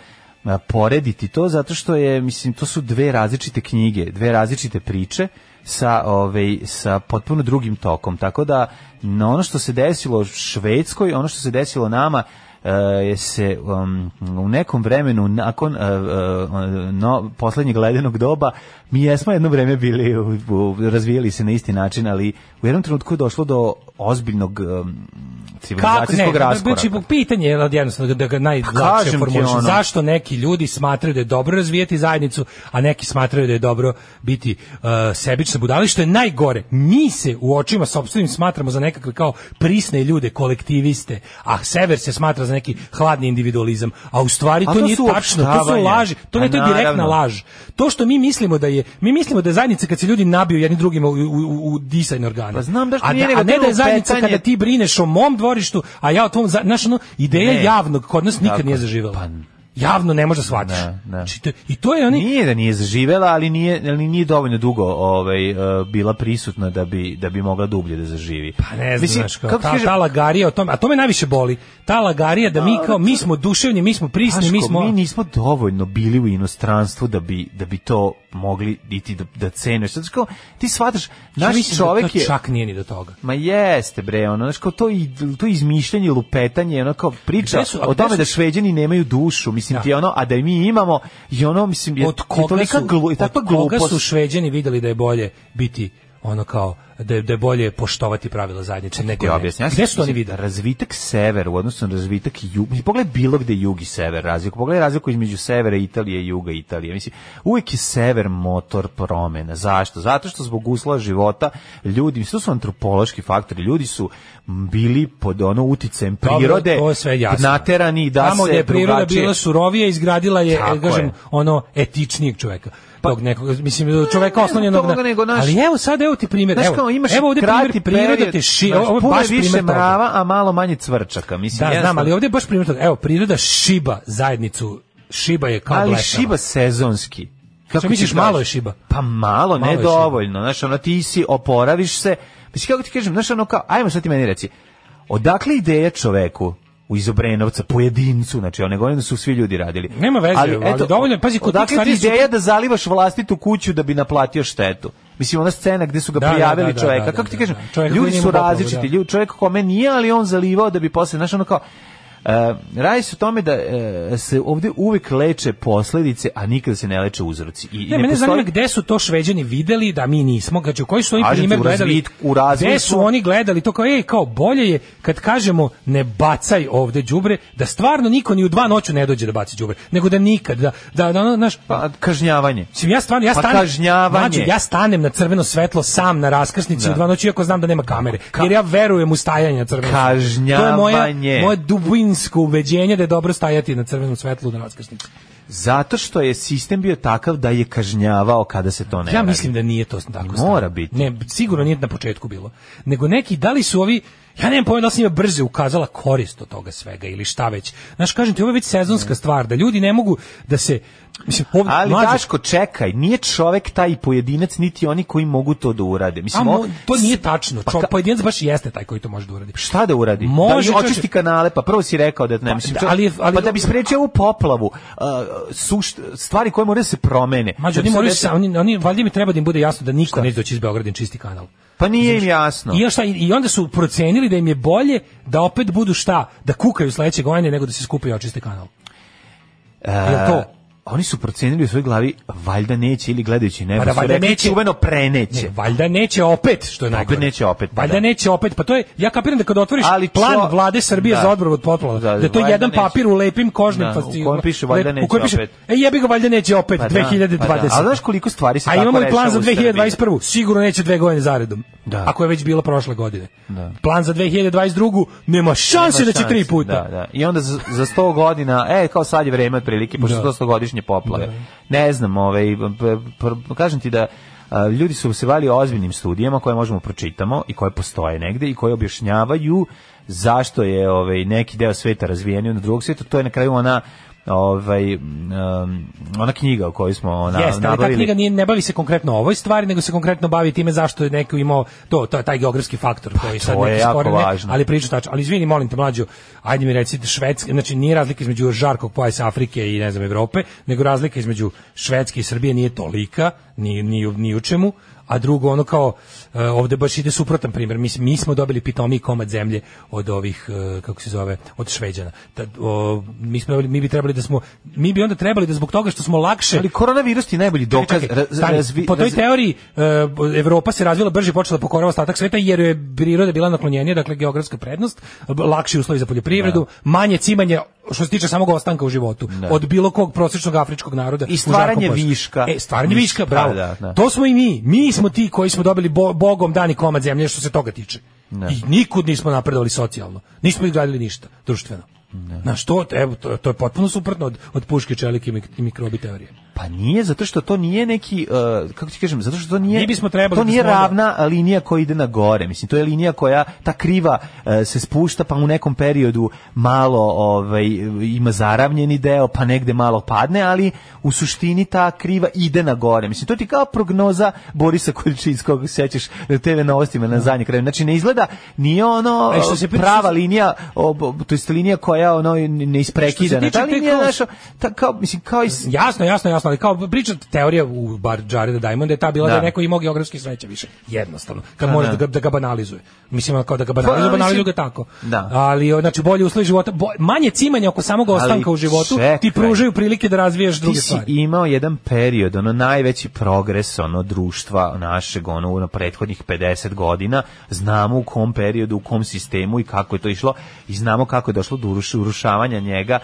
[SPEAKER 2] porediti to zato što je mislim to su dve različite knjige, dve različite priče sa ovaj sa potpuno drugim tokom. Tako da ono što se desilo u Švedskoj, ono što se desilo nama E, je se um, u nekom vremenu nakon uh, uh, no poslednjeg ledenog doba mi jesmo jedno vreme bili u, u, razvijali se na isti način ali u jednom trenutku je došlo do ozbiljnog um, civilizacijskog Kako, ne, raskoraka. Znači,
[SPEAKER 3] pitanje je jednostavno da ga pa najlakše formuliš. Zašto neki ljudi smatraju da je dobro razvijeti zajednicu, a neki smatraju da je dobro biti uh, sebično budali, što je najgore. Mi se u očima sopstvenim smatramo za nekakve kao prisne ljude, kolektiviste, a sever se smatra za neki hladni individualizam. A u stvari a to, to nije tačno, to su laži, to ne pa to je direktna laž. To što mi mislimo da je, mi mislimo da je zajednica kad se ljudi nabiju jedni drugima u, u, u, u disajn organe. Pa znam da što a, nije da, a ne da je zajednica kada ti brineš o mom dvoru, dvorištu, a ja o tom, znaš, ono, ideja javnog kod nas nikad nije zaživela. Pa, javno ne može shvatiš. Da, da. Znači, to, I to je oni
[SPEAKER 2] Nije da nije zaživela, ali nije ali nije dovoljno dugo ovaj e, bila prisutna da bi da bi mogla dublje da zaživi.
[SPEAKER 3] Pa ne Mislim, znaš, kao, ta, kaže... ta lagarija o tome, a to me najviše boli. Ta lagarija da mi pa, kao mi smo duševni, mi smo prisni, taško, mi smo
[SPEAKER 2] mi nismo dovoljno bili u inostranstvu da bi da bi to mogli iti da da ceneš. Znači, kao, ti svađaš, naš čovjek da je
[SPEAKER 3] čak nije ni do toga.
[SPEAKER 2] Ma jeste bre, ono znači kao to i to izmišljanje, lupetanje, ono kao priča su, o tome su... da šveđani nemaju dušu, mislim mislim ti ono, a da mi imamo i ono mislim je, od koga je su, glu, od
[SPEAKER 3] koga su šveđani videli da je bolje biti ono kao da je, da je bolje poštovati pravila zajednice nego ne. Objasnja, gde su da oni vide?
[SPEAKER 2] Razvitak sever u odnosu na razvitak jug. Mislim, pogledaj bilo gde jug i sever razliku. Pogledaj razliku između severa Italije i juga Italije. Mislim, uvijek je sever motor promjena. Zašto? Zato što zbog uslova života ljudi, mislim, to su antropološki faktori. Ljudi su bili pod ono uticajem prirode, Dobro, sve jasno. naterani da Tamo se gde
[SPEAKER 3] je priroda drugačije... bila surovija, izgradila je, da kažem, ono etičnijeg čoveka. Pa- tog nekog mislim čoveka oslonjenog na nego naš, ali evo sad evo ti primjer evo imaš evo ovde primjer prirode te šiba naš, ovo baš
[SPEAKER 2] više mrava a malo manje cvrčaka mislim
[SPEAKER 3] da znam ali ovdje baš primjer evo priroda šiba zajednicu šiba je kao ali blesava.
[SPEAKER 2] šiba sezonski
[SPEAKER 3] kako Šta misliš, malo je šiba?
[SPEAKER 2] Pa malo, malo ne dovoljno. Znaš, ono, ti si, oporaviš se. Mislim, kako ti kažem, znaš, ono kao, ajmo sad ti meni reci. Odakle ideja čoveku u Izobrenovca pojedincu, znači one godine su svi ljudi radili.
[SPEAKER 3] Nema veze, ali, eto, ali dovoljno, pazi,
[SPEAKER 2] kod odakle ti ideja su... da zalivaš vlastitu kuću da bi naplatio štetu? Mislim, ona scena gde su ga da, da prijavili da, da, čovjeka, da, kako ti da, kažem, ljudi su različiti, ljudi, čovek kome nije, ali on zalivao da bi posle, znaš, ono kao, E, radi se o tome da e, se ovdje uvek leče posljedice, a nikada se ne leče uzroci.
[SPEAKER 3] I, ne, ne mene postoji... zanima gde su to šveđani videli da mi nismo, znači koji su oni primer gledali, u gde su oni gledali to kao, ej, kao bolje je kad kažemo ne bacaj ovdje đubre, da stvarno niko ni u dva noću ne dođe da baci đubre, nego da nikad, da, da, da, naš, pa,
[SPEAKER 2] kažnjavanje.
[SPEAKER 3] Sim, ja stvarno, ja
[SPEAKER 2] pa, stanem, pa kažnjavanje.
[SPEAKER 3] Znači, ja stanem na crveno svetlo sam na raskrsnici u da. dva noću, iako znam da nema kamere, Ka... jer ja verujem u stajanje na crveno Kažnjavanje. To je moja, moja dubina džinsko ubeđenje da je dobro stajati na crvenom svetlu na raskrsnici.
[SPEAKER 2] Zato što je sistem bio takav da je kažnjavao kada se to ne
[SPEAKER 3] Ja mislim da nije to tako. Mora stavio. biti. Ne, sigurno nije na početku bilo. Nego neki, da li su ovi, Ja nemam pojma da sam ima brže ukazala korist od toga svega ili šta već. Znaš, kažem ti, ovo je već sezonska stvar, da ljudi ne mogu da se... Mislim,
[SPEAKER 2] ovdje, Ali mlađe... Daško, čekaj, nije čovek taj pojedinac, niti oni koji mogu to da urade. Mislim,
[SPEAKER 3] A, mo, to nije tačno. Pa, Čo, pojedinac baš jeste taj koji to može
[SPEAKER 2] da
[SPEAKER 3] uradi.
[SPEAKER 2] Šta da uradi? Da može, da očisti kanale, pa prvo si rekao da ne, pa mislim, da, ali, ali, pa da bi sprečio ovu poplavu, uh, suš, stvari koje moraju da se promene. Mađo,
[SPEAKER 3] da oni
[SPEAKER 2] moraju oni, oni,
[SPEAKER 3] valjda mi treba da im bude jasno da niko neće doći iz Beogradin da čisti kanal.
[SPEAKER 2] Pa nije im jasno.
[SPEAKER 3] I, šta, I onda su procenili da im je bolje da opet budu šta, da kukaju sledećeg godine nego da se skupaju očiste kanal.
[SPEAKER 2] E, to? oni su procenili u svojoj glavi valjda neće ili gledajući nebo pa da, valjda rekli, neće čuveno preneće ne,
[SPEAKER 3] valjda neće opet što je najgore
[SPEAKER 2] neće opet
[SPEAKER 3] pa valjda da. neće opet pa to je ja kapiram da kad otvoriš Ali plan vlade Srbije da. za odbranu od poplava da, da to je jedan neće. papir u lepim kožnim
[SPEAKER 2] pastilama da, u piše valjda neće opet piše,
[SPEAKER 3] e jebi ga valjda neće opet pa 2020 da,
[SPEAKER 2] pa a da. znaš koliko stvari se a
[SPEAKER 3] tako imamo plan za 2021 sigurno neće dve godine zaredom Da. Ako je već bila prošle godine. Da. Plan za 2022. nema šanse nema da će tri puta. Da, da.
[SPEAKER 2] I onda za, 100 godina, e, kao sad je vreme prilike, pošto da. 100 godišnje poplave. Da. Ne znam, ovaj, kažem ti da ljudi su se vali ozbiljnim studijama koje možemo da pročitamo i koje postoje negde i koje objašnjavaju zašto je ovaj neki deo sveta razvijeniji od drugog sveta, to je na kraju ona ovaj um, ona knjiga o kojoj smo na Jeste,
[SPEAKER 3] nabavili. ta knjiga nije, ne bavi se konkretno ovoj stvari, nego se konkretno bavi time zašto je neko imao to, to taj geografski faktor pa koji sad neki spore,
[SPEAKER 2] ali priču tačno. Ali izvini, molim te mlađu, ajde mi reci švedski, znači nije razlika između žarkog pojasa Afrike i ne znam Evrope,
[SPEAKER 3] nego razlika između Švedske i Srbije nije tolika, ni ni ni u čemu a drugo ono kao e, ovde baš ide suprotan primjer. Mi, mi smo dobili pitomi komad zemlje od ovih e, kako se zove, od Šveđana. da, o, mi smo dobili, mi bi trebali da smo mi bi onda trebali da zbog toga što smo lakše
[SPEAKER 2] Ali koronavirus je najbolji dokaz čekaj,
[SPEAKER 3] stani, razvi, po toj teoriji e, Evropa se razvila brže i počela pokorava ostatak sveta jer je priroda bila naklonjenija, dakle geografska prednost, lakši uslovi za poljoprivredu, da. manje cimanje što se tiče samog ostanka u životu ne. Da. od bilo kog prosečnog afričkog naroda
[SPEAKER 2] i stvaranje viška
[SPEAKER 3] e stvaranje viška, viška bravo da, da. to smo i mi mi smo ti koji smo dobili bo, bogom dani komad zemlje što se toga tiče ne. Da. i nikud nismo napredovali socijalno nismo izgradili ništa društveno Da. Na što, evo, to, to je potpuno suprotno od, od puške čelike i mikrobi teorije.
[SPEAKER 2] Pa nije, zato što to nije neki, uh, kako ti kažem, zato što to nije, bismo
[SPEAKER 3] trebali
[SPEAKER 2] to da nije da ravna da... linija koja ide na gore, mislim, to je linija koja, ta kriva uh, se spušta, pa u nekom periodu malo ovaj, ima zaravnjeni deo, pa negde malo padne, ali u suštini ta kriva ide na gore, mislim, to ti kao prognoza Borisa Količinskog, sećaš na TV novostima na da. zadnje kraju, znači ne izgleda, ni ono e što se prava linija, to jest linija koja koja ono ne isprekida na da li nije našo ta, kao mislim kao is...
[SPEAKER 3] jasno jasno jasno, ali kao priča teorija u bar Jared Diamond je ta bila da, da je neko imao geografski sreće više. Jednostavno. Kad pa može da. da ga, da ga banalizuje. Mislim kao da ga pa, banalizuje, pa, banalizuje ga tako. Da. Ali znači bolje uslovi života, bolje, manje cimanja oko samog ostanka ali, u životu, čekaj. ti pružaju prilike da razvijaš druge ti
[SPEAKER 2] si
[SPEAKER 3] stvari.
[SPEAKER 2] imao jedan period, ono najveći progres ono društva našeg ono na prethodnih 50 godina, znamo u kom periodu, u kom sistemu i kako je to išlo i znamo kako je došlo do urušavanja njega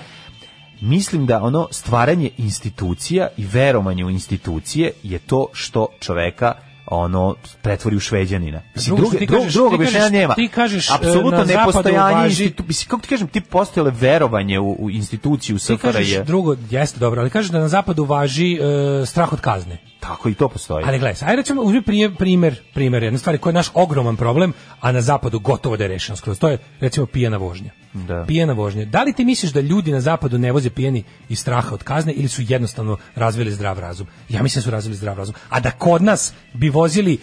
[SPEAKER 2] mislim da ono stvaranje institucija i verovanje u institucije je to što čoveka ono pretvori u šveđanina. Mislim drugo bi kažeš, drugo ti kažeš, nema. Ti e, apsolutno nepostojanje institu, mislim kako ti kažem, ti postojale verovanje u, u instituciju SFRJ.
[SPEAKER 3] Ti kažeš drugo jeste dobro, ali kažeš da na zapadu važi e, strah od kazne.
[SPEAKER 2] Tako i to postoji.
[SPEAKER 3] Ali gledaj, ajde ćemo uzmi primjer, primjer, primjer jedne stvari koja je naš ogroman problem, a na zapadu gotovo da je rešeno skroz. To je recimo pijana vožnja. Da. Pijana vožnja. Da li ti misliš da ljudi na zapadu ne voze pijani iz straha od kazne ili su jednostavno razvili zdrav razum? Ja mislim da su razvili zdrav razum. A da kod nas bi vozili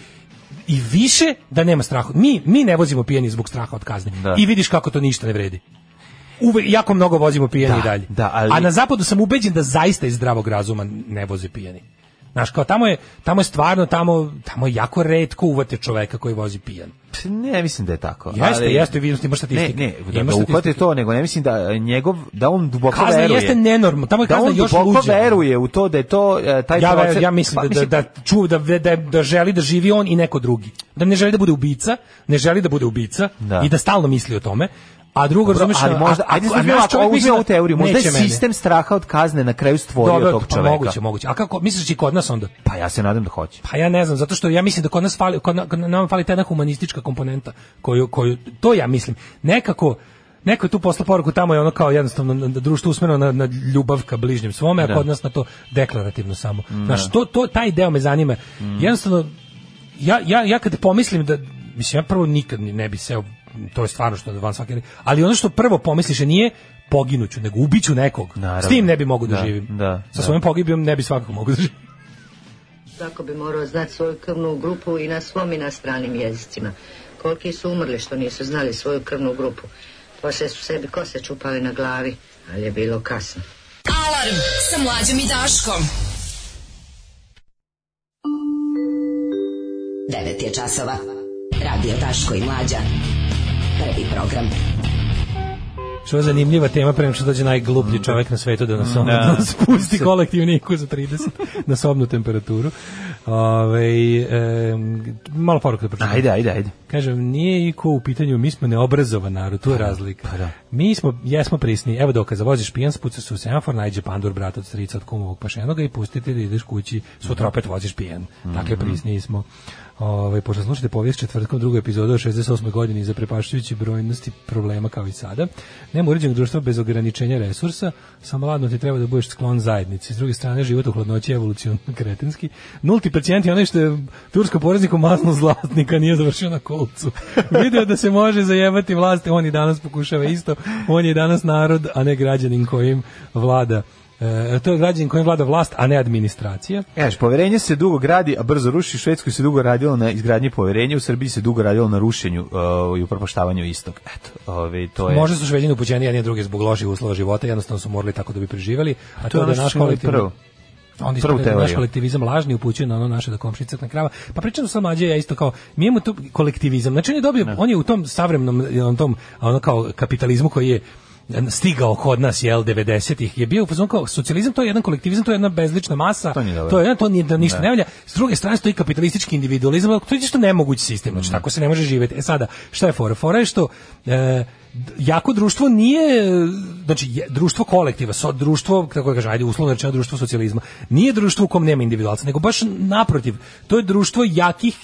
[SPEAKER 3] i više da nema straha. Mi, mi ne vozimo pijani zbog straha od kazne. Da. I vidiš kako to ništa ne vredi uvek jako mnogo vozimo pijani da, dalje. Da, ali... A na zapadu sam ubeđen da zaista iz zdravog razuma ne voze pijani. Znaš, kao tamo je, tamo je stvarno, tamo, tamo je jako redko uvate čoveka koji vozi pijan.
[SPEAKER 2] Ne mislim da je tako.
[SPEAKER 3] Jeste, ali, jeste, vidim ima statistika. Ne, ne, da,
[SPEAKER 2] da uhvate to, nego ne mislim da njegov da on duboko kazna
[SPEAKER 3] veruje. Kazna jeste nenormalno,
[SPEAKER 2] tamo je da još luđa.
[SPEAKER 3] Da
[SPEAKER 2] on duboko luđa. veruje u to da je to e, taj
[SPEAKER 3] ja, procent, Ja mislim pa, da, da- mislim, da, da, ču, da, da, da želi da živi on i neko drugi. Da ne želi da bude ubica, ne želi da bude ubica da. i da stalno misli o tome, A drugo, razumeš, ali
[SPEAKER 2] možda ajde znaš čovjek misli u da- teoriju, možda je sistem mene. straha od kazne na kraju stvorio Dobar, tog čovjeka. Pa
[SPEAKER 3] moguće, moguće. A kako misliš da i kod nas onda?
[SPEAKER 2] Pa ja se nadam da hoće.
[SPEAKER 3] Pa ja ne znam, zato što ja mislim da kod nas fali kod, na, kod nam fali ta humanistička komponenta koju koju to ja mislim. Nekako Neko je tu posla poruku, tamo je ono kao jednostavno na, na društvo usmjereno na, na ljubav ka bližnjem svome, da. a kod nas na to deklarativno samo. Mm. Znaš, to, to, taj deo me zanima. Mm. Jednostavno, ja, ja, ja kad pomislim da, mislim, ja prvo nikad ne bi se to je stvarno što van svake, ali ono što prvo pomisliš je nije poginuću, nego ubiću nekog. Naravno. S tim ne bi mogu da, da živim. Da, Sa da. svojim pogibijom ne bi svakako mogu da živim. Svako bi morao znati svoju krvnu grupu i na svom i na stranim jezicima. Koliki su umrli što nisu znali svoju krvnu grupu. Poslije su sebi kose čupali na glavi, ali je bilo kasno. Alarm sa mlađom i Daškom. 9 je časova. Radio Daško i Mlađa. Prvi program. Što je zanimljiva tema, prema što dođe najgluplji mm. čovjek na svetu da nas omnu, da. spusti kolektivniku za 30 na sobnu temperaturu. Ove, e, malo poruka da pročitam.
[SPEAKER 2] Ajde, ajde, ajde.
[SPEAKER 3] Kažem, nije i u pitanju, mi smo neobrazovan narod, tu je pa da, razlika. Pa, da. Mi smo, jesmo prisni, evo dokaza, voziš pijan, spucaš se u semafor, najđe pandur, brat od strica, od kumovog pašenoga i pustite da ideš kući, sutra opet voziš pijan. Mm -hmm. Dakle, prisniji smo. Ovaj pošto slušate povijest četvrtkom drugoj epizodu 68. godine za prepašćujući brojnosti problema kao i sada. Nema uređenog društva bez ograničenja resursa, samo ladno ti treba da budeš sklon zajednici. S druge strane život u hladnoći je evolucionno kretenski. Nulti pacijent je onaj što je tursko porezniku masno zlatnika nije završio na kolcu. Video da se može zajebati vlast, on i danas pokušava isto. On je danas narod, a ne građanin kojim vlada E, to je građanin kojim vlada vlast, a ne administracija.
[SPEAKER 2] Eš, poverenje se dugo gradi, a brzo ruši. U Švedskoj se dugo radilo na izgradnji poverenja, u Srbiji se dugo radilo na rušenju uh, i upropaštavanju istog. Eto, ove, ovaj, to je... Možda
[SPEAKER 3] su Švedini upućeni nije drugi zbog loših uslova života, jednostavno su morali tako da bi preživjeli. A to, to je da ono da naš kolektivni... Prvo. Onda ispada da naš kolektivizam lažni upućuje na ono naše da komšica na krava. Pa pričam sa mlađe ja isto kao mi imamo tu kolektivizam. Znači on je dobio, ne. Da. on je u tom savremenom on tom ono kao kapitalizmu koji je stigao kod nas je 90-ih je bio fazon kao socijalizam to je jedan kolektivizam to je jedna bezlična masa to, je to nije da ništa ne, da. ne valja s druge strane to je kapitalistički individualizam to je što nemogući sistem znači mm. tako se ne može živeti e sada šta je fora fora je što e, jako društvo nije znači je, društvo kolektiva so, društvo kako da kažem ajde uslovno rečeno društvo socijalizma nije društvo u kom nema individualca nego baš naprotiv to je društvo jakih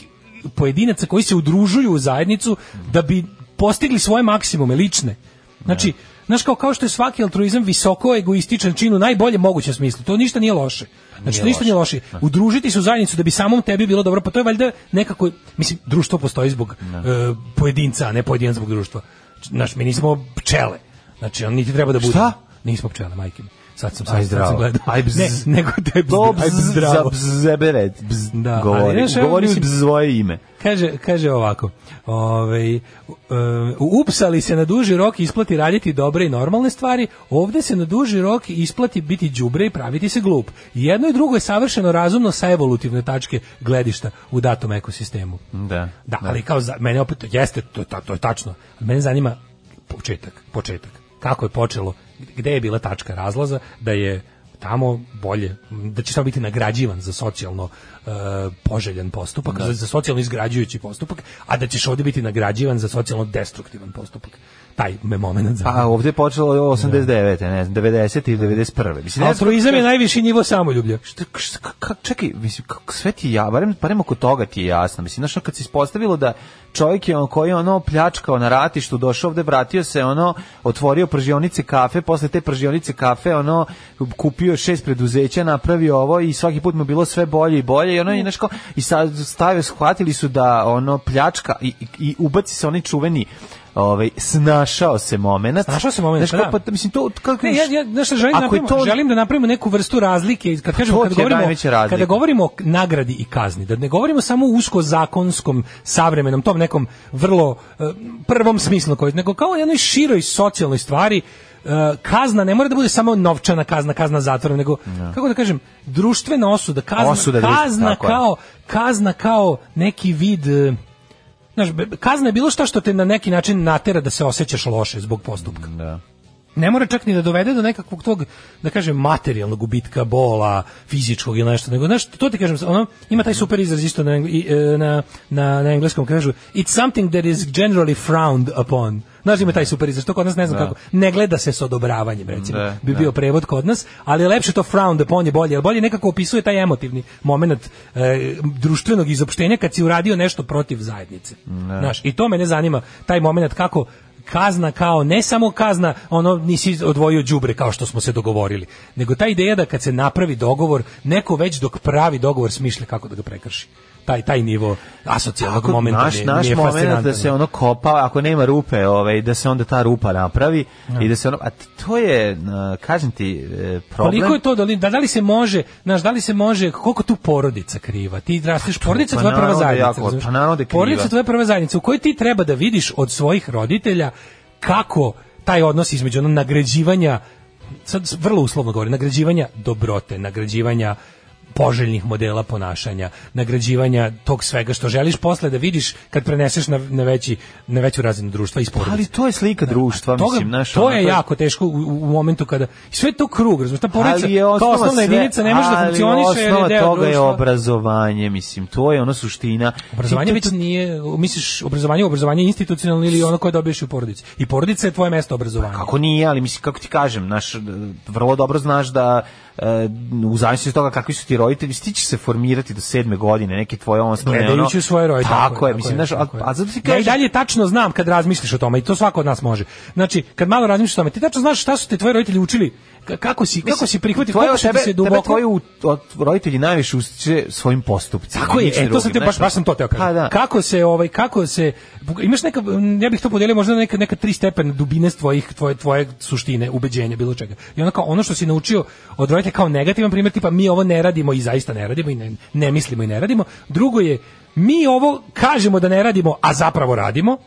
[SPEAKER 3] pojedinaca koji se udružuju u zajednicu da bi postigli svoje maksimume lične znači ne da znaš kao, kao što je svaki altruizam visoko egoističan čin u najbolje mogućem smislu. To ništa nije loše. Pa znači, nije ništa loše. nije loše. Udružiti se u zajednicu da bi samom tebi bilo dobro, pa to je valjda nekako, mislim, društvo postoji zbog ne. Da. Uh, pojedinca, a ne pojedinac zbog društva. Znaš, mi nismo pčele. Znači, on niti treba da bude.
[SPEAKER 2] Šta?
[SPEAKER 3] Nismo pčele, majke mi. Sad sam sad,
[SPEAKER 2] sad sam
[SPEAKER 3] gledao.
[SPEAKER 2] Aj bzz.
[SPEAKER 3] Ne, nego te da bzz,
[SPEAKER 2] Do bzz, aj bzz, zdravo. Bzz,
[SPEAKER 3] da,
[SPEAKER 2] govori. Ali, govori si bzz svoje ime.
[SPEAKER 3] Kaže, kaže ovako, ovaj, um, upsali se na duži rok isplati raditi dobre i normalne stvari, ovde se na duži rok isplati biti đubre i praviti se glup. Jedno i drugo je savršeno razumno sa evolutivne tačke gledišta u datom ekosistemu.
[SPEAKER 2] Da. Da,
[SPEAKER 3] da. ali kao za, mene opet jeste to, to, to je tačno. Mene zanima početak, početak. Kako je počelo gde je bila tačka razlaza da je tamo bolje, da će samo biti nagrađivan za socijalno e, poželjan postupak, da. za, za socijalno izgrađujući postupak, a da ćeš ovde biti nagrađivan za socijalno destruktivan postupak taj moment za.
[SPEAKER 2] A ovdje je počelo 89. ne znam, 90. ili 91.
[SPEAKER 3] Mislim, Altruizam je najviši nivo samoljublja. Šta,
[SPEAKER 2] čekaj, mislim, kako sve ti ja, barem, barem oko toga ti je jasno. Mislim, znaš, kad se ispostavilo da čovjek je on koji je ono pljačkao na ratištu, došao ovde, vratio se, ono, otvorio pržionice kafe, posle te pržionice kafe, ono, kupio šest preduzeća, napravio ovo i svaki put mu bilo sve bolje i bolje i ono, mm. i, neško, i sad stavio, shvatili su da, ono, pljačka i, i, i ubaci se oni čuveni ovaj snašao se momenat.
[SPEAKER 3] Snašao se momenat. da. Pa, mislim to kako ne, ja ja znaš, želim da napravimo, to... želim da napravimo neku vrstu razlike kad pa kažemo kad govorimo kada govorimo o nagradi i kazni, da ne govorimo samo o usko zakonskom savremenom tom nekom vrlo eh, prvom smislu koji nego kao jednoj široj socijalnoj stvari eh, kazna ne mora da bude samo novčana kazna, kazna zatvora, nego no. Da. kako da kažem, društvena osuda, kazna, osuda, kazna kao kazna kao neki vid eh, znaš, kazna je bilo šta što te na neki način natera da se osjećaš loše zbog postupka. Mm, da. Ne mora čak ni da dovede do nekakvog tog, da kažem, materijalnog gubitka, bola, fizičkog ili nešto, nego, znaš, to ti kažem, ono, ima taj mm. super izraz isto na, e, na, na, na engleskom, kažu, it's something that is generally frowned upon. Znaš, ima taj da. super izraz, to kod nas ne znam da. kako. Ne gleda se s odobravanjem, recimo. Da, bi da. bio prevod kod nas, ali je lepše to frowned da je bolje, ali bolje nekako opisuje taj emotivni moment e, društvenog izopštenja kad si uradio nešto protiv zajednice. Da. Znaš, i to mene zanima, taj moment kako kazna kao ne samo kazna, ono nisi odvojio đubre kao što smo se dogovorili, nego ta ideja da kad se napravi dogovor, neko već dok pravi dogovor smišlja kako da ga prekrši taj taj nivo asocijalnog momenta naš, naš nije
[SPEAKER 2] moment da se ono kopa ako nema rupe ovaj da se onda ta rupa napravi ja. Da. i da se ono a to je kažem ti e, problem
[SPEAKER 3] koliko je to da li, da, da, li se može znaš da li se može koliko tu porodica kriva ti drastiš
[SPEAKER 2] pa
[SPEAKER 3] porodica
[SPEAKER 2] pa,
[SPEAKER 3] tvoja
[SPEAKER 2] prva zajednica jako,
[SPEAKER 3] pa naravno kriva porodica tvoja prva zajednica u kojoj ti treba da vidiš od svojih roditelja kako taj odnos između onog nagrađivanja sad vrlo uslovno govorim nagrađivanja dobrote nagrađivanja poželjnih modela ponašanja, nagrađivanja tog svega što želiš posle da vidiš kad preneseš na, na veći na veću razinu društva isporediš.
[SPEAKER 2] Ali to je slika da, društva, toga, mislim, naš,
[SPEAKER 3] To je jako teško u, u, momentu kada sve to krug, razumiješ, ta porodica, ali je kao osnovna sve, jedinica ne može da funkcioniše jer
[SPEAKER 2] je
[SPEAKER 3] deo toga društva.
[SPEAKER 2] je obrazovanje, mislim, to je ono suština.
[SPEAKER 3] Obrazovanje već nije, misliš, obrazovanje, obrazovanje institucionalno ili ono koje dobiješ u porodici. I porodica je tvoje mesto obrazovanja.
[SPEAKER 2] Kako nije, ali mislim, kako ti kažem, naš, vrlo dobro znaš da u zavisnosti od toga kakvi su ti roditelji, ti će se formirati do sedme godine, neke tvoje on
[SPEAKER 3] Gledajući svoje roditelje.
[SPEAKER 2] Tako, tako, je, mislim, znaš, a, a zato ti kažeš... Ja i
[SPEAKER 3] dalje tačno znam kad razmisliš o tome i to svako od nas može. Znači, kad malo razmišljaš o tome, ti tačno znaš šta su te tvoji roditelji učili kako si kako si prihvatio kako si tebe, se duboko tebe
[SPEAKER 2] tvoji roditelji najviše ustiče svojim postupcima tako je e,
[SPEAKER 3] to sam te baš baš sam to teo pa kažem da. kako se ovaj kako se imaš neka ja bih to podelio možda neka neka tri stepena dubine tvojih tvoje tvoje suštine ubeđenja bilo čega i onda kao ono što si naučio od roditelja kao negativan primer tipa mi ovo ne radimo i zaista ne radimo i ne, ne mislimo i ne radimo drugo je mi ovo kažemo da ne radimo a zapravo radimo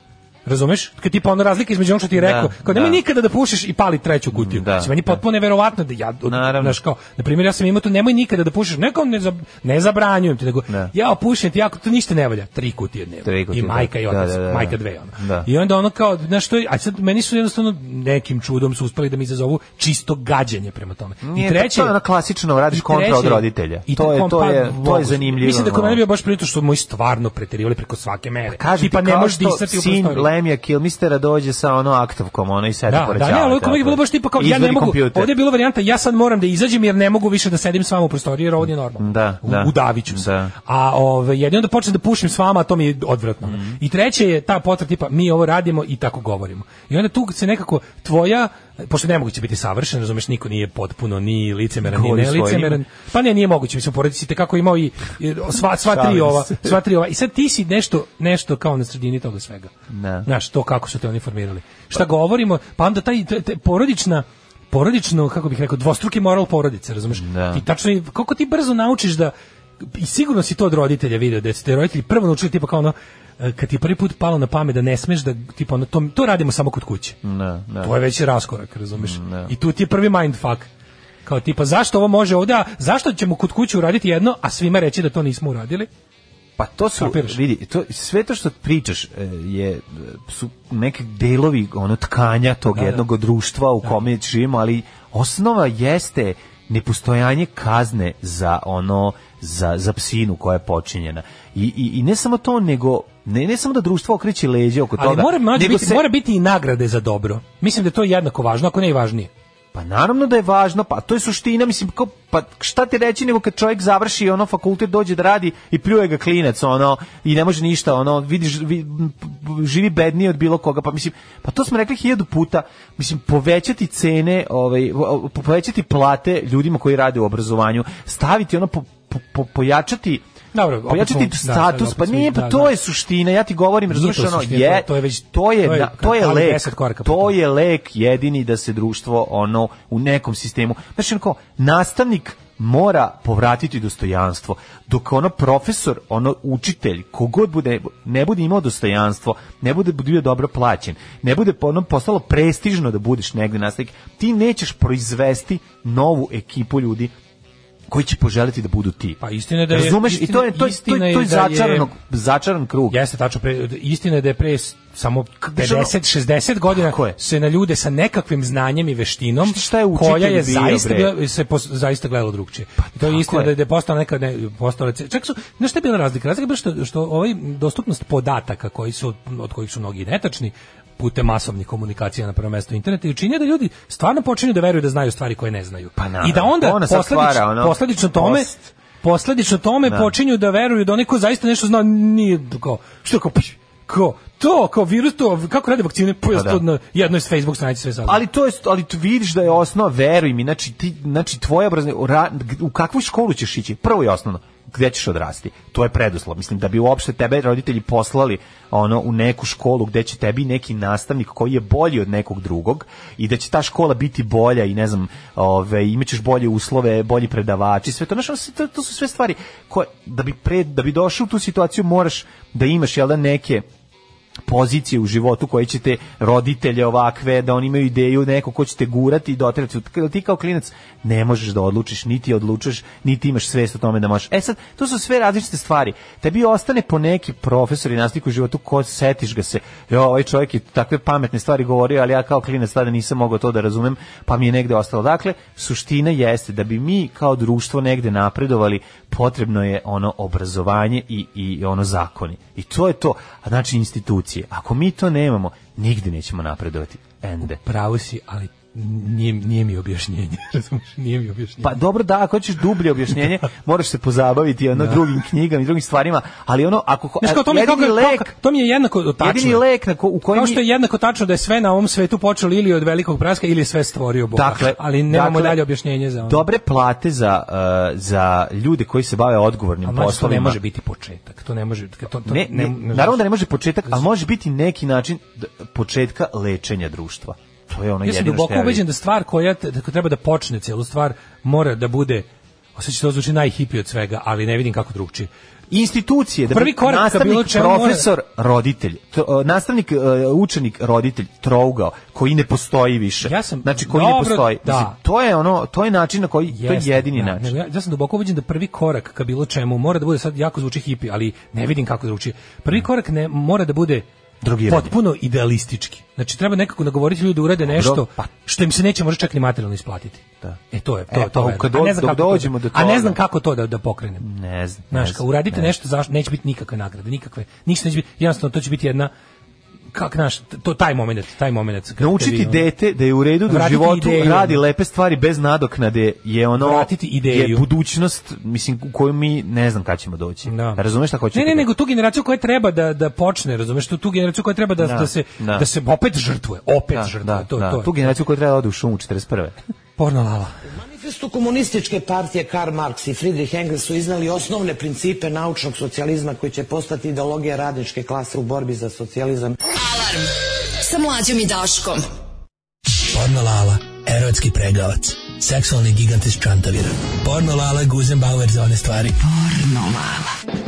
[SPEAKER 3] Razumeš? Kad tipa ona razlika između onog što ti je rekao, da, kao da, nikada da pušiš i pali treću kutiju. Da, znači meni da. potpuno neverovatno da ja znaš kao na primjer ja sam imao to nemoj nikada da pušiš, nekom ne, za, ne zabranjujem ti nego da. ja pušim ti jako to ništa ne valja, tri kutije dnevno. I da. majka i otac, da, majka dve ona. I onda ono kao znaš što a sad meni su jednostavno nekim čudom su uspeli da mi izazovu čisto gađanje prema tome. Nije, I
[SPEAKER 2] treće, to je klasično radiš
[SPEAKER 3] kontra od roditelja. I to je to pa, je to je zanimljivo. Mislim da kod mene bio baš pritom što moji stvarno preterivali preko svake mere. Pa tipa ne možeš disati u
[SPEAKER 2] Lemija Kilmistera dođe sa ono aktovkom, ono i sedi da, pored Da, da,
[SPEAKER 3] ali uvijek je bilo baš tipa kao, ja ne mogu, kompjuter. ovdje je bilo varijanta, ja sad moram da izađem jer ne mogu više da sedim s vama u prostoriji jer ovdje je normalno.
[SPEAKER 2] Da, da.
[SPEAKER 3] Udavit ću se. Da. A ove, ovaj, jedni onda počne da pušim s vama, a to mi je odvratno. Mm I treće je ta potra tipa, mi ovo radimo i tako govorimo. I onda tu se nekako tvoja pošto ne moguće biti savršen, razumeš, niko nije potpuno ni licemeran ni nelicemeran. Pa ne, nije moguće, mislim porodici te kako imao i e, sva sva tri ova, sva tri ova. I sad ti si nešto nešto kao na sredini toga svega. Ne. Znaš, to kako su te oni formirali. Šta govorimo? Pa onda taj te, te, porodična porodično, kako bih rekao, dvostruki moral porodice, razumeš? Ne. Da. I tačno, koliko ti brzo naučiš da i sigurno si to od roditelja video da ste roditelji prvo naučili tipa kao ono kad ti prvi put palo na pamet da ne smeš da tipa na tom to radimo samo kod kuće.
[SPEAKER 2] Ne, ne.
[SPEAKER 3] To je već raskorak, razumeš? Ne. I tu ti je prvi fuck. Kao tipa zašto ovo može ovde, a zašto ćemo kod kuće uraditi jedno, a svima reći da to nismo uradili?
[SPEAKER 2] Pa to su, Kapiraš? vidi, to, sve to što pričaš e, je, su neki delovi ono, tkanja tog da, da. jednog da. društva u da. kome živimo, ali osnova jeste nepostojanje kazne za ono za za psinu koja je počinjena. I, i, i ne samo to nego ne ne samo da društvo okreće leđe oko
[SPEAKER 3] toga.
[SPEAKER 2] Ali mora, mora
[SPEAKER 3] biti,
[SPEAKER 2] se...
[SPEAKER 3] mora biti i nagrade za dobro. Mislim da to je jednako važno, ako ne i važnije.
[SPEAKER 2] Pa naravno da je važno, pa to je suština, mislim, kao, pa šta ti reći nego kad čovjek završi ono fakultet, dođe da radi i pljuje ga klinac, ono, i ne može ništa, ono, vidiš, živi bednije od bilo koga, pa mislim, pa to smo rekli hiljadu puta, mislim, povećati cene, ovaj, povećati plate ljudima koji rade u obrazovanju, staviti ono, po, po, pojačati Dobro, pojačati pa da, status, pa pa da, pa nije, pa to da. je suština, ja ti govorim, razumiješ, ono, je, to je već, to je, to je, to je lek, to je lek jedini da se društvo, ono, u nekom sistemu, znači, ko nastavnik mora povratiti dostojanstvo. Dok ono profesor, ono učitelj, kogod bude, ne bude imao dostojanstvo, ne bude bio dobro plaćen, ne bude ono postalo prestižno da budeš negde nastavnik, ti nećeš proizvesti novu ekipu ljudi koji će poželiti da budu ti.
[SPEAKER 3] Pa istina da je
[SPEAKER 2] Razumeš istina, i to je to je, to je, to je da začaran začaran krug.
[SPEAKER 3] Jeste tačno pre, istina je da je pre samo 50 60 godina je? se na ljude sa nekakvim znanjem i veštinom šta je koja je bio, zaista bila, se pos, zaista gledalo drugčije. Pa, to je istina da je. da je postala neka ne, postala čak su na šta je bila razlika? Razlika je što što ovaj dostupnost podataka koji su od kojih su mnogi netačni, putem masovnih komunikacija na prvo mesto interneta i učinio da ljudi stvarno počinju da veruju da znaju stvari koje ne znaju.
[SPEAKER 2] Pa
[SPEAKER 3] na, I da onda ona posledično, ono, posledično tome post. posledično tome na. Da. počinju da veruju da oniko zaista nešto zna nije kao što kao kao to kao virus to kako rade vakcine pa da. na jednoj s Facebook stranici sve sad.
[SPEAKER 2] Ali to je ali tu vidiš da je osnova veruj mi znači ti znači tvoje obrazne u kakvu školu ćeš ići prvo i osnovno gdje ćeš odrasti. To je preduslov. Mislim da bi uopšte tebe roditelji poslali ono u neku školu gde će tebi neki nastavnik koji je bolji od nekog drugog i da će ta škola biti bolja i ne znam, ovaj imaćeš bolje uslove, bolji predavači, sve to. Znači, to, to su sve stvari koje da bi pre, da bi došao u tu situaciju moraš da imaš jel da neke pozicije u životu koje ćete roditelje ovakve, da oni imaju ideju neko ko će te gurati i dotirati. Ti kao klinac ne možeš da odlučiš, niti odlučuješ, niti imaš svest o tome da možeš. E sad, to su sve različite stvari. Tebi ostane po neki profesor i nastavnik u životu ko setiš ga se. Jo, ovaj čovjek je takve pametne stvari govorio, ali ja kao klinac tada nisam mogao to da razumem, pa mi je negde ostalo. Dakle, suština jeste da bi mi kao društvo negde napredovali, potrebno je ono obrazovanje i, i ono zakoni. I to je to, znači institucije. Ako mi to nemamo, nigde nećemo napredovati.
[SPEAKER 3] Ende. Pravo si, ali nije, nije mi objašnjenje, nije mi objašnjenje.
[SPEAKER 2] Pa dobro da, ako hoćeš dublje objašnjenje, moraš se pozabaviti ono da. drugim knjigama i drugim stvarima, ali ono ako
[SPEAKER 3] Znaš, kao, to mi je kako, lek, kao, to mi je jednako tačno. Jedini lek na ko, u kojem Kao što je jednako tačno da je sve na ovom svetu počelo ili od velikog praska ili je sve stvorio Bog. Dakle, ali nemamo dakle, dalje objašnjenje za ono.
[SPEAKER 2] Dobre plate za uh, za ljude koji se bave odgovornim ali poslovima.
[SPEAKER 3] To ne može biti početak. To ne može to, to,
[SPEAKER 2] ne, ne, ne, naravno da ne može početak, ali može biti neki način početka lečenja društva to je ono ja sam
[SPEAKER 3] duboko ja ubeđen da stvar koja da treba da počne celu stvar mora da bude osjećaj to da zvuči najhipi od svega, ali ne vidim kako drugčije
[SPEAKER 2] institucije da prvi korak nastavnik čemu profesor mora... roditelj to, e, nastavnik e, učenik roditelj trougao koji ne postoji više ja sam, znači koji dobro, ne postoji da. Mislim, to je ono to je način na koji Jeste, to je jedini
[SPEAKER 3] da,
[SPEAKER 2] način
[SPEAKER 3] ne, ja, ja, sam duboko ubeđen da prvi korak ka bilo čemu mora da bude sad jako zvuči hipi ali ne vidim kako drugačije prvi korak ne mora da bude drogiranje. Potpuno idealistički. Znači treba nekako nagovoriti ljude da urade nešto pa- što im se neće možda čak ni materijalno isplatiti. Da. E to je to, e, to, pa
[SPEAKER 2] to, to,
[SPEAKER 3] a ne
[SPEAKER 2] znam kako dođemo
[SPEAKER 3] da- do toga. A ne znam kako to da da pokrenem.
[SPEAKER 2] Ne znam. Znaš,
[SPEAKER 3] kao uradite ne nešto zašto neće biti nikakve nagrade, nikakve, ništa neće biti. Jednostavno to će biti jedna kak naš to taj momenat taj momenat
[SPEAKER 2] naučiti dete da je u redu da u životu ideju, radi lepe stvari bez nadoknade je ono vratiti ideju je budućnost mislim u kojoj mi ne znam kad ćemo doći da. razumeš šta hoćeš
[SPEAKER 3] ne ne nego tu generaciju koja treba da da počne razumeš tu tu generaciju koja treba da da, da se da. da. se opet žrtvuje opet da, žrtvuje da,
[SPEAKER 2] to, da. to tu generaciju koja treba da ode u šumu 41.
[SPEAKER 3] porno lala manifestu komunističke partije Karl Marx i Friedrich Engels su iznali osnovne principe naučnog socijalizma koji će postati ideologija radničke klase u borbi za socijalizam. Alarm sa mlađom i Daškom. Porno
[SPEAKER 2] erotski pregavac, seksualni gigant iz Čantavira. Porno Lala, Guzenbauer za one stvari. Porno Lala.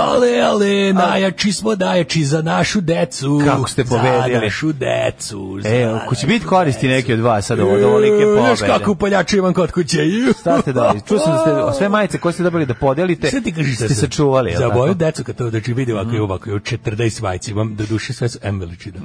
[SPEAKER 2] Ale, ale, najjači smo najjači za našu decu. Kako ste pobedili. Za našu decu. Za e, ako će biti koristi neki od vas sad ovo, od ovolike e, pobede.
[SPEAKER 3] Znaš kako upaljači imam kod kuće.
[SPEAKER 2] Stavite dali. Čuo sam da ste sve majice koje ste dobili da podelite, Sve ti kažeš ste se čuvali.
[SPEAKER 3] Za moju decu, kad to znači vidi ovako i ovako, 14 majice imam, do duše sve su M veličina.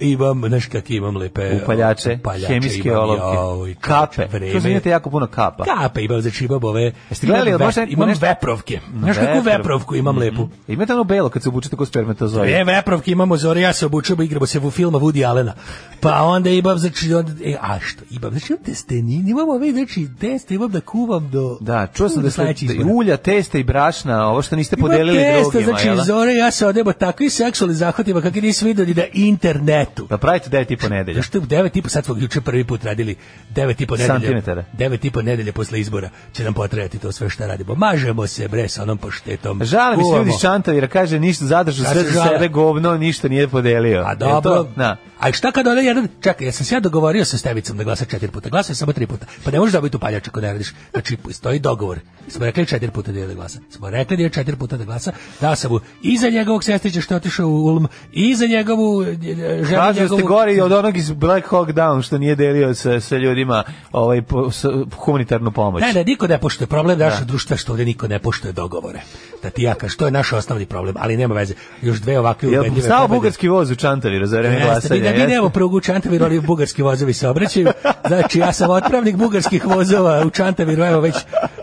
[SPEAKER 3] Imam, znaš kak imam lepe
[SPEAKER 2] upaljače, upaljače hemijske imam, olovke, joj, kape. Tu znate jako puno kapa.
[SPEAKER 3] Kape imam, znači imam ove... Jeste gledali, imam, imam veprovke. Znaš kakvu veprovku imam
[SPEAKER 2] lepu. Mm Imate ono belo kad se obučete kao spermatozoid.
[SPEAKER 3] E, vepravke imamo zore, ja se obučujem, igramo se u filma Woody Allena. Pa onda imam, znači, onda, e, a što, imam, znači, imam testenine, imam ove, znači, teste, imam da kuvam do...
[SPEAKER 2] Da, čuo sam da, da,
[SPEAKER 3] da ulja, testa i brašna, ovo što niste podelili imam testa, drugima, znači, jela? Da? zore, ja se odemo takvi seksualni zahvatima kakvi nisi videli ni na internetu.
[SPEAKER 2] Da pravite 9 i po nedelja.
[SPEAKER 3] Što 9 i po, sad smo juče prvi put radili 9 i po nedelje. Santimetara.
[SPEAKER 2] 9 i
[SPEAKER 3] po nedelja posle izbora će nam potrebati to sve što radimo. Mažemo se, bre, sa onom paštetom. Žalim
[SPEAKER 2] čuvamo. ljudi šantavira, kaže ništa zadržu sve za sebe govno, ništa nije podelio.
[SPEAKER 3] A dobro. na. A šta kad onaj jedan, čekaj, ja sam se ja dogovorio sa Stevicom da glasa četiri puta, glasa samo tri puta. Pa ne možeš da biti upaljač ako ne radiš. Znači, stoji dogovor. Smo rekli četiri puta da, da glasa. Smo rekli da je četiri puta da glasa. Da sam mu
[SPEAKER 2] i
[SPEAKER 3] za njegovog sestrića što otišao u Ulm, i za njegovu e, ženu Kažu da
[SPEAKER 2] njegovu... ste gori od onog iz Black Hawk Down što nije delio sa, sa ljudima ovaj, po, sa, humanitarnu pomoć. Ne,
[SPEAKER 3] ne, niko ne poštuje problem da. društva što ovde niko ne poštuje dogovore. Da ti ja kaš, što je naš osnovni problem, ali nema veze. Još dve ovakve Jel, ubedljive pobede.
[SPEAKER 2] bugarski voz u čantaviru za vreme glasanja? Ne,
[SPEAKER 3] mi nemamo prugu u čantaviru, ali bugarski vozovi se obraćaju. Znači, ja sam otpravnik bugarskih vozova u čantaviru, evo već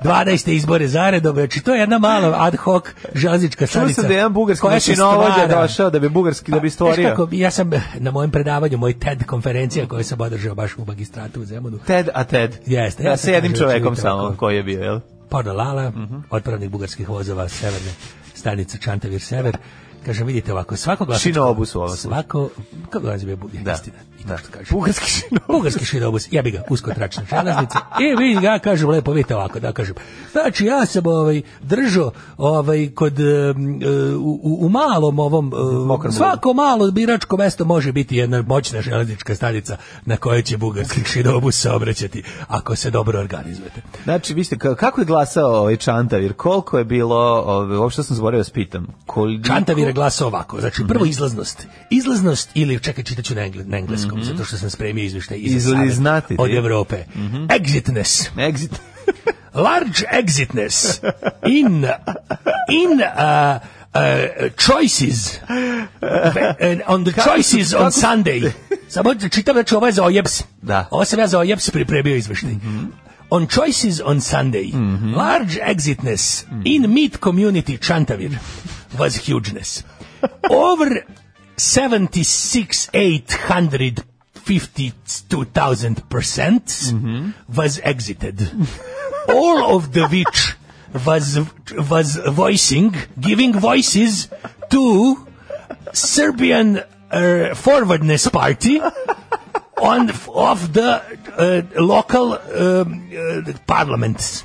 [SPEAKER 3] 12. izbore zaredom. Znači, to je jedna mala ad hoc železnička stanica. Čuo
[SPEAKER 2] sam da je jedan bugarski mašinovođa došao da bi bugarski, da bi pa, stvorio.
[SPEAKER 3] Kako, ja sam na mojem predavanju, moj TED konferencija koju sam održao baš u magistratu u Zemunu.
[SPEAKER 2] TED, a TED.
[SPEAKER 3] Jeste. Da, ja, ja
[SPEAKER 2] sa jednim da čovekom samo koji je bio, jel? Porno Lala, mm -hmm. otpravnik
[SPEAKER 3] bugarskih vozova severne stanica Čantavir Sever, kažem, vidite ovako, svako glasa...
[SPEAKER 2] Šinobu su ovo.
[SPEAKER 3] Svako, kako glasa bi, da. istina
[SPEAKER 2] da. kaže. Bugarski šinobus.
[SPEAKER 3] Bugarski šinobus, e, ja bi ga usko tračna železnica. I vidi ga, kažem, lepo, vidite ovako, da kažem. Znači, ja sam ovaj, držao ovaj, kod, e, u, u, u malom ovom, e, svako malo biračko mesto može biti jedna moćna železnička stanica na kojoj će bugarski šinobus saobraćati, ako se dobro organizujete.
[SPEAKER 2] Znači, vi ste, kako je glasao ovaj Čantavir, koliko je bilo, ovaj, uopšte sam zborio vas da pitam,
[SPEAKER 3] koliko... Čantavir je glasao ovako, znači, prvo mhm. izlaznost. Izlaznost ili, čekaj, čitaću na, engle, na engleskom razlogom, mm -hmm. zato što sam spremio izveštaj iz znati, od Evrope. Mm -hmm. Exitness. Exit. Large exitness in in uh, uh, choices uh, on the choices on Sunday. Samo čitam da ću ovo je za ojeps.
[SPEAKER 2] Da. Ovo
[SPEAKER 3] sam ja za ojeps pripremio izveštaj. Mm -hmm. On choices on Sunday, mm -hmm. large exitness mhm. in meat community Chantavir was hugeness. Over 76852,000 percent mm -hmm. was exited. All of the which was was voicing, giving voices to Serbian uh, Forwardness Party on of the uh, local um, uh, parliaments,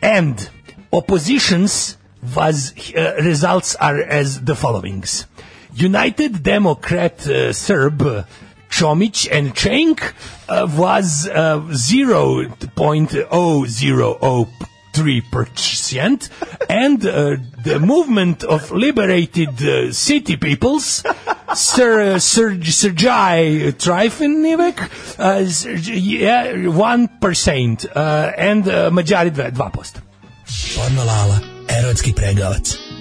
[SPEAKER 3] and oppositions was uh, results are as the followings. United Democrat uh, Serb uh, Chomić and Čenk uh, was uh, 0.003% and uh, the movement of liberated uh, city peoples Sir, uh, Sir, Sergei Trifonivek, uh, yeah, 1%, uh, and uh, Mađari 2%. Pornolala, erotski pregavac.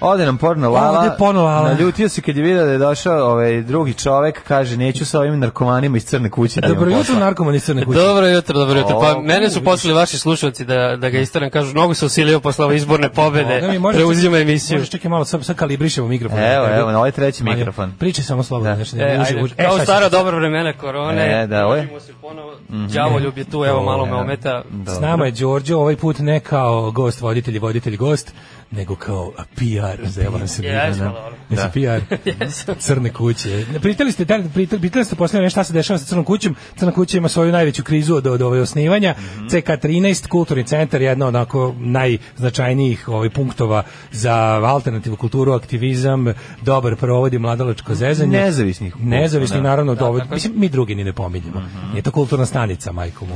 [SPEAKER 2] Ode nam porno lala. Ode
[SPEAKER 3] porno lala.
[SPEAKER 2] Naljutio se kad je vidio da je došao ovaj drugi čovek, kaže neću sa ovim narkomanima iz crne kuće. Da
[SPEAKER 3] dobro jutro narkomani iz crne kuće.
[SPEAKER 2] Dobro jutro, dobro jutro. Pa mene su poslali vaši slušalci da da ga isteram, kažu mnogo se osilio posle ove izborne pobede. Preuzima emisiju.
[SPEAKER 3] Možeš čekaj malo, sad sad kalibrišemo mikrofon. Evo,
[SPEAKER 2] evo, na ovaj treći mikrofon.
[SPEAKER 3] Priči samo slobodno, da. znači da, e, uži, uži. E, kao e, stara dobra vremena korone. E, da, oj. se
[SPEAKER 2] ponovo. Mhm. Đavoljub je tu, evo malo me da. ometa.
[SPEAKER 3] S nama je Đorđe, ovaj put ne kao gost voditelj, voditelj gost nego kao PR za
[SPEAKER 7] Evansa Milana.
[SPEAKER 3] Jesi PR? Crne kuće. Pritali ste, da, pritali ste poslije nešto šta se dešava sa Crnom kućom. Crna kuća ima svoju najveću krizu od, od ove osnivanja. Mm -hmm. CK13, kulturni centar, jedno od onako najznačajnijih ovih ovaj, punktova za alternativu kulturu, aktivizam, dobar provodi mladalačko zezanje.
[SPEAKER 2] Nezavisnih.
[SPEAKER 3] Nezavisnih, da. naravno. Da, dovod, mislim, mi drugi ni ne pominjemo. Mm -hmm. Nije to kulturna stanica, majko mu.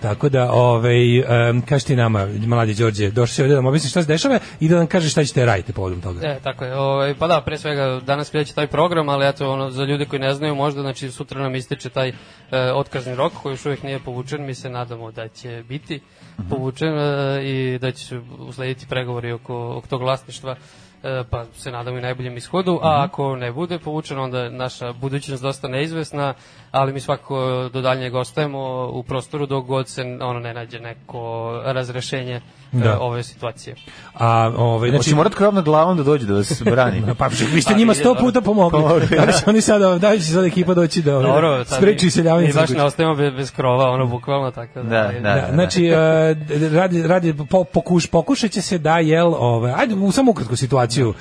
[SPEAKER 3] Tako da, ovaj, um, kaži ti nama, mladi Đorđe, došli se ovdje da vam objasni šta se dešava i da nam kaže šta ćete raditi povodom toga.
[SPEAKER 7] E, tako je. Ovaj pa da, pre svega danas kreće taj program, ali eto ono za ljude koji ne znaju, možda znači sutra nam ističe taj e, otkazni rok koji još uvek nije povučen, mi se nadamo da će biti mhm. povučen e, i da će uslediti pregovori oko, oko tog vlasništva e, pa se nadamo i najboljem ishodu, a mhm. ako ne bude povučeno, onda je naša budućnost dosta neizvesna, ali mi svakako do daljnjeg ostajemo u prostoru dok god se ono ne nađe neko razrešenje da. E, ove situacije.
[SPEAKER 3] A ovaj znači, znači-
[SPEAKER 2] mora krov glavom da dođe da vas brani.
[SPEAKER 3] pa pa vi ste njima 100 puta pomogli. Da će da. oni sada da, da će sada ekipa doći da Dobro, ovaj, spreči I
[SPEAKER 7] Baš
[SPEAKER 3] ne
[SPEAKER 7] ostajemo bez bez krova, ono bukvalno tako
[SPEAKER 2] da. Da, da.
[SPEAKER 3] Znači radi e, radi pokuš pokušaće se da jel ovaj ajde samo ukratko situaciju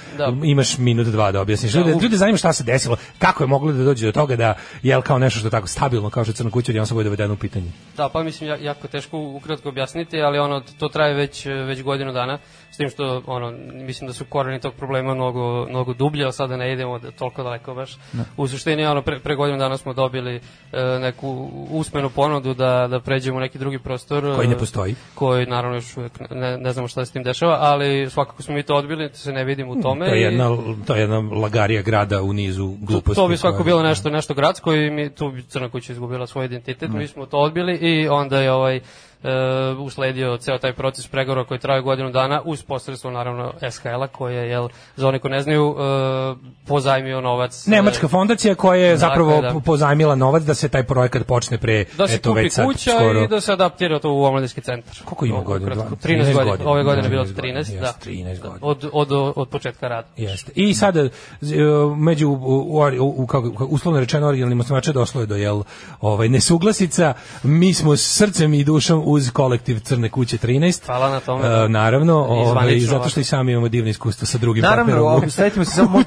[SPEAKER 3] imaš minut dva da objasniš. Ljudi zanima šta se desilo, kako je moglo da dođe do toga da jel kao nešto što tako stabilno kao što je crna kuća, odjednom se bude dovedeno u pitanje.
[SPEAKER 7] Da, pa mislim jako teško ukratko objasniti, ali ono to traje već već, već godinu dana, s tim što ono, mislim da su koreni tog problema mnogo, mnogo dublje, a sada ne idemo da, toliko daleko baš. Ne. U suštini, ono, pre, pre godinu dana smo dobili e, neku usmenu ponudu da, da pređemo u neki drugi prostor. E,
[SPEAKER 3] koji ne postoji.
[SPEAKER 7] Koji naravno još uvek ne, ne znamo šta se tim dešava, ali svakako smo mi to odbili, to se ne vidim u tome. To
[SPEAKER 2] je jedna, to je jedna lagarija grada u nizu
[SPEAKER 7] gluposti. To, to bi svako bilo da. nešto, nešto gradsko i mi, tu bi Crna kuća izgubila svoj identitet, ne. mi smo to odbili i onda je ovaj uh, usledio ceo taj proces pregovora koji traje godinu dana uz posredstvo naravno SHL-a koje je za one ko ne znaju uh, pozajmio novac
[SPEAKER 3] uh, Nemačka fondacija koja je dakle, zapravo da. pozajmila novac da se taj projekat počne pre
[SPEAKER 7] da se eto, kupi sad, kuća skoro. i da se adaptira to u omladinski centar.
[SPEAKER 3] Koliko ima
[SPEAKER 7] godina?
[SPEAKER 3] 13,
[SPEAKER 7] 13 godina. Ove godine je bilo 13, godina, da. 13 godina. Od, od, od početka rada.
[SPEAKER 3] Jeste. I sad e, među u, u, u, kako, uslovno rečeno originalnim osnivača došlo je do jel ovaj nesuglasica mi smo srcem i dušom u uz kolektiv Crne kuće 13.
[SPEAKER 7] Hvala na tome.
[SPEAKER 3] E, naravno, da, ovaj, zato što i sami imamo divne iskustva sa drugim naravno, partnerom. Naravno, ovaj, setimo se samo mog,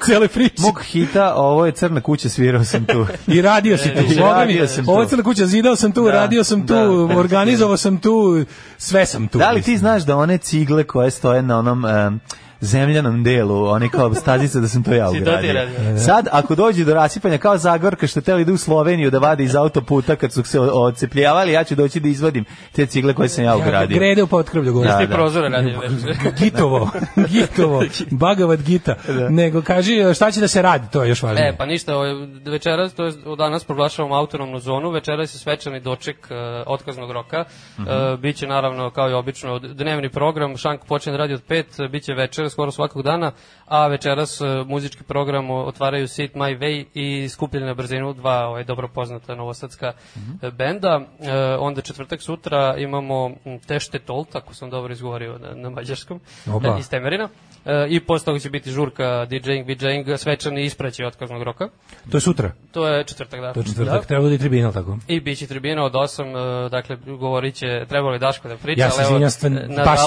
[SPEAKER 2] Mog hita, ovo je Crna kuća, svirao sam tu.
[SPEAKER 3] I radio sam tu. Ovo je Crna kuća, zidao sam tu, da, radio sam tu, da, da, da. organizovao sam tu, sve sam tu.
[SPEAKER 2] Da li ti znaš da one cigle koje stoje na onom... Um, zemljanom delu, oni kao stazice da sam to ja znači, ugradio. Sad, ako dođe do rasipanja, kao Zagorka što teli ide da u Sloveniju da vade iz autoputa kad su se odcepljavali, ja ću doći da izvadim te cigle koje sam ja ugradio. Ja,
[SPEAKER 3] grede
[SPEAKER 2] u
[SPEAKER 3] potkrvlju govorim. Da, da. prozore radi. Da. Gitovo, gitovo, bagavat gita. Da. Nego, kaži, šta će da se radi, to je još važnije.
[SPEAKER 7] E, pa ništa, večeras, to je danas proglašavamo autonomnu zonu, večeras je svečani doček uh, otkaznog roka, uh, e, mhm. biće naravno, kao i obično, dnevni program, Šank počne da radi od pet, e, biće večer igraju skoro svakog dana, a večeras e, muzički program otvaraju Sit My Way i skupljeni na brzinu dva ovaj, dobro poznata novosadska mm -hmm. benda. E, onda četvrtak sutra imamo Tešte Tolt, ako sam dobro izgovorio na, na mađarskom, Oba. iz Temerina. E, I posle toga će biti žurka DJing, VJing, svečani ispraćaj otkaznog roka.
[SPEAKER 3] To je sutra?
[SPEAKER 7] To je četvrtak,
[SPEAKER 3] da. To je četvrtak, da. treba da tribina, tako?
[SPEAKER 7] I biće tribina od 8, e, dakle, govorit će, trebalo je Daško da priča,
[SPEAKER 3] ja se evo, nažalost...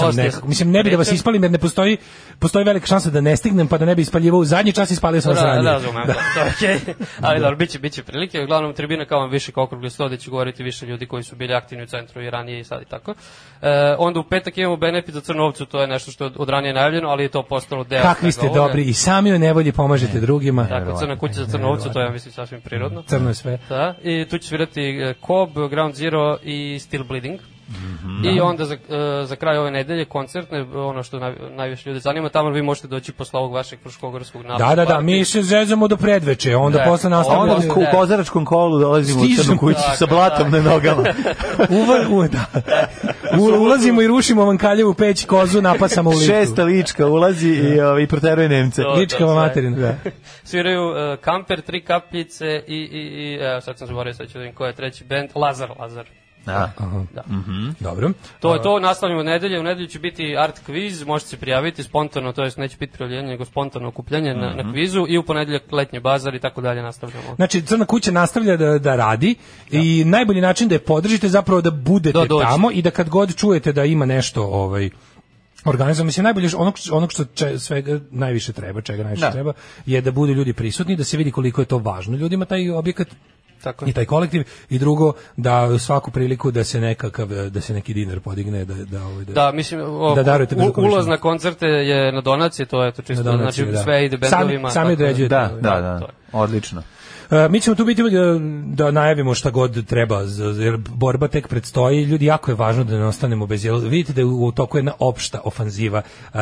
[SPEAKER 3] sam nekako, mislim, ne bi da vas ispalim jer ne postoji postoji velika šansa da ne stignem, pa da ne bi ispaljivao u zadnji čas ispalio sam da, sranje.
[SPEAKER 7] Da, razumem, da. da. okay. Ali dobro, biće, biće prilike. Uglavnom, tribina kao vam više kao okrugli sto, da će govoriti više ljudi koji su bili aktivni u centru i ranije i sad i tako. E, onda u petak imamo benefit za Crnovcu, to je nešto što je od ranije najavljeno, ali je to postalo deo. Kakvi
[SPEAKER 3] ste govore. dobri i sami u nevolji pomažete ne. drugima.
[SPEAKER 7] Tako, Crna kuća za Crnovcu, to je, mislim, sasvim prirodno.
[SPEAKER 3] Crno je sve. Da,
[SPEAKER 7] i tu će svirati e, Cobb, Ground Zero i Still Bleeding. -hmm. I da. onda za, e, za kraj ove nedelje koncertne, ono što naj, najviše ljude zanima, tamo vi možete doći posle ovog vašeg fruškogorskog napada.
[SPEAKER 3] Da, da, da, mi se zezamo do predveče, onda
[SPEAKER 2] da, posle nastavljamo. Onda u kozaračkom da. kolu dolazimo Stižem. u crnu kuću sa blatom da. na nogama.
[SPEAKER 3] Uvar, u, da. U, ulazimo i rušimo vam kaljevu peć kozu, napasamo u ličku.
[SPEAKER 2] Šesta lička ulazi i, da. o, ovaj, i proteruje Nemce. To,
[SPEAKER 3] lička vam materina. Da.
[SPEAKER 7] Sviraju uh, Kamper, Tri kapljice i, i, i evo, sad sam zaboravio, sad ću da im ko je treći band, Lazar, Lazar.
[SPEAKER 2] Da. da.
[SPEAKER 3] Aha. da. Mm -hmm. Dobro.
[SPEAKER 7] To je to, nastavljamo nedelje, u nedelju će biti art kviz, možete se prijaviti spontano, to jest neće biti prijavljenje, nego spontano okupljanje mm -hmm. na, na mhm. kvizu i u ponedeljak letnji bazar i tako dalje nastavljamo.
[SPEAKER 3] Znači, Crna kuća nastavlja da, da radi da. i najbolji način da je podržite je zapravo da budete da, tamo i da kad god čujete da ima nešto ovaj organizam mislim najbolje onog onog što če, svega najviše treba, čega najviše da. treba je da budu ljudi prisutni, da se vidi koliko je to važno ljudima taj objekat tako i taj kolektiv i drugo da svaku priliku da se nekakav da se neki dinar podigne da da ovaj
[SPEAKER 7] da, da mislim o, da darujete u, ulaz na koncerte je na donacije to je to čisto znači, donacije, znači da. sve ide bendovima
[SPEAKER 3] sami sami da- dođete
[SPEAKER 2] da da da, da, da. odlično
[SPEAKER 3] E, mi ćemo tu biti e, da najavimo šta god treba, jer borba tek predstoji. Ljudi, jako je važno da ne ostanemo bez jel. Vidite da je u toku jedna opšta ofanziva. E,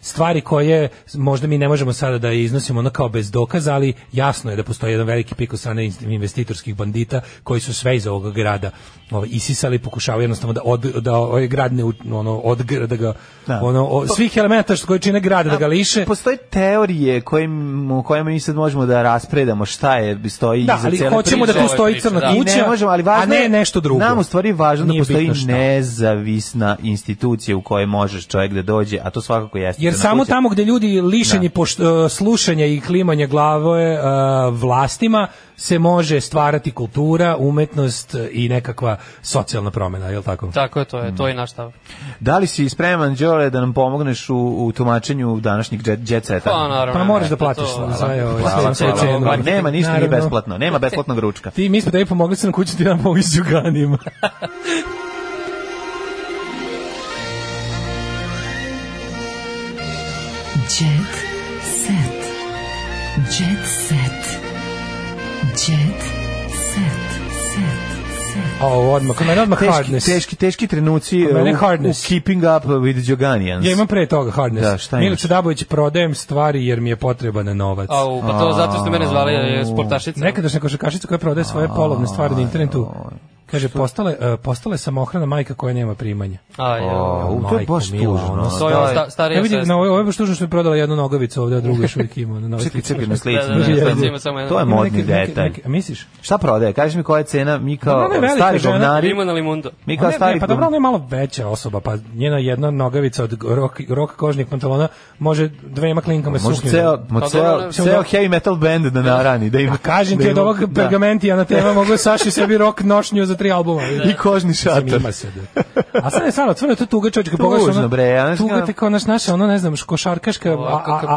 [SPEAKER 3] stvari koje možda mi ne možemo sada da iznosimo ono kao bez dokaza, ali jasno je da postoji jedan veliki pik od strane investitorskih bandita koji su sve iz ovog grada ovaj, isisali, pokušavaju jednostavno da, od, da ovaj grad ne, ono, od, da ga, da. ono, o, svih elemenata što koji čine grad da ga liše.
[SPEAKER 2] Postoje teorije kojim, o kojima mi sad možemo da raspredamo šta je je stoji
[SPEAKER 3] da, iza ali hoćemo da priče. da tu stoji crna da. ne možemo, ali važno a ne nešto drugo.
[SPEAKER 2] Nam u stvari važno da Nije da postoji nezavisna institucija u kojoj možeš čovjek da dođe, a to svakako jeste.
[SPEAKER 3] Jer samo kuća. tamo gde ljudi lišeni da. Pošt, uh, slušanja i klimanja glave uh, vlastima, se može stvarati kultura, umetnost e, i nekakva socijalna promena, je li tako?
[SPEAKER 7] Tako je, to je, to je mm. naš stav.
[SPEAKER 2] Da li si spreman, Đole, da nam pomogneš u, u tumačenju današnjih jet, jet Pa, naravno.
[SPEAKER 3] Pa moraš da platiš to,
[SPEAKER 2] za da. ovo. Pa, pa, pa, nema ništa, naravno. nije besplatno. Nema besplatnog ručka.
[SPEAKER 3] Ti, mi smo da je pomogli se na kući, ti nam pomogu s
[SPEAKER 2] Oh, odmah, kod mene odmah teški, hardness. Teški, teški trenuci mene hardness. u, keeping up with Joganians.
[SPEAKER 3] Ja imam pre toga hardness. Da, šta Milica Dabović, prodajem stvari jer mi je potreban novac.
[SPEAKER 7] Au, pa to zato što mene zvali eh, sportašica.
[SPEAKER 3] Nekadašnja košarkašica koja prodaje svoje polovne stvari na internetu. Kaže, postale, uh, e, postala samohrana majka koja nema primanja.
[SPEAKER 2] A, ja. O, to je baš tužno.
[SPEAKER 3] To je sta, starija ja vidim, sestra. Na, ovo je baš tužno što je prodala jednu nogavicu ovde, a drugu još uvijek ima. Na čekaj, čekaj, na da, da,
[SPEAKER 2] slično. Da, to je modni detalj. Misliš? Šta prodaje? Kažeš mi koja je cena? Mi kao stari
[SPEAKER 7] govnari. Limon na limundo.
[SPEAKER 3] Mi kao stari Pa dobro, ona je malo veća osoba, pa njena jedna nogavica od rok, rok kožnih pantalona može dvema klinkama suknju.
[SPEAKER 2] Pa može pa ceo, ceo, ceo heavy metal band da narani. Da ima, pa
[SPEAKER 3] kažem ti od ovog pergamentija na tema mogu Saši sebi rok nošnju za tri albuma.
[SPEAKER 2] I kožni šator. Ima se. da. A sad je stvarno, stvarno to tuga čovjek kad pogledaš ono. bre, tuga te kao naš naša, ono ne znam, košarkaška, a a a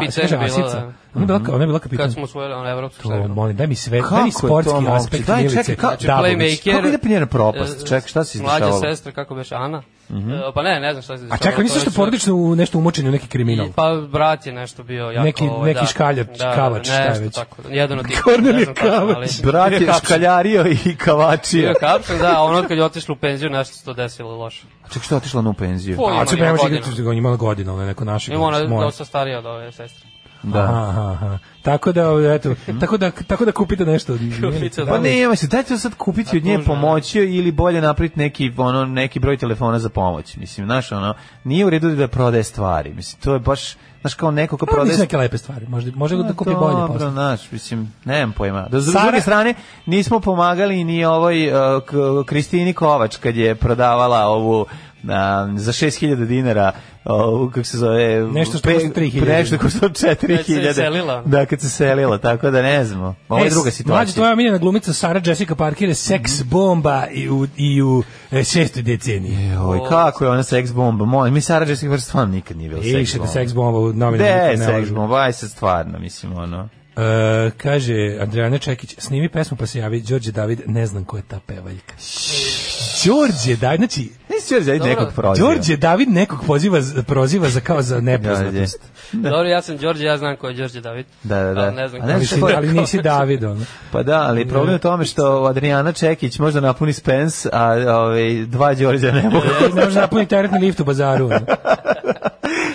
[SPEAKER 2] je bila, ona bila kapitan. Kad smo osvojili ono evropsko šampionat. molim, daj mi sve, daj mi sportski aspekt. Daj, čekaj, znači, kako ide Pinjera propast? E, čekaj, šta se izdešavalo? Mlađa sestra, kako beše, Ana? Mm -hmm. pa ne, ne znam šta se dešava. A čekaj, nisi što porodično u nešto umočen u neki kriminal. I, pa brat je nešto bio jako... Neki, ovaj, neki da, škaljač, da, da, da kavač, šta je već. Tako, jedan od tih, Kornel ne znam kako, ali... Brat je škaljario i kavačio. Bio kapšan, da, ono kad je otišlo u penziju, nešto se to desilo loše. Čekaj, što je otišla na u penziju? Po, a čekaj, nemaš igrati, on Ima godina, ono neko naše. Ima ona dosta starija od ove sestre. Da. Aha, aha. Tako da eto, mhm. tako da tako da kupite nešto. Kupite, pa ne, ja se dajte sad kupiti od nje da. pomoći ili bolje napraviti neki ono neki broj telefona za pomoć. Mislim, znaš, ono nije u redu da prodaje stvari. Mislim, to je baš Znaš kao neko ko prodaje... neke lepe stvari, možda, može da kupi bolje posle. Dobro, znaš, mislim, nemam pojma. Da, s druge strane, nismo pomagali ni ovoj uh, Kristini Kovač kad je prodavala ovu na, za 6000 dinara, o, kako se zove, nešto što košta 3000. Nešto košta 4000. Da, da, kad se selila, tako da ne znamo. Ovo je e, druga situacija. Mlađa tvoja miljena glumica Sara Jessica Parker je seks mhm. bomba i u, i u e, šestoj deceniji. Joj, e, kako je ona seks bomba? Moj, mi Sara Jessica Parker stvarno nikad nije bila e, seks bomba. Išete seks bomba u novinama. De, seks bomba, aj se stvarno, mislim, ono. Uh, kaže Adriana Čekić, snimi pesmu pa se javi Đorđe David, ne znam ko je ta pevaljka. Šš. Đorđe, daj, znači... Nisi Đorđe David nekog proziva. Đorđe David nekog poziva, proziva za kao za nepoznatost. Dobro, ja sam Đorđe, ja znam ko je Đorđe David. Da, da, da. Ali, ne znam ali, nisi, ali nisi David, ono. Pa da, ali problem je u tome što Adriana Čekić možda napuni Spence, a ove, ovaj, dva Đorđe ne mogu. Ja, možda napuni teretni lift u bazaru.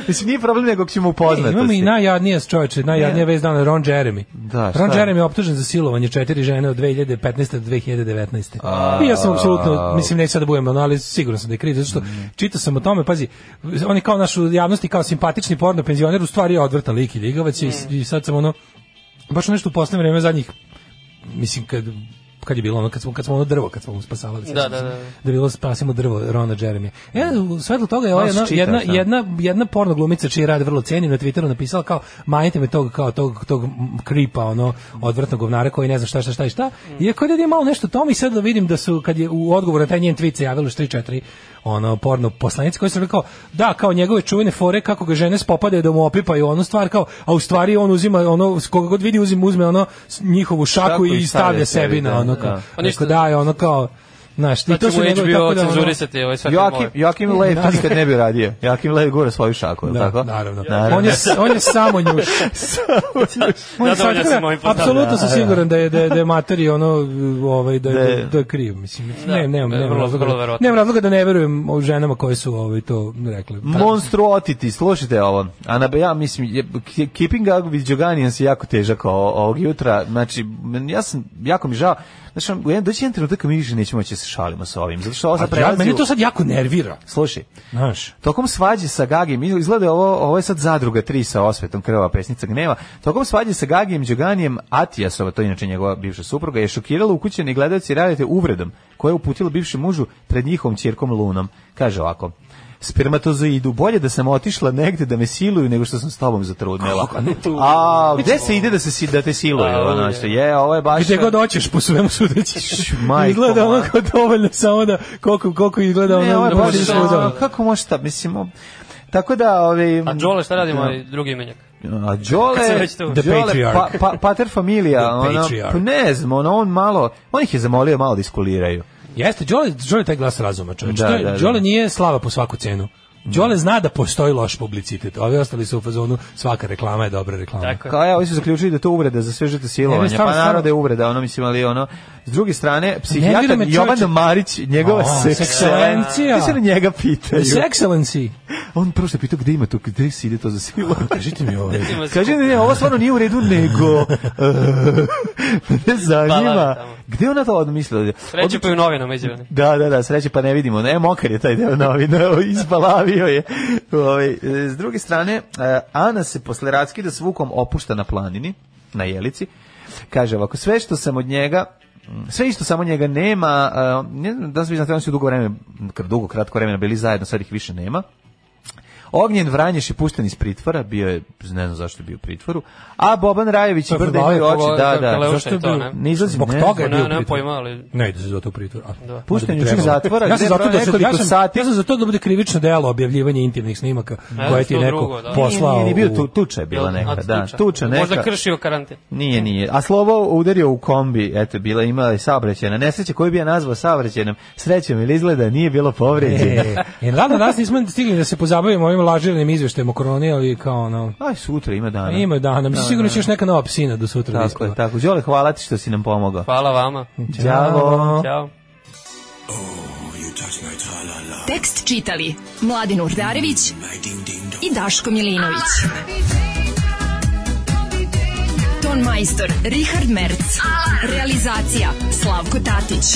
[SPEAKER 2] Mislim, nije problem nego ćemo upoznati. Imamo i najjadnije čoveče, najjadnije yeah. vez dana, Ron Jeremy. Da, Ron Jeremy je optužen za silovanje četiri žene od 2015. do 2019. A, I ja sam apsolutno, mislim, neću sad da budem, ali siguran sam da je kriv, zato što mm. čitao sam o tome, pazi, on je kao naš u javnosti, kao simpatični porno penzioner, u stvari je odvrtan lik i ligavac mm. i, i sad sam ono, baš nešto u poslednje vreme zadnjih mislim kad kad je bilo ono kad smo kad smo ono drvo kad smo mu spasavali da da, da, da, da, da. bilo spasimo drvo Rona Jeremy. E da. u svetlu toga je ova jedna, čitaš, jedna, jedna, jedna porno glumica čiji rad vrlo cenim na Twitteru napisala kao majte me tog kao tog tog kripa ono odvrtnog govnara koji ne zna šta šta šta i šta. Mm. I ako je malo nešto tome i sad da vidim da su kad je u odgovoru na taj njen tweet se javilo 3 4 ono porno poslanici koji su rekao da kao njegove čuvene fore kako ga žene spopadaju da mu opipaju onu stvar kao a u stvari on uzima ono koga god vidi uzima uzme ono njihovu šaku, šaku i stavlja sebi na ono ono kao, da. Pa ništa... da, ono kao, Znaš, ti znači, to se ne bio da cenzurisati ovaj sve Joakim, Joakim Lev to da. nikad ne bi radio. Joakim Lev gura svoju šaku, da, tako? Naravno. naravno. On, je, on je samo njuš. samo njuš. Zadovoljan sam Apsolutno sam da, da, siguran da je, da je, da je materi ono, ovaj, da, je, da, da je kriv. Mislim, da, ne, nemam, nemam, razloga, nemam razloga da ne verujem o ženama koje su ovaj, to rekle. Monstruotiti, slušajte ovo. Ana ja mislim, je, Keeping Up with Joganians je jako težak ovog jutra. Znači, ja sam, jako mi žao. Znači, u jedan doći jedan trenutak mi više nećemo moći da se šalimo sa ovim, zato što ovo prelazi... Ja, meni to sad jako nervira. Slušaj, Znaš. tokom svađe sa Gagim, izgleda ovo, ovo je sad zadruga tri sa osvetom krva pesnica gneva, tokom svađe sa Gagijem Đoganijem Atijasova, to je inače njegova bivša supruga, je šokirala ukućeni gledaoci radite uvredom koja je uputila bivšem mužu pred njihovom ćerkom Lunom. Kaže ovako, spermatozoidu, bolje da sam otišla negde da me siluju nego što sam s tobom zatrudnila. A, gde se ide da se da te siluju? Ono što je, ovo je baš Gde god hoćeš po svemu sudeći. Izgleda ono kao dovoljno samo da koliko koliko izgleda ono. Ne, ovo je da baš, kako može da, mislim, tako da, ovi... Ovaj- a Đole šta radimo, da. drugi imenjak? a Đole, The Đole pa- Patriarch. pa, pa, pater familija, ono, ne znam, ono, on malo, on ih je zamolio malo da iskuliraju. Jeste, Đole, Đole taj glas razuma, čovječ. Da, da, da, Đole nije slava po svaku cenu. Đole zna da postoji loš publicitet. Ovi ostali su u fazonu svaka reklama je dobra reklama. Tako. Kao ja, ovi su zaključili da to uvreda za sve žrtve silovanje, Pa narode je uvreda, ono mislim, ali ono. S druge strane, pa psihijatar Jovan Marić, njegova oh, sekselencija. Ti se na njega pitaju. Sekselenci. On prvo što pitao gde ima to, gde se ide to za silovanje. Kažite mi ovo. Kažite mi, ovo stvarno nije u redu, nego... ne zanima. Gde ona to odmislila? Sreće pa je u novinama izjavljena. Da, da, da, sreće pa ne vidimo. Ne, mokar je taj deo novina, ispalavio je. Ove, ovaj, s druge strane, e, Ana se posle raskida s Vukom opušta na planini, na jelici. Kaže ovako, sve što sam od njega sve isto samo njega nema e, ne znam da se vi znate oni su dugo vreme dugo kratko vreme bili zajedno sad ih više nema Ognjen Vranješ je pušten iz pritvora, bio je, ne znam zašto je bio u pritvoru, a Boban Rajević i pa Brda imaju oči, da, da. Zašto je bio? Ne izlazi, zbog toga je bio u pojma, Ne ide se zato u pritvor. Da. Pušten je iz zatvora, ja sam zato da se, ja sam, ja sam za to da bude krivično delo objavljivanje intimnih snimaka koje ti neko da. poslao. Nije, bio tu, tuča je bila neka, da, tuča neka. Možda kršio karantin. Nije, nije. A slovo udario u kombi, eto, bila ima i saobraćajna nesreća koju bi ja nazvao saobraćajnom srećom ili izgleda nije bilo povređeno. E, e, da nas nismo stigli da se pozabavimo ovim lažiranim izveštajem o koroni, ali kao ono... Aj, sutra ima dana. Ima dana. Mislim, da, sigurno će još neka nova psina do sutra. Tako je, tako. Đole, hvala ti što si nam pomogao. Hvala vama. Ćao. Ćao. Tekst čitali Mladin Urdarević i Daško Milinović. Ton majstor Richard Merc. Realizacija Slavko Tatić